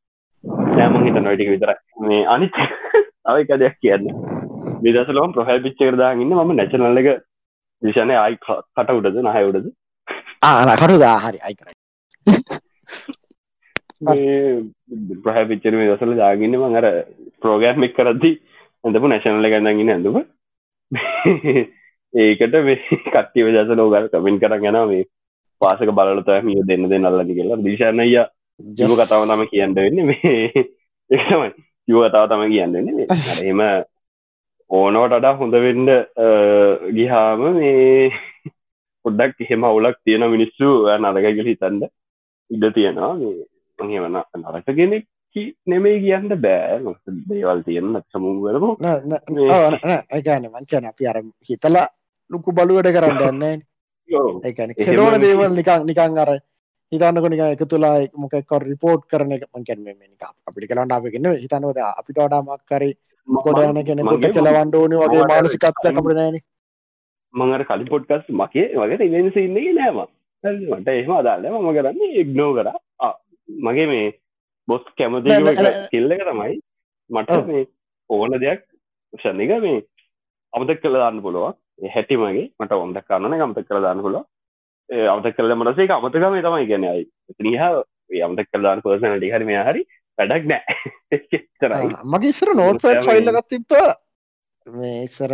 S2: නෑමං හිත නොටික විතර මේ අනිත් අවක දෙයක් කියන්න. විදසලම ප්‍රහල් පිච්ච කරදාගන්න මම නැචනල්ලක විෂණය අයි කට උඩද නහ උඩද?
S1: ආ කටුදා හරි. අයි කරයි.
S2: ප්‍රහ පිච්චර මේ දසල දාගන්න මං අර ප්‍රෝගෑම්මක් කරද්දි ඇඳපු නැශනල ගන්නගෙන ඇඳුව ඒකට මේ කට්ටිව දස ලෝගල් කමින් කර ගැන මේ පාසක බලත මිය දෙන්න දෙ නල්ලනි කියලා. දිශානය ජව කතාව තම කියන්න වෙන්න. මේ එක්මයි ජව කතාව තම කියන්න වෙන්න එම ඕනෝට අඩා හොඳ වෙන්ඩ ගිහාම මේ පොඩ්ඩක් එහෙම අවුලක් තියෙන මිනිස්සු නරගගල හිතන්ඩ ඉඩ තියෙනවා. මේ හවන නරක කෙනෙක් නෙමේ කියන්න බෑ. දේවල් තියෙන සමුවරම
S1: ඒගන මංචන අපි අර හිතලා ලොකු බලුවට කරන්න ඒන කෙලෝන දේවල් නිකං නිකං අර හිතන්නක නික එක තුලා මොකක් රිපෝට් කරන එක. මංකැන නික අපිට කලන්ට අපිගෙන හිතනවද අපිට වඩාමක් කරි කොඩ යන කෙනෙකුට කෙලවන්ඩ ඕන වගේ මානසිකත්ත අපට නෑන.
S2: මඟර කලි පොඩ්කස් මගේ වගේ ඉවෙන්ස ඉන්නේ නෑම මට එහෙම අදාල්ල මම කරන්න ඉක්නෝ කර. මගේ මේ බොස් කැමති කෙල්ල එක තමයි. මට මේ ඕන දෙයක් ෂණික මේ අමතක් කළ දාන්න පුළුවන්. හැටි මගේ. මට ඔොන්ද කරන්න අමතක් කළ දාන්න පුල අමතක් කල මටසේ අමතකම තමයි ගැනයි නිහ අමතක් කලදාන්න පර්සනටි හරි මේ හරි වැඩක් නෑ
S1: මගේ ඉස්සර නෝට් ෆයිල්ලගත් තිබ්බ. මේ ඉස්සර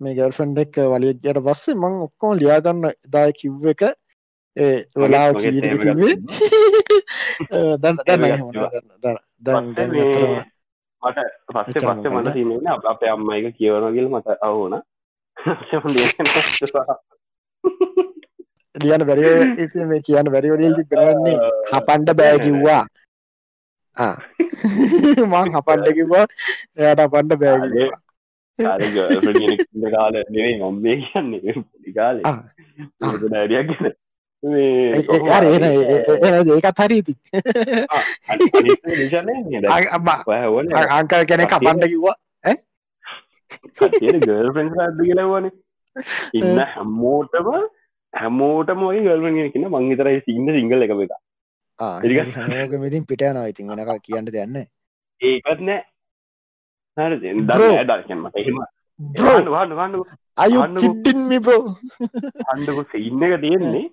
S1: මේ ගර්ෆන්ඩෙක් වලියගයට පස්සේ මං ඔක්කෝම ලියාගන්න එදා කිව් එක. ඒ වෙලා කීවේ දැන් දැන් දැන්
S2: මට පස්සේ පස්සේ මට තිීමෙන අප අපේ අම්ම එක කියවනගල් මට අවුන
S1: ලියන බැරි මේ කියන්න බැරිවඩල් කරන්නේ හපන්ඩ බෑ කිව්වා මං හපන්ඩ කිව්වා එයට අපන්ඩ බෑගවා
S2: කාල නෙවේ මම්බේ කියන්නේ පොඩිකාල ඩරියක් ගැන
S1: ඒකත් හරිති අංකල් කෙනෙ කපන්ඩ කිව්වා
S2: ගල්ෆෙන් ද කියලවන ඉන්න හැමෝටම හැමෝටම ඔයි ගල්මන් කියන මංගතරයි සින්න සිංහල එක එක
S1: ඒකමිතින් පිටයන ඉතින් වෙනක කියන්න දෙන්න
S2: ඒකත් නෑ
S1: අයු කිට්ටින් මිපෝ
S2: අන්ඩක සින්න එක තියෙන්නේ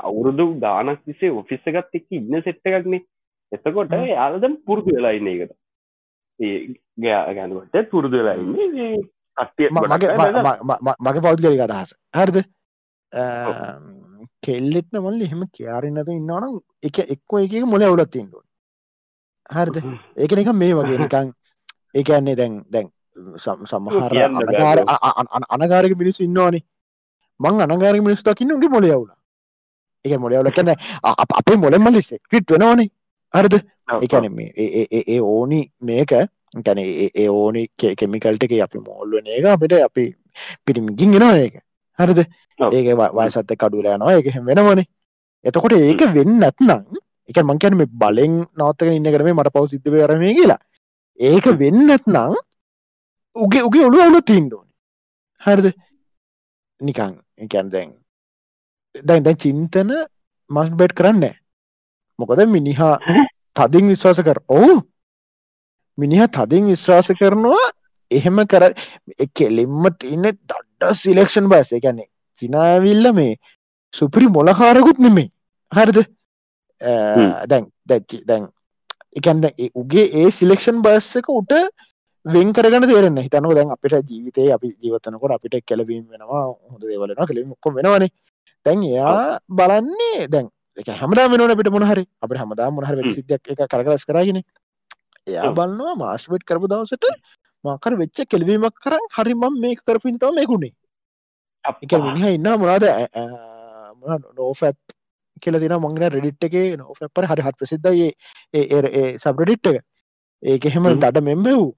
S2: අවුරුදු ගානක් විසේ ඔෆිස්ස එකත් එක්ක ඉන්න සෙට්ට එකක්නේ එතකොට යාලදම් පුරුදු වෙලා ඉන්න එකට ඒ ගෑගැනුවට පුරුදු වෙලා ඉන්නේ කට්ටිය
S1: මගේ පෞද්ගලික අදහස. හරිද? කෙල්ලෙට්න මල්ල එහෙම කියාරන්නත ඉන්නවනම් එක එක්කෝ එක මොල අවුලත් ඉන්ඩුව හරිද? ඒක එක මේ වගේ නිකං ඒකන්නේ දැන් දැන් සමහර අනගාරක මිනිස් ඉන්නවානේ. මං අනගාරක මිනිස් දකින්න උගේ මොල අවුලා එක මොලවල කැන අපේ මොලෙම ලිස් ක්‍රිට් වෙනවානේ අරද එකන ඒ ඕනි මේක ගැන ඒ ඕනි කෙමිකල්ට එක අපි මෝල්ලන එක අපිට අපි පිරිමිගින් ගෙනවා ඒක හරිද ඒක වයසත්ත කඩුලයනවා එක වෙනවනේ එතකොට ඒක වෙන්න නැත්නම් එක මංකැන මේ බලෙන් නවත්තක ඉන්න කරම මට පව් සිද්ධ කරම කියලා ඒක වෙන්න නැත්නම් උගේ උගේ ඔලු අවුල තිීන්ඩෝන හරිද නිකං එකන් දැන් දැන් චින්තන මස් බෙට් කරන්න මොකද මිනිහා තදින් විශ්වාස කර ඔවු. මිනිහ තදින් විශ්වාස කරනවා එහෙම කර කෙලින්ම තියන්න දඩ්ඩ සිලෙක්ෂන් බස් එකන්නේ චිනාවිල්ල මේ සුපිරි මොලකාරකුත් නෙමේ හරිද? දැන් දැච්චි දැන් එකන්ද උගේ ඒ සිලෙක්ෂන් බස්සක උට වෙන් කරගන තේරෙන හිතනක දැන් අපිට ජීවිතය අපි ජීවතනකොට අපිට කෙලවීම වෙනවා හොඳ දේවලන කලින් මොක්කො වෙනවානේ තැන් එයා බලන්නේ දැන් එක හමදා වෙනන පිට මොහරි අප හමදා මොහර සිද්ධක් එක කරගස් කරගෙන. එයා බලන්නවා මාස්වෙට් කරපු දවසට මාකර වෙච්ච කෙලවීමක් කරන්න හරිමම් මේ කරපින් තව මේකුණේ එක මිනිහ ඉන්න මොනාද නෝෆැප් කියල දින මංගෙන රෙඩිට් එක. නොෆැපර හරි හත් ප්‍රසිද්ධයි ඒ සබ්‍රඩිට් එක. ඒක එහෙම දඩ මෙම්බ වූ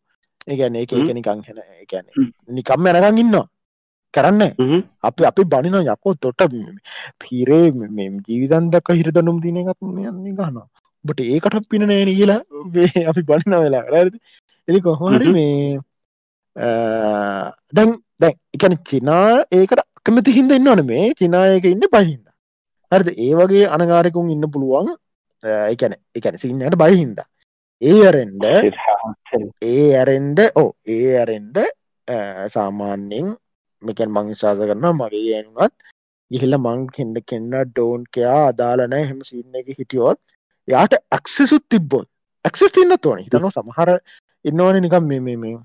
S1: ඒගැන ඒක එක නිකං හෙන එකැන නිකම් යනකං ඉන්නවා කරන්න. අප අපි බනින යකෝ තොට පිරේ ජීවිතන්දක හිරදනුම් දිනගත් යන්නේ ගන්න බට ඒකට පින නෑන කියලා අපි බනින වෙලා රද එදි කොහොහරි මේ දැන් දැන් එකන චිනා ඒකට අකමති හින්ද ඉන්න ඕන මේ චිනායක ඉන්න බහින්ද හරිද? ඒ වගේ අනගාරකුන් ඉන්න පුළුවන් එකන එකන සින්නට බයිහින්ද ඒ අරෙන්ඩ ඒ ඇරෙන්ඩ ඕ ඒ ඇරෙන්ඩ සාමාන්‍යෙන් මෙකැන් මං විශාස කරන මගේ යනුවත් ගිහිල්ල මං කෙන්ඩ කෙන්න්න ඩෝන් කයා අදාලනෑ හෙම සින්න එක හිටියෝත් යාට ඇක්සෙසුත් තිබ්බොත් ඇක්සෙස් තින්න තෝන හිතනු සමහර ඉන්නවන නිකම් මේ මේ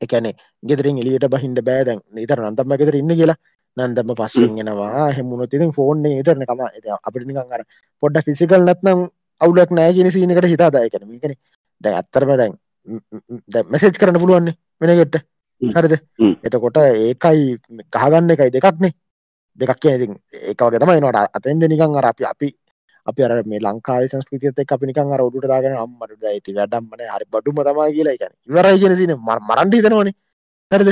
S1: එකන ගෙදරින් එලියට බහින්ද බෑදැන් නිතර නන්තම ගෙදර ඉන්න කියලා. නන්දම පස්සෙන්ගෙනවා හෙමුණු තිතින් ෆෝර්න් ඉතරන කම. අපිට නිකං අර පොඩ්ඩ ෆිසිකල් නත්නම් අවුලක් නෑගෙන සීනකට හිතාදායකන මේකන දැ අත්තරම දැන් මැසේජ් කරන්න පුළුවන්නේ වෙනගෙට්ට හරිද? එතකොට ඒකයි ගහගන්න එකයි දෙකක්නේ දෙකක් කිය ඉතින් ඒකවගේ තමයි නොට අතෙන්ද නිකං අර අපි අපි අපි අර මේ ලංකාව සංස්කෘතියත එක් අපි නිකං අර උඩට දාගෙන අම්මට ඇති වැඩම්මන හරි බඩුම තමා කියලා එකන ඉවරයි කියන සින. මරන්ඩි තනවනේ හරිද?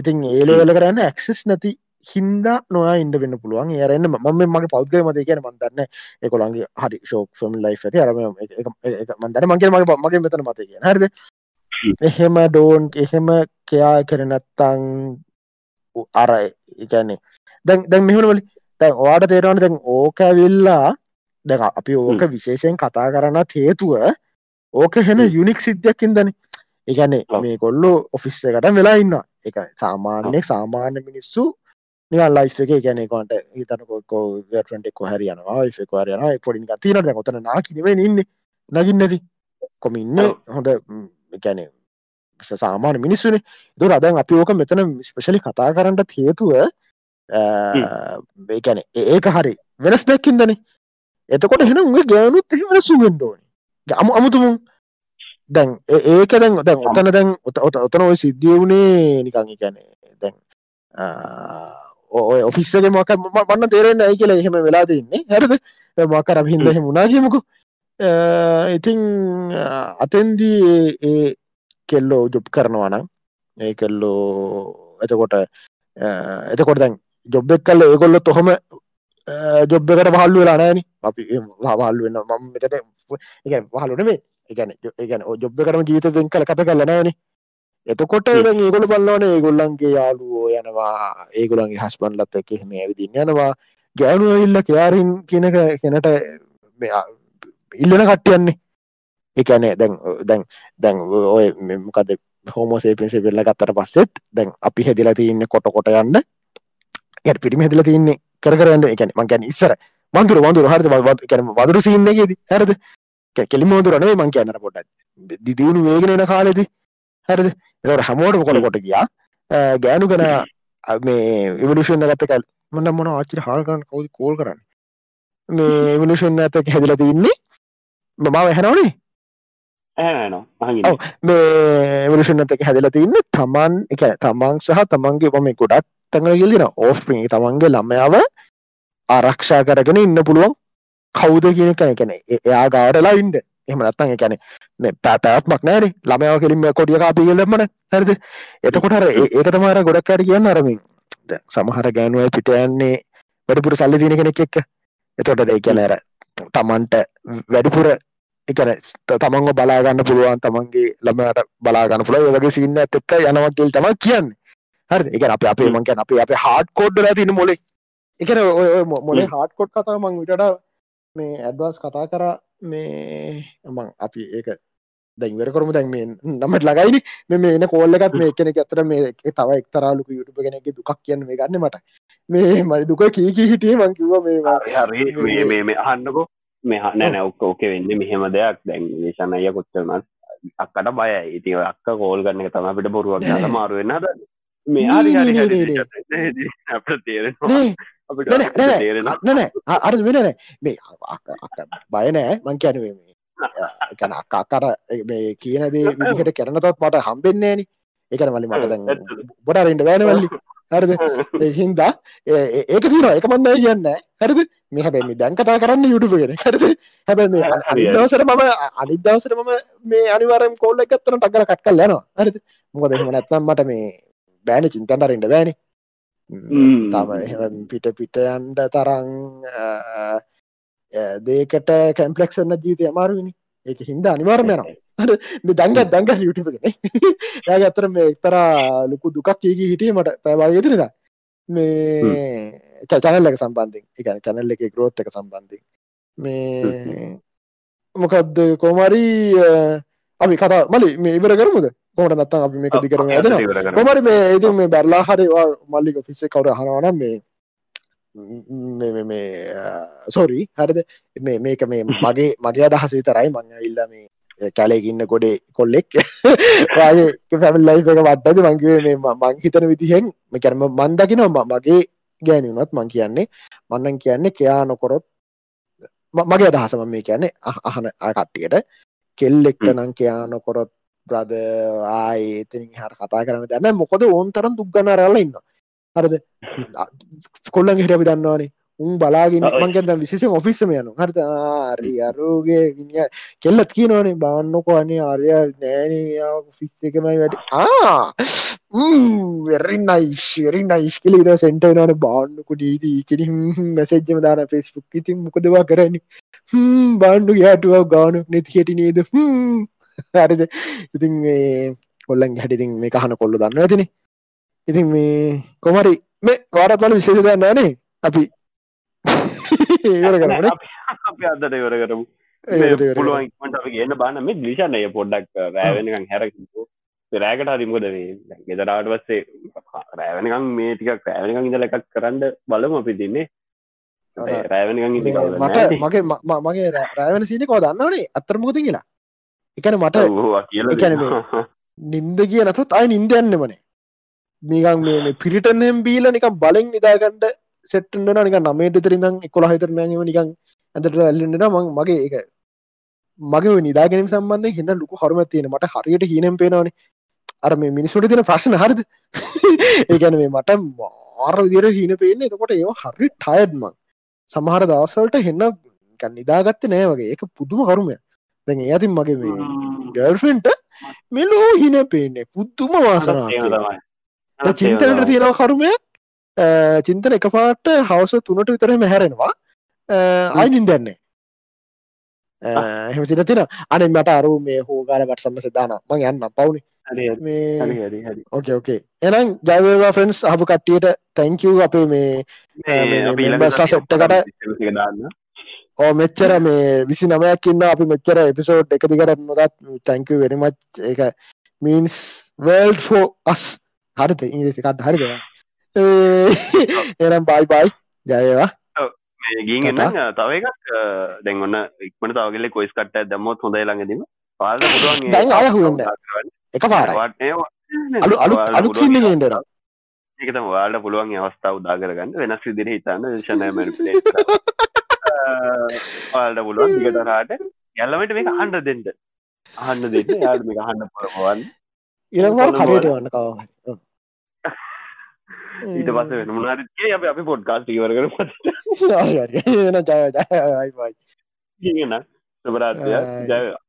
S1: ඉතින් ඒලවල කරන්න ඇක්සෙස් නැති හින්දා නොයා ඉන්ඩ වෙන්න පුළුවන්. ඒරන්න මම මගේ පෞද්ගය මත කියන මන්දන්න එකොළන්ගේ හරි ශෝක් ෆම් ලයි් ඇති. අරම මන්දර මගේ මගේ මගේ මෙතන මත කිය හරිද එහෙම ඩෝන් එහෙම කයා කරනත්තං අර එකන්නේ දැන් දැන් මෙහුණවලි දැන් ඕවාට තේරවන දැන් ඕකැවිල්ලා දැ අපි ඕක විශේෂයෙන් කතා කරන්නත් හේතුව ඕක හෙන යුනික් සිද්ධියක් ඉදන එකනේ මේ කොල්ලු ඔෆිස්ස එකට වෙලා ඉන්න එක සාමාන්‍යය සාමාන්‍ය මිනිස්සු නිල් ලයිෆ් එක ගැනෙකොට හිතනකොකෝ වැටෙක් හරියනවා ක හරයන පොඩි තිනට ගොතන නාකිනව ඉන්න. නගින්නදී කොමින්න හොඳ ගැන සාමාන මිනිස්සුනේ දුර අදන් අපි ඕක මෙතන ස්පෙශලි කතා කරන්නට හේතුව ඒකැන ඒක හරි වෙනස් දැක්කින්දනේ එතකොට හෙන උගේ ගෑනුත් එහෙම සුගෙන්ඩෝනි අමු අමුතුමුන් දැන් ඒක දැන් දැන් ඔතන දැන් ඔත ඔතන ඔය සිද්ධිය වුණේ නිකං කැනේ දැන් ඔය ඔෆිස්සගේ මක මන්න තේරෙන් ඇයි කියලා එහෙම වෙලා දෙන්නේ හැරද මකර හින්ද එහෙම උනාගීමකු ඉතිං අතෙන්දී ඒ කෙල්ලෝ ජොබ් කරනවනම් ඒ කෙල්ලෝ එතකොට එතකොට දැන් ජොබ්බෙක් කල්ල ඒගොල්ල තොහොම ජොබ්බකට පහල්ලු වෙලා නෑන අපි හවල්ල වෙන්න මම මෙතට එක පහලුන එකන එකන ජොබ්බකටම ජීතෙන් කල කත කල නෑන එතකොට ඒගොල පල්ලවන ඒගොල්ලන්ගේ යාලුවෝ යනවා ඒගොලන්ගේ හස්බන්ලත් එක එහෙම ඇවිදින්න යනවා. ගෑනුව ඉල්ල කයාරින් කියනක කෙනට ඉල්ලන කට්ටියන්නේ. එකනේ දැන් දැන් දැන් ඔය මොකද හෝමෝසේපින්සේ වෙල්ල ගත්තට පස්සෙත් දැන් අපි හැදිලා තියන්න කොට කොට යන්න. යට පිරිමි හැදිල තියන්නේ කරන්න එකන මංකැන ඉස්සර වන්දුර වන්දුර හරත කැන වදුරු සින්නගේද හරද? කෙලි මෝදුරනේ මං කියන්න පොට දිදිවුණු වේගෙනන කාලෙද හරද? එතට හමෝට කොට කොට ගියා. ගෑනු කන මේ ඉවලුෂන් ගත්ත කල් මොන්න මොන ආචි හාල්කරන්න කවද කෝල් කරන්න? මේ ඉවලුෂන් ඇතක හැදිල තින්නේ මමාව හැනවනේ මේ එවලුෂන් ඇතක හැදලා තින්න තමන් එක තමන් සහ තමන්ගේ පම ගොඩක් තඟල ගෙල්දින ඕෆ්පී තමන්ගේ ළමයාව ආරක්ෂා කරගෙන ඉන්න පුළුවන්. කෞද කියන කන කැන එයා ගාඩලා ඉන්ඩ එහම නත්තන් එකැන පැපෑත්මක් නෑන. ළමයාව කෙලින්ම කොඩිය කාපිය ලබන හරිද? එතකොටර ඒක තමාර ගොඩක්කට කියන්න අරමින් සමහර ගෑනුව පිට යන්නේ වැඩිපුර සල්ලි දින කෙනෙක් එක්ක. එතොට ඒ කියනෑර තමන්ට වැඩිපුර එකන තමන්ව බලාගන්න පුළුවන් තමන්ගේ ළමයට බලාගන්න පුළ වගේ සින්න එක්ක යනවක්ගේල් තම කියන්නේ. හරි එක අප අපේ මංකැන අපේ අප හාඩ් කෝඩ්ඩලා තින මොලේ. එකන මොලේ හාඩ් කොට් කතා මං විටට මේ ඇඩ්වාස් කතා කර. මේ මං අපි ඒක දැන්වර කරම. දැන් මේ නමට ලගයිනි මේ එන කෝල්ලකත් මේ එකන ඇතර මේ තව එක්තරාලුක යුටුප කෙනෙක දුකක් කියන්න මේ ගන්න මට. මේ මයි දුක කීකී හිටිය මං කිව
S2: මේ මේ මේ අහන්නකෝ. මේ හන්න ඔක්ක ඕකේ වෙන්න මෙහෙම දෙයක්. දැන් නිශන අය කොච්චරමත් අක්කට බය ඉතිව අක්ක කෝල් ගන්න තම අපිට බොරුවක් ල මාරුවෙන් හද මේ හරි හරි අප තේරෙනවා.
S1: නෑ අර වෙනනෑ මේ බයනෑ මං කියැනුවේ මේ එකන අක්කාර මේ කියන දේ විදිහට කරනතත් මට හම්බෙන්නේන එකන වලි මට දැන් බොඩරෙන්ට ගෑනවල්ලි හරිද? හින්දා ඒක තිීර එක මන්ද කියන්න හරිද? මේ හැබැයි දැන් කතා කරන්න යුටුපගෙන හරිද? හැබැ අනිදවසර මම අනිදවසර මම මේ අනිවරම් කෝල්ල එකත්තන ටක්ගල කට් කල් යනවා. හරිද? මොකද එහෙම නැත්නම් මට මේ බෑන චින්තන්ටරෙන්ට බෑන. තම පිට පිට යන්ඩ තරං දේකට කැම්පලෙක්ෂන්න ජීතය අමාරුවනි ඒක හින්ද අනිවාර්මයනවා දංග දංග යුටගෙන ය අතර මේ එක්තරා ලොකු දුකක් ඒගේ හිටිය මට පැවාගතිනද මේ චැනල්ල එක සම්බන්ධින් එකන චැනල්ල එක ග්‍රෝත් එක සම්බන්ධින් මේ මොකක්ද කෝමරී අපි කතා මලි මේ ඉවර කරමුද කොමට නත්තන් අපි මේක දිකරම ඇදන කොමරි මේ ඉති මේ බැරලා හරිවා මල්ලික ෆිස්සේ කවර හනවනම් මේ මේ සෝරී හරිද? මේ මේක මේ මගේ මගේ අදහස විතරයි. මං ඉල්ල මේ කැලේගන්න ගොඩේ කොල්ලෙක්. වාගේ පැමල් ලයි් එක වට්ටද? මංගේ මේ මං හිතන විදිහෙන් කැරම මන්දකිනවා මගේ ගෑනුනත් මං කියන්නේ මන්නන් කියන්නේ කයා නොකොරොත් මගේ අදහසම මේ කියන්නේ අහන කට්ටියට. කෙල්ලෙක්ට නං කයා නොකොරොත් බ්‍රද ආයතනින් හර කතා කරන දැන්න මොකද ඕන් තරම් දුක්ගන්න රල්ල ඉන්න හරද කොල්ලන් හිට අපි දන්නවානේ. උන් බලාගෙන මංකට විශේෂ ඔෆිස්සම යනු හරත ආරි අරෝගේ ගිනිය. කෙල්ලත් කිය නොනේ බාන්නකො අනේ ආරය නෑනයා ෆිස් එකමයි වැඩි. ආ වෙරි නයිස් වෙරි නයිස් කෙලිට සෙන්ට නන බාන්නකො ඩීදී කෙන මැසෙජ්ජම දාන පෙස්බුක් ඉතින් මොකදවා කරන්න? බාණ්ඩු යාටුවක් ගානක් නැති හැටි නේද? හරිද? ඉතින් කොල්ලන් හැටිතින් මේ කහන කොල්ල දන්න ඇතින ඉතින් මේ කොමරි මේ වාරත් වල විශේෂ දන්න නේ. අපි
S2: ඒවර කරන අප අදට ඉවර කරමු. පුළුවන්ට අපි ගන්න බාන මේ ගලිෂන්නය පොඩ්ඩක් රෑවෙනකං හැරකිතු රෑකට හරිමුකද මේ? ගෙදරාට වස්සේ රෑවනකං මේ ටිකක් රෑවනකං ඉඳල එකක් කරන්න බලම අපි දින්නේ. රෑවනකං
S1: මට මගේ මගේ රෑවන සීනකෝ දන්නවනේ? අත්තරමුකති කියලා. එකන මට එකන නින්ද කිය නතුත් අයි නින්දයන්නමනේ මේකන් මේ පිරිටනම් බීල නිකම් බලෙන් නිදාගණ්ඩ සෙට්ටන්න නික නමේට තරිදම් එකොලා හිතරමයම නිකන් ඇතට ඇල්ලෙන්ට මං මගේ එක මගේ නිදාගෙනම් සම්බන්ධය හින්න ලොකු හරුම තියෙන මට හරියට හීනම් පේනවානේ. අර මේ මිනිස්සුට තින ප්‍රශ්න හරිද? ඒගැන මේ මට මාර විදිර හීන පේන එතකොට ඒ හරි ටයඩ්ම සමහර දවසල්ට හෙන්න නිදාගත්ත නෑ වගේ. ඒක පුදුම කරුමය දැන් ඇතින් මගේ මේ ගල්ෆෙන්ට මෙලෝ හින පේන්නේ. පුද්දුම වාසනා චින්තනට තියෙනව කරුමයක් චින්තන එක පාට හවස තුනට විතරම හැරෙනවා. අයිනින් දැන්නේ එහෙම සිට තින අන මට අරු මේ හෝගාලකට සම්ම සදාන මං යන්න පවුණ ඕකේ ඕකේ එනම් ජයවේවා ෆ්‍රෙන්න්ස් අහපු කට්ටියට තැංකව අපේ මේ සෙට්ටකට ඕ මෙච්චර මේ විසි නමයක් ඉන්න අපි මෙච්චර එපිසෝඩ් එක දිගට නොදත්. තැංක වෙනමච් එක මීන්ස් ෆෝ අස් හරිත ඉංග්‍රීසිකත් හරි දෙවා එනම් බයි බයි ජයවා
S2: ගීන්න තව එකක් දැන් ඔන්න ඉක්මට තවගෙල්ල කොයිස් කට්ට දම්මොත් හොඳයි ළඟදීම. පාල පුුවන්
S1: දැන් අයහුවන්න එක පාර අලු අලු අලුත් සිල්ලිගෙන්ටර
S2: ඒකතම වාට පුළුවන් අවස්ථාව උදාගරගන්න වෙනස් විදිර හිතන්න. ශනයමට පාලට පුළුවන් දිගටරාට යල්ලමට මේ අහන්ඩ දෙෙන්ට අහන්න දෙන්න. යාට මේ අහන්න පොරපුවන්
S1: ඉරවල් කරයට වන්න කව
S2: ඊට පස වෙන මුණනාරගේ අප අපි පොඩ්කාස්ට ඉවර කර
S1: ජය ජයයි
S2: කියන සබරාත්ය ජයවා